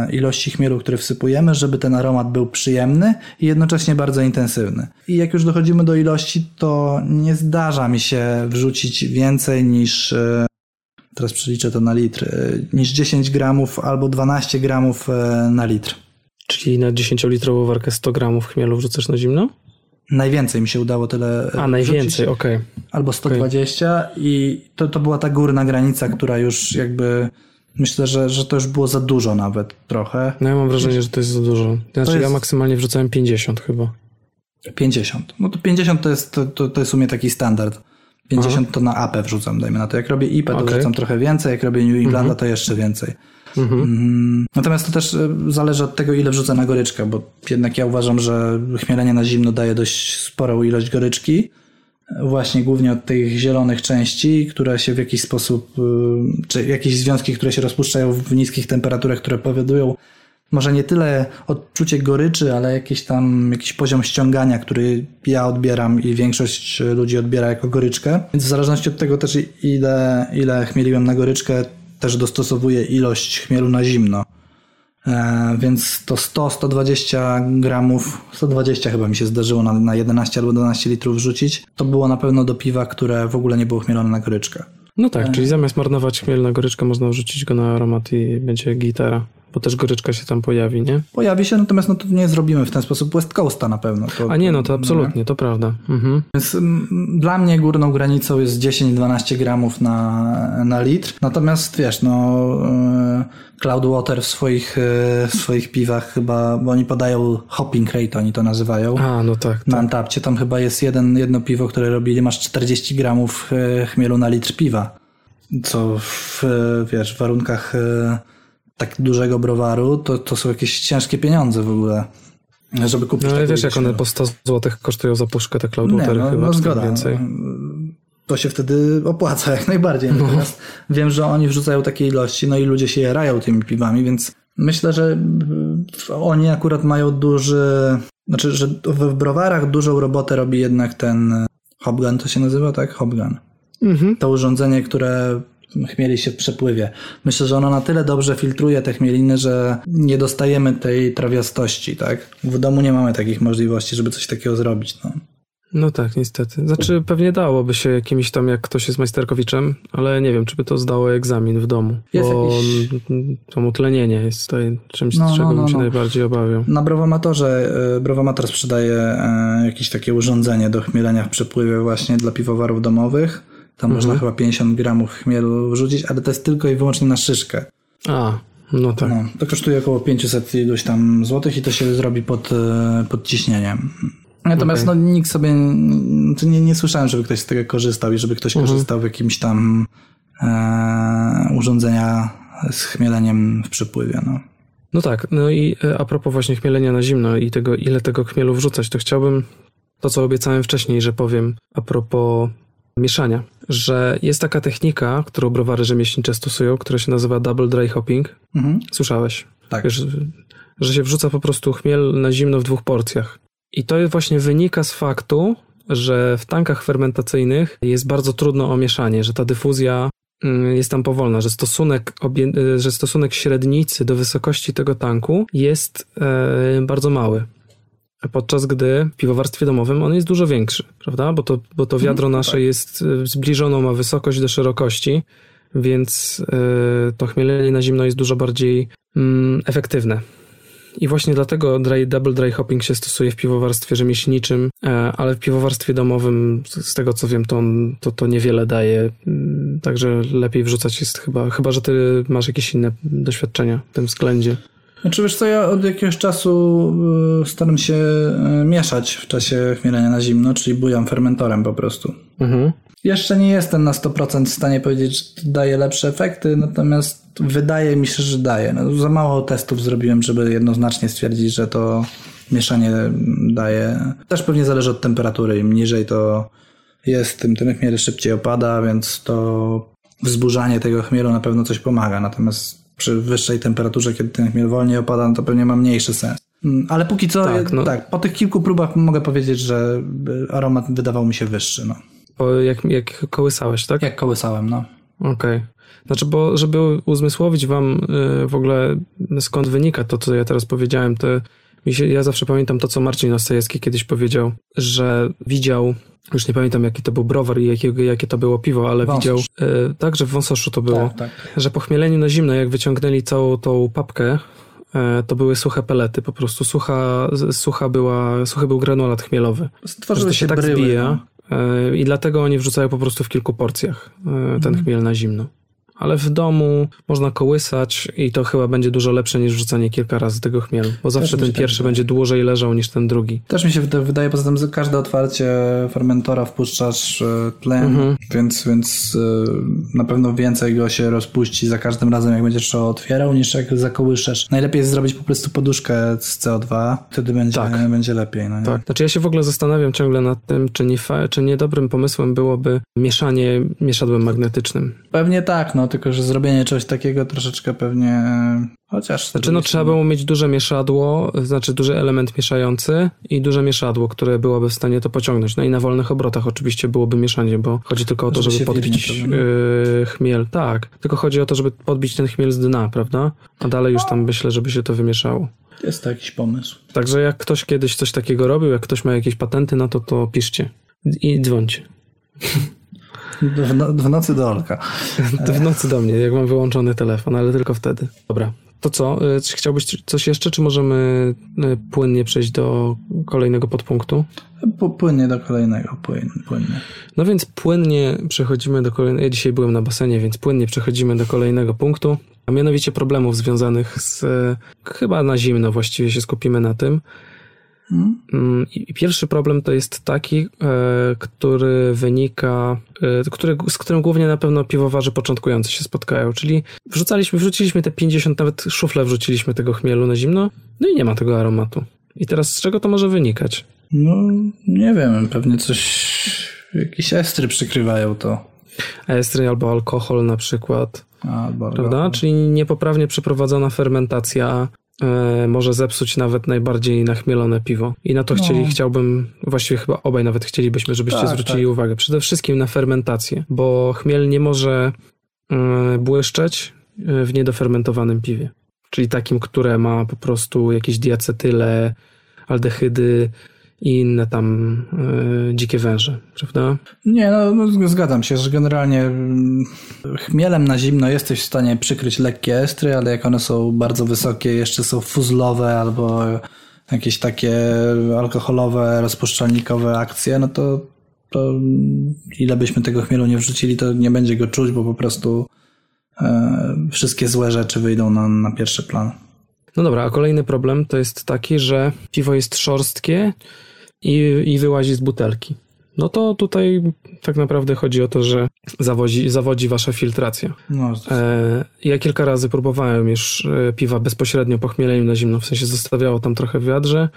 e, ilości chmielu, który wsypujemy, żeby ten aromat był przyjemny i jednocześnie bardzo intensywny. I jak już dochodzimy do ilości, to nie zdarza mi się wrzucić więcej niż e, teraz przeliczę to na litr, e, niż 10 gramów albo 12 gramów e, na litr.
Czyli na 10-litrową warkę 100 gramów chmielu wrzucasz na zimno?
Najwięcej mi się udało tyle
A, najwięcej, okej.
albo 120 i to, to była ta górna granica, która już jakby myślę, że, że to już było za dużo nawet trochę.
No ja mam wrażenie, że to jest za dużo. Znaczy
jest-
ja maksymalnie wrzucałem 50 chyba.
50. No to 50 to jest, to, to, to jest w sumie taki standard. 50 to na AP wrzucam, dajmy na to. Jak robię IP, to
Okej.
wrzucam trochę więcej, jak robię New Englanda, to jeszcze więcej. Mm, Natomiast to też e, zależy od tego, ile wrzucę na goryczkę, bo jednak ja uważam, że chmielenie na zimno daje dość sporą ilość goryczki. Właśnie głównie od tych zielonych części, które się w jakiś sposób, y, czy jakieś związki, które się rozpuszczają w niskich temperaturach, które powodują może nie tyle odczucie goryczy, ale jakiś tam jakiś poziom ściągania, który ja odbieram i większość ludzi odbiera jako goryczkę. Więc w zależności od tego też ile, ile chmieliłem na goryczkę, też dostosowuję ilość chmielu na zimno. E, więc to 100-120 gramów, 120 chyba mi się zdarzyło na, na 11 albo 12 litrów wrzucić. To było na pewno do piwa, które w ogóle nie było chmielone na goryczkę.
No tak, czyli zamiast marnować chmiel na goryczkę, można wrzucić go na aromat i będzie gitara. Bo też goryczka się tam pojawi, nie?
Pojawi się, natomiast no to nie zrobimy w ten sposób West Coasta na pewno. To,
A nie, no to absolutnie, to prawda. Mhm.
Więc mm, dla mnie górną granicą jest 10-12 gramów na, na litr. Natomiast wiesz, no e, Cloudwater w swoich, e, w swoich piwach chyba, bo oni podają hopping rate, oni to nazywają.
A, no tak.
Na
tak.
Antapcie tam chyba jest jeden, jedno piwo, które robili, masz 40 gramów e, chmielu na litr piwa. Co w, wiesz, w warunkach tak dużego browaru, to, to są jakieś ciężkie pieniądze w ogóle, żeby kupić
No ale wiesz, jak one po 100 zł kosztują za puszkę te Cloudwatery chyba,
no
czy tam
zgoda.
więcej.
To się wtedy opłaca jak najbardziej.
No.
Natomiast wiem, że oni wrzucają takie ilości, no i ludzie się jarają tymi piwami, więc myślę, że mm, oni akurat mają duży, znaczy, że w browarach dużą robotę robi jednak ten Hopgun, to się nazywa, tak? Hopgun.
Mhm.
To urządzenie, które chmieli się w przepływie. Myślę, że ono na tyle dobrze filtruje te chmieliny, że nie dostajemy tej trawiastości, tak? W domu nie mamy takich możliwości, żeby coś takiego zrobić, no.
No tak, niestety. Znaczy pewnie dałoby się jakimś tam, jak ktoś jest majsterkowiczem, ale nie wiem, czy by to zdało egzamin w domu.
Jest
bo
jakiś-
to utlenienie jest tutaj czymś,
No, no,
czego
no,
bym się
no.
najbardziej obawiał.
Na Browomatorze, y, Browomator sprzedaje e, jakieś takie urządzenie do chmielenia w przepływie właśnie dla piwowarów domowych. Tam można chyba 50 gramów chmielu wrzucić, ale to jest tylko i wyłącznie na szyszkę.
A, no tak.
No, to kosztuje około 500 iluś tam złotych i to się zrobi pod, e, pod ciśnieniem. Natomiast
Okej.
no, nikt sobie, to nie, nie słyszałem, żeby ktoś z tego korzystał i żeby ktoś korzystał w jakimś tam e, urządzenia z chmieleniem w przepływie. No.
No tak, no i e, a propos właśnie chmielenia na zimno i tego, ile tego chmielu wrzucać, to chciałbym to, co obiecałem wcześniej, że powiem a propos mieszania, że jest taka technika, którą browary rzemieślnicze stosują, która się nazywa double dry hopping.
Mhm.
Słyszałeś?
Tak.
Wiesz, że się wrzuca po prostu chmiel na zimno w dwóch porcjach. I to właśnie wynika z faktu, że w tankach fermentacyjnych jest bardzo trudno o mieszanie, że ta dyfuzja mm, jest tam powolna, że stosunek, e, że stosunek średnicy do wysokości tego tanku jest e, bardzo mały. Podczas gdy w piwowarstwie domowym on jest dużo większy, prawda? Bo to, bo to wiadro nasze jest y, zbliżoną, ma wysokość do szerokości, więc y, to chmielenie na zimno jest dużo bardziej mm, efektywne. I właśnie dlatego dry, double dry hopping się stosuje w piwowarstwie rzemieślniczym, e, ale w piwowarstwie domowym, z tego co wiem, to, on, to, to niewiele daje. Także lepiej wrzucać jest chyba, chyba że ty masz jakieś inne doświadczenia w tym względzie.
Znaczy wiesz co, ja od jakiegoś czasu y, staram się y, mieszać w czasie chmielenia na zimno, czyli bujam fermentorem po prostu.
Mhm.
Jeszcze nie jestem na 100% w stanie powiedzieć, że to daje lepsze efekty, natomiast wydaje mi się, że daje. No, za mało testów zrobiłem, żeby jednoznacznie stwierdzić, że to mieszanie daje. Też pewnie zależy od temperatury. Im niżej to jest, tym ten chmiel szybciej opada, więc to wzburzanie tego chmielu na pewno coś pomaga. Natomiast przy wyższej temperaturze, kiedy ten chmiel wolniej opada, no to pewnie ma mniejszy sens. Mm, Ale póki co,
Tak, no.
tak, po tych kilku próbach mogę powiedzieć, że y, aromat wydawał mi się wyższy. No.
Bo jak, jak kołysałeś, tak?
Jak kołysałem, no.
Okej. Znaczy, bo żeby uzmysłowić wam y, w ogóle skąd wynika to, co ja teraz powiedziałem, to się, ja zawsze pamiętam to, co Marcin Ostajewski kiedyś powiedział, że widział, już nie pamiętam jaki to był browar i jakiego, jakie to było piwo, ale
Wąsarz.
widział, y, tak, że w wąsoszu to było,
Tak, tak.
że po chmieleniu na zimno, jak wyciągnęli całą tą papkę, y, to były suche pelety, po prostu sucha, sucha była, suchy był granulat chmielowy.
Stworzyły
to
się
się tak
bryły,
zbija
no.
e, i dlatego oni wrzucają po prostu w kilku porcjach e, ten
Mhm.
chmiel na zimno. Ale w domu można kołysać i to chyba będzie dużo lepsze niż wrzucanie kilka razy tego chmielu, bo zawsze ten
tak
pierwszy
wydaje.
będzie dłużej leżał niż ten drugi.
Też mi się wyda- wydaje, poza tym że każde otwarcie fermentora wpuszczasz e, tlen,
Mhm.
więc, więc e, na pewno więcej go się rozpuści za każdym razem, jak będziesz to otwierał, niż jak zakołyszesz. Najlepiej jest zrobić po prostu poduszkę z CO2, wtedy będzie,
Tak.
będzie lepiej. No?
Tak. Znaczy ja się w ogóle zastanawiam ciągle nad tym, czy nie, czy nie dobrym pomysłem byłoby mieszanie mieszadłem magnetycznym.
Pewnie tak, no tylko że zrobienie czegoś takiego troszeczkę pewnie, e, chociaż...
Znaczy no trzeba było mieć duże mieszadło, znaczy duży element mieszający i duże mieszadło, które byłoby w stanie to pociągnąć. No i na wolnych obrotach oczywiście byłoby mieszanie, bo chodzi tylko o to,
Żeby
żeby,
się
podbić yy, chmiel. Tak, tylko chodzi o to, żeby podbić ten chmiel z dna, prawda? A dalej już tam myślę, żeby się to wymieszało.
Jest to jakiś pomysł.
Także jak ktoś kiedyś coś takiego robił, jak ktoś ma jakieś patenty na to, to piszcie i dzwońcie.
W, no, w nocy do Olka.
W nocy do mnie, jak mam wyłączony telefon, ale tylko wtedy. Dobra. To co? Y, Czy chciałbyś coś jeszcze, czy możemy y, płynnie przejść do kolejnego podpunktu?
Płynnie do kolejnego, płynnie.
No więc płynnie przechodzimy do kolejnego. Ja dzisiaj byłem na basenie, więc płynnie przechodzimy do kolejnego punktu, a mianowicie problemów związanych z. y, Chyba na zimno właściwie się skupimy na tym.
Hmm?
Mm, I pierwszy problem to jest taki, e, który wynika, e, który, z którym głównie na pewno piwowarzy początkujący się spotkają, czyli wrzucaliśmy, wrzuciliśmy te 50, nawet szuflę wrzuciliśmy tego chmielu na zimno, no i nie ma tego aromatu. I teraz z czego to może wynikać?
No, nie wiem, pewnie coś, jakieś estry przykrywają to.
Estry albo alkohol na przykład,
Albo
prawda? Czyli niepoprawnie przeprowadzona fermentacja e, może zepsuć nawet najbardziej nachmielone piwo. I na to
No.
chcieli, chciałbym, właściwie chyba obaj nawet chcielibyśmy, żebyście
Tak,
zwrócili
tak.
uwagę. Przede wszystkim na fermentację, bo chmiel nie może e, błyszczeć e, w niedofermentowanym piwie. Czyli takim, które ma po prostu jakieś diacetyle, aldehydy i inne tam e, dzikie węże, prawda?
Nie, no, no zgadzam się, że generalnie mm, chmielem na zimno jesteś w stanie przykryć lekkie estry, ale jak one są bardzo wysokie, jeszcze są fuzlowe albo jakieś takie alkoholowe, rozpuszczalnikowe akcje, no to, to ile byśmy tego chmielu nie wrzucili, to nie będzie go czuć, bo po prostu e, wszystkie złe rzeczy wyjdą na, na pierwszy plan.
No dobra, a kolejny problem to jest taki, że piwo jest szorstkie i, i wyłazi z butelki. No to tutaj tak naprawdę chodzi o to, że zawodzi, zawodzi wasza filtracja.
No,
E, ja kilka razy próbowałem już e, piwa bezpośrednio po chmieleniu na zimno, w sensie zostawiało tam trochę w wiadrze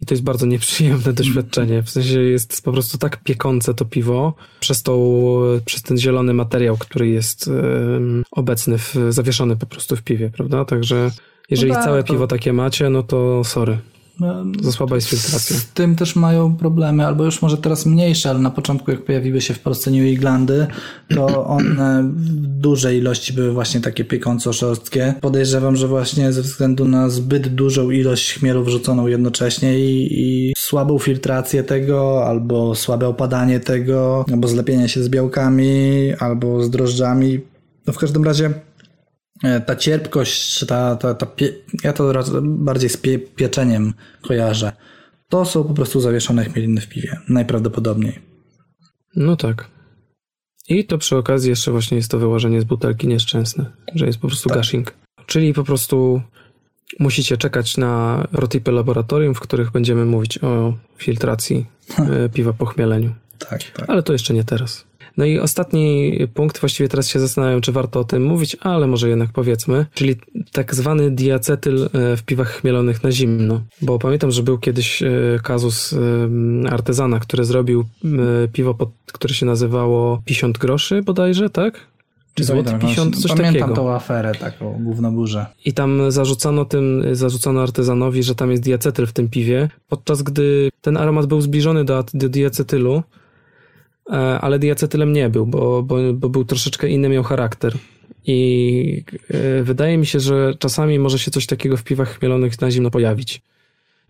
i to jest bardzo nieprzyjemne doświadczenie. W sensie jest po prostu tak piekące to piwo przez, tą, przez ten zielony materiał, który jest em, obecny, w, zawieszony po prostu w piwie, prawda? Także jeżeli
tak,
całe
to-
piwo takie macie, no to sorry. Za słaba jest filtracja.
Z tym też mają problemy, albo już może teraz mniejsze, ale na początku jak pojawiły się w Polsce New Englandy, to one w dużej ilości były właśnie takie piekąco-szorstkie. Podejrzewam, że właśnie ze względu na zbyt dużą ilość chmielu wrzuconą jednocześnie i, i słabą filtrację tego, albo słabe opadanie tego, albo zlepienie się z białkami, albo z drożdżami. No w każdym razie ta cierpkość, ta, ta, ta pie... ja to bardziej z pie... pieczeniem kojarzę. To są po prostu zawieszone chmieliny w piwie, najprawdopodobniej.
No tak. I to przy okazji jeszcze właśnie jest to wyłożenie z butelki nieszczęsne, że jest po prostu tak. gushing. Czyli po prostu musicie czekać na rotipy laboratorium, w których będziemy mówić o filtracji e, piwa po chmieleniu.
Tak, tak.
Ale to jeszcze nie teraz. No i ostatni punkt, właściwie teraz się zastanawiam, czy warto o tym mówić, ale może jednak powiedzmy, czyli tak zwany diacetyl e, w piwach chmielonych na zimno. Bo pamiętam, że był kiedyś e, kazus e, artezana, który zrobił piwo, które się nazywało 50 groszy bodajże, tak?
Czy złoty 50, coś Pamiętam takiego. tą aferę, taką głównoburzę.
I tam zarzucano tym, zarzucano artezanowi, że tam jest diacetyl w tym piwie, podczas gdy ten aromat był zbliżony do, do diacetylu, ale diacetylem nie był, bo, bo, bo był troszeczkę inny, miał charakter. I e, wydaje mi się, że czasami może się coś takiego w piwach chmielonych na zimno pojawić.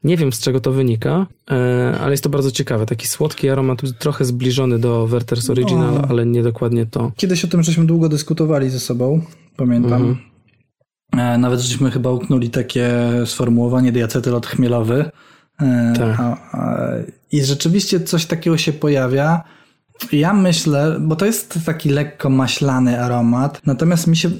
Nie wiem z czego to wynika, e, ale jest to bardzo ciekawe. Taki słodki aromat, trochę zbliżony do Werther's Original, o. ale nie dokładnie to.
Kiedyś o tym żeśmy długo dyskutowali ze sobą, pamiętam. Mhm. Nawet żeśmy chyba uknuli takie sformułowanie diacetylot chmielowy. Tak. I rzeczywiście coś takiego się pojawia. Ja myślę, bo to jest taki lekko maślany aromat, natomiast mi się,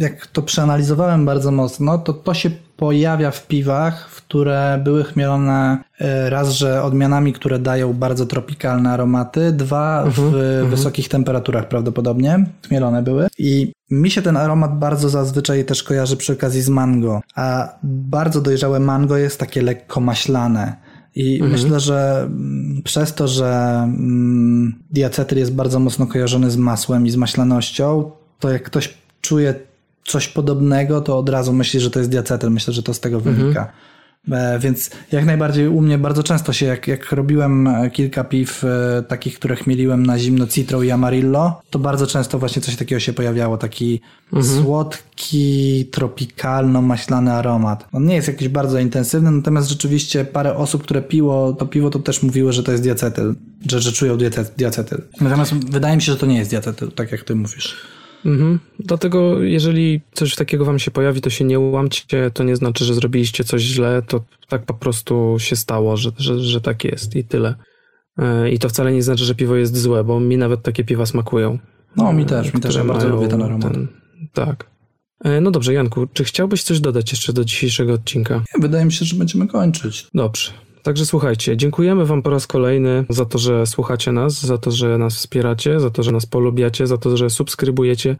jak to przeanalizowałem bardzo mocno, to to się pojawia w piwach, które były chmielone e, raz, że odmianami, które dają bardzo tropikalne aromaty, dwa w uh-huh, wysokich uh-huh. temperaturach prawdopodobnie chmielone były i mi się ten aromat bardzo zazwyczaj też kojarzy przy okazji z mango, a bardzo dojrzałe mango jest takie lekko maślane. I mhm. myślę, że mm, przez to, że mm, diacetyl jest bardzo mocno kojarzony z masłem i z maślanością, to jak ktoś czuje coś podobnego, to od razu myśli, że to jest diacetyl. Myślę, że to z tego mhm. wynika. E, więc jak najbardziej u mnie bardzo często się, jak, jak robiłem e, kilka piw e, takich, które chmieliłem na zimno citro i amarillo, to bardzo często właśnie coś takiego się pojawiało, taki mhm. słodki, tropikalno-maślany aromat. On nie jest jakiś bardzo intensywny, natomiast rzeczywiście parę osób, które piło to piwo, to też mówiły, że to jest diacetyl, że, że czują diacetyl. Natomiast wydaje mi się, że to nie jest diacetyl, tak jak ty mówisz.
Mhm. Dlatego, jeżeli coś takiego wam się pojawi, to się nie ułamcie. To nie znaczy, że zrobiliście coś źle. To tak po prostu się stało, że, że, że tak jest i tyle. E, I to wcale nie znaczy, że piwo jest złe, bo mi nawet takie piwa smakują.
No, mi też, mi też. Ja bardzo lubię ten aromat. Ten,
tak. E, no dobrze, Janku, czy chciałbyś coś dodać jeszcze do dzisiejszego odcinka?
Wydaje mi się, że będziemy kończyć.
Dobrze. Także słuchajcie, dziękujemy Wam po raz kolejny za to, że słuchacie nas, za to, że nas wspieracie, za to, że nas polubiacie, za to, że subskrybujecie,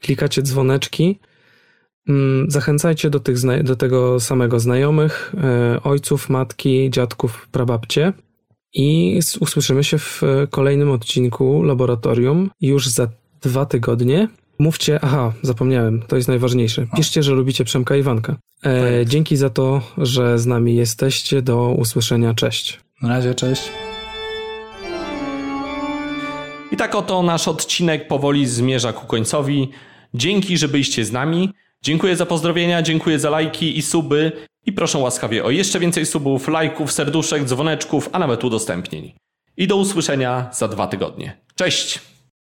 klikacie dzwoneczki. Mm, zachęcajcie do, tych, do tego samego znajomych, e, ojców, matki, dziadków, prababcie. I usłyszymy się w kolejnym odcinku Laboratorium już za dwa tygodnie. Mówcie, aha, zapomniałem, to jest najważniejsze. Piszcie, że lubicie Przemka Iwanka. E, dzięki za to, że z nami jesteście. Do usłyszenia. Cześć.
Na razie, cześć.
I tak oto nasz odcinek powoli zmierza ku końcowi. Dzięki, że byliście z nami. Dziękuję za pozdrowienia, dziękuję za lajki i suby i proszę łaskawie o jeszcze więcej subów, lajków, serduszek, dzwoneczków, a nawet udostępnień. I do usłyszenia za dwa tygodnie. Cześć!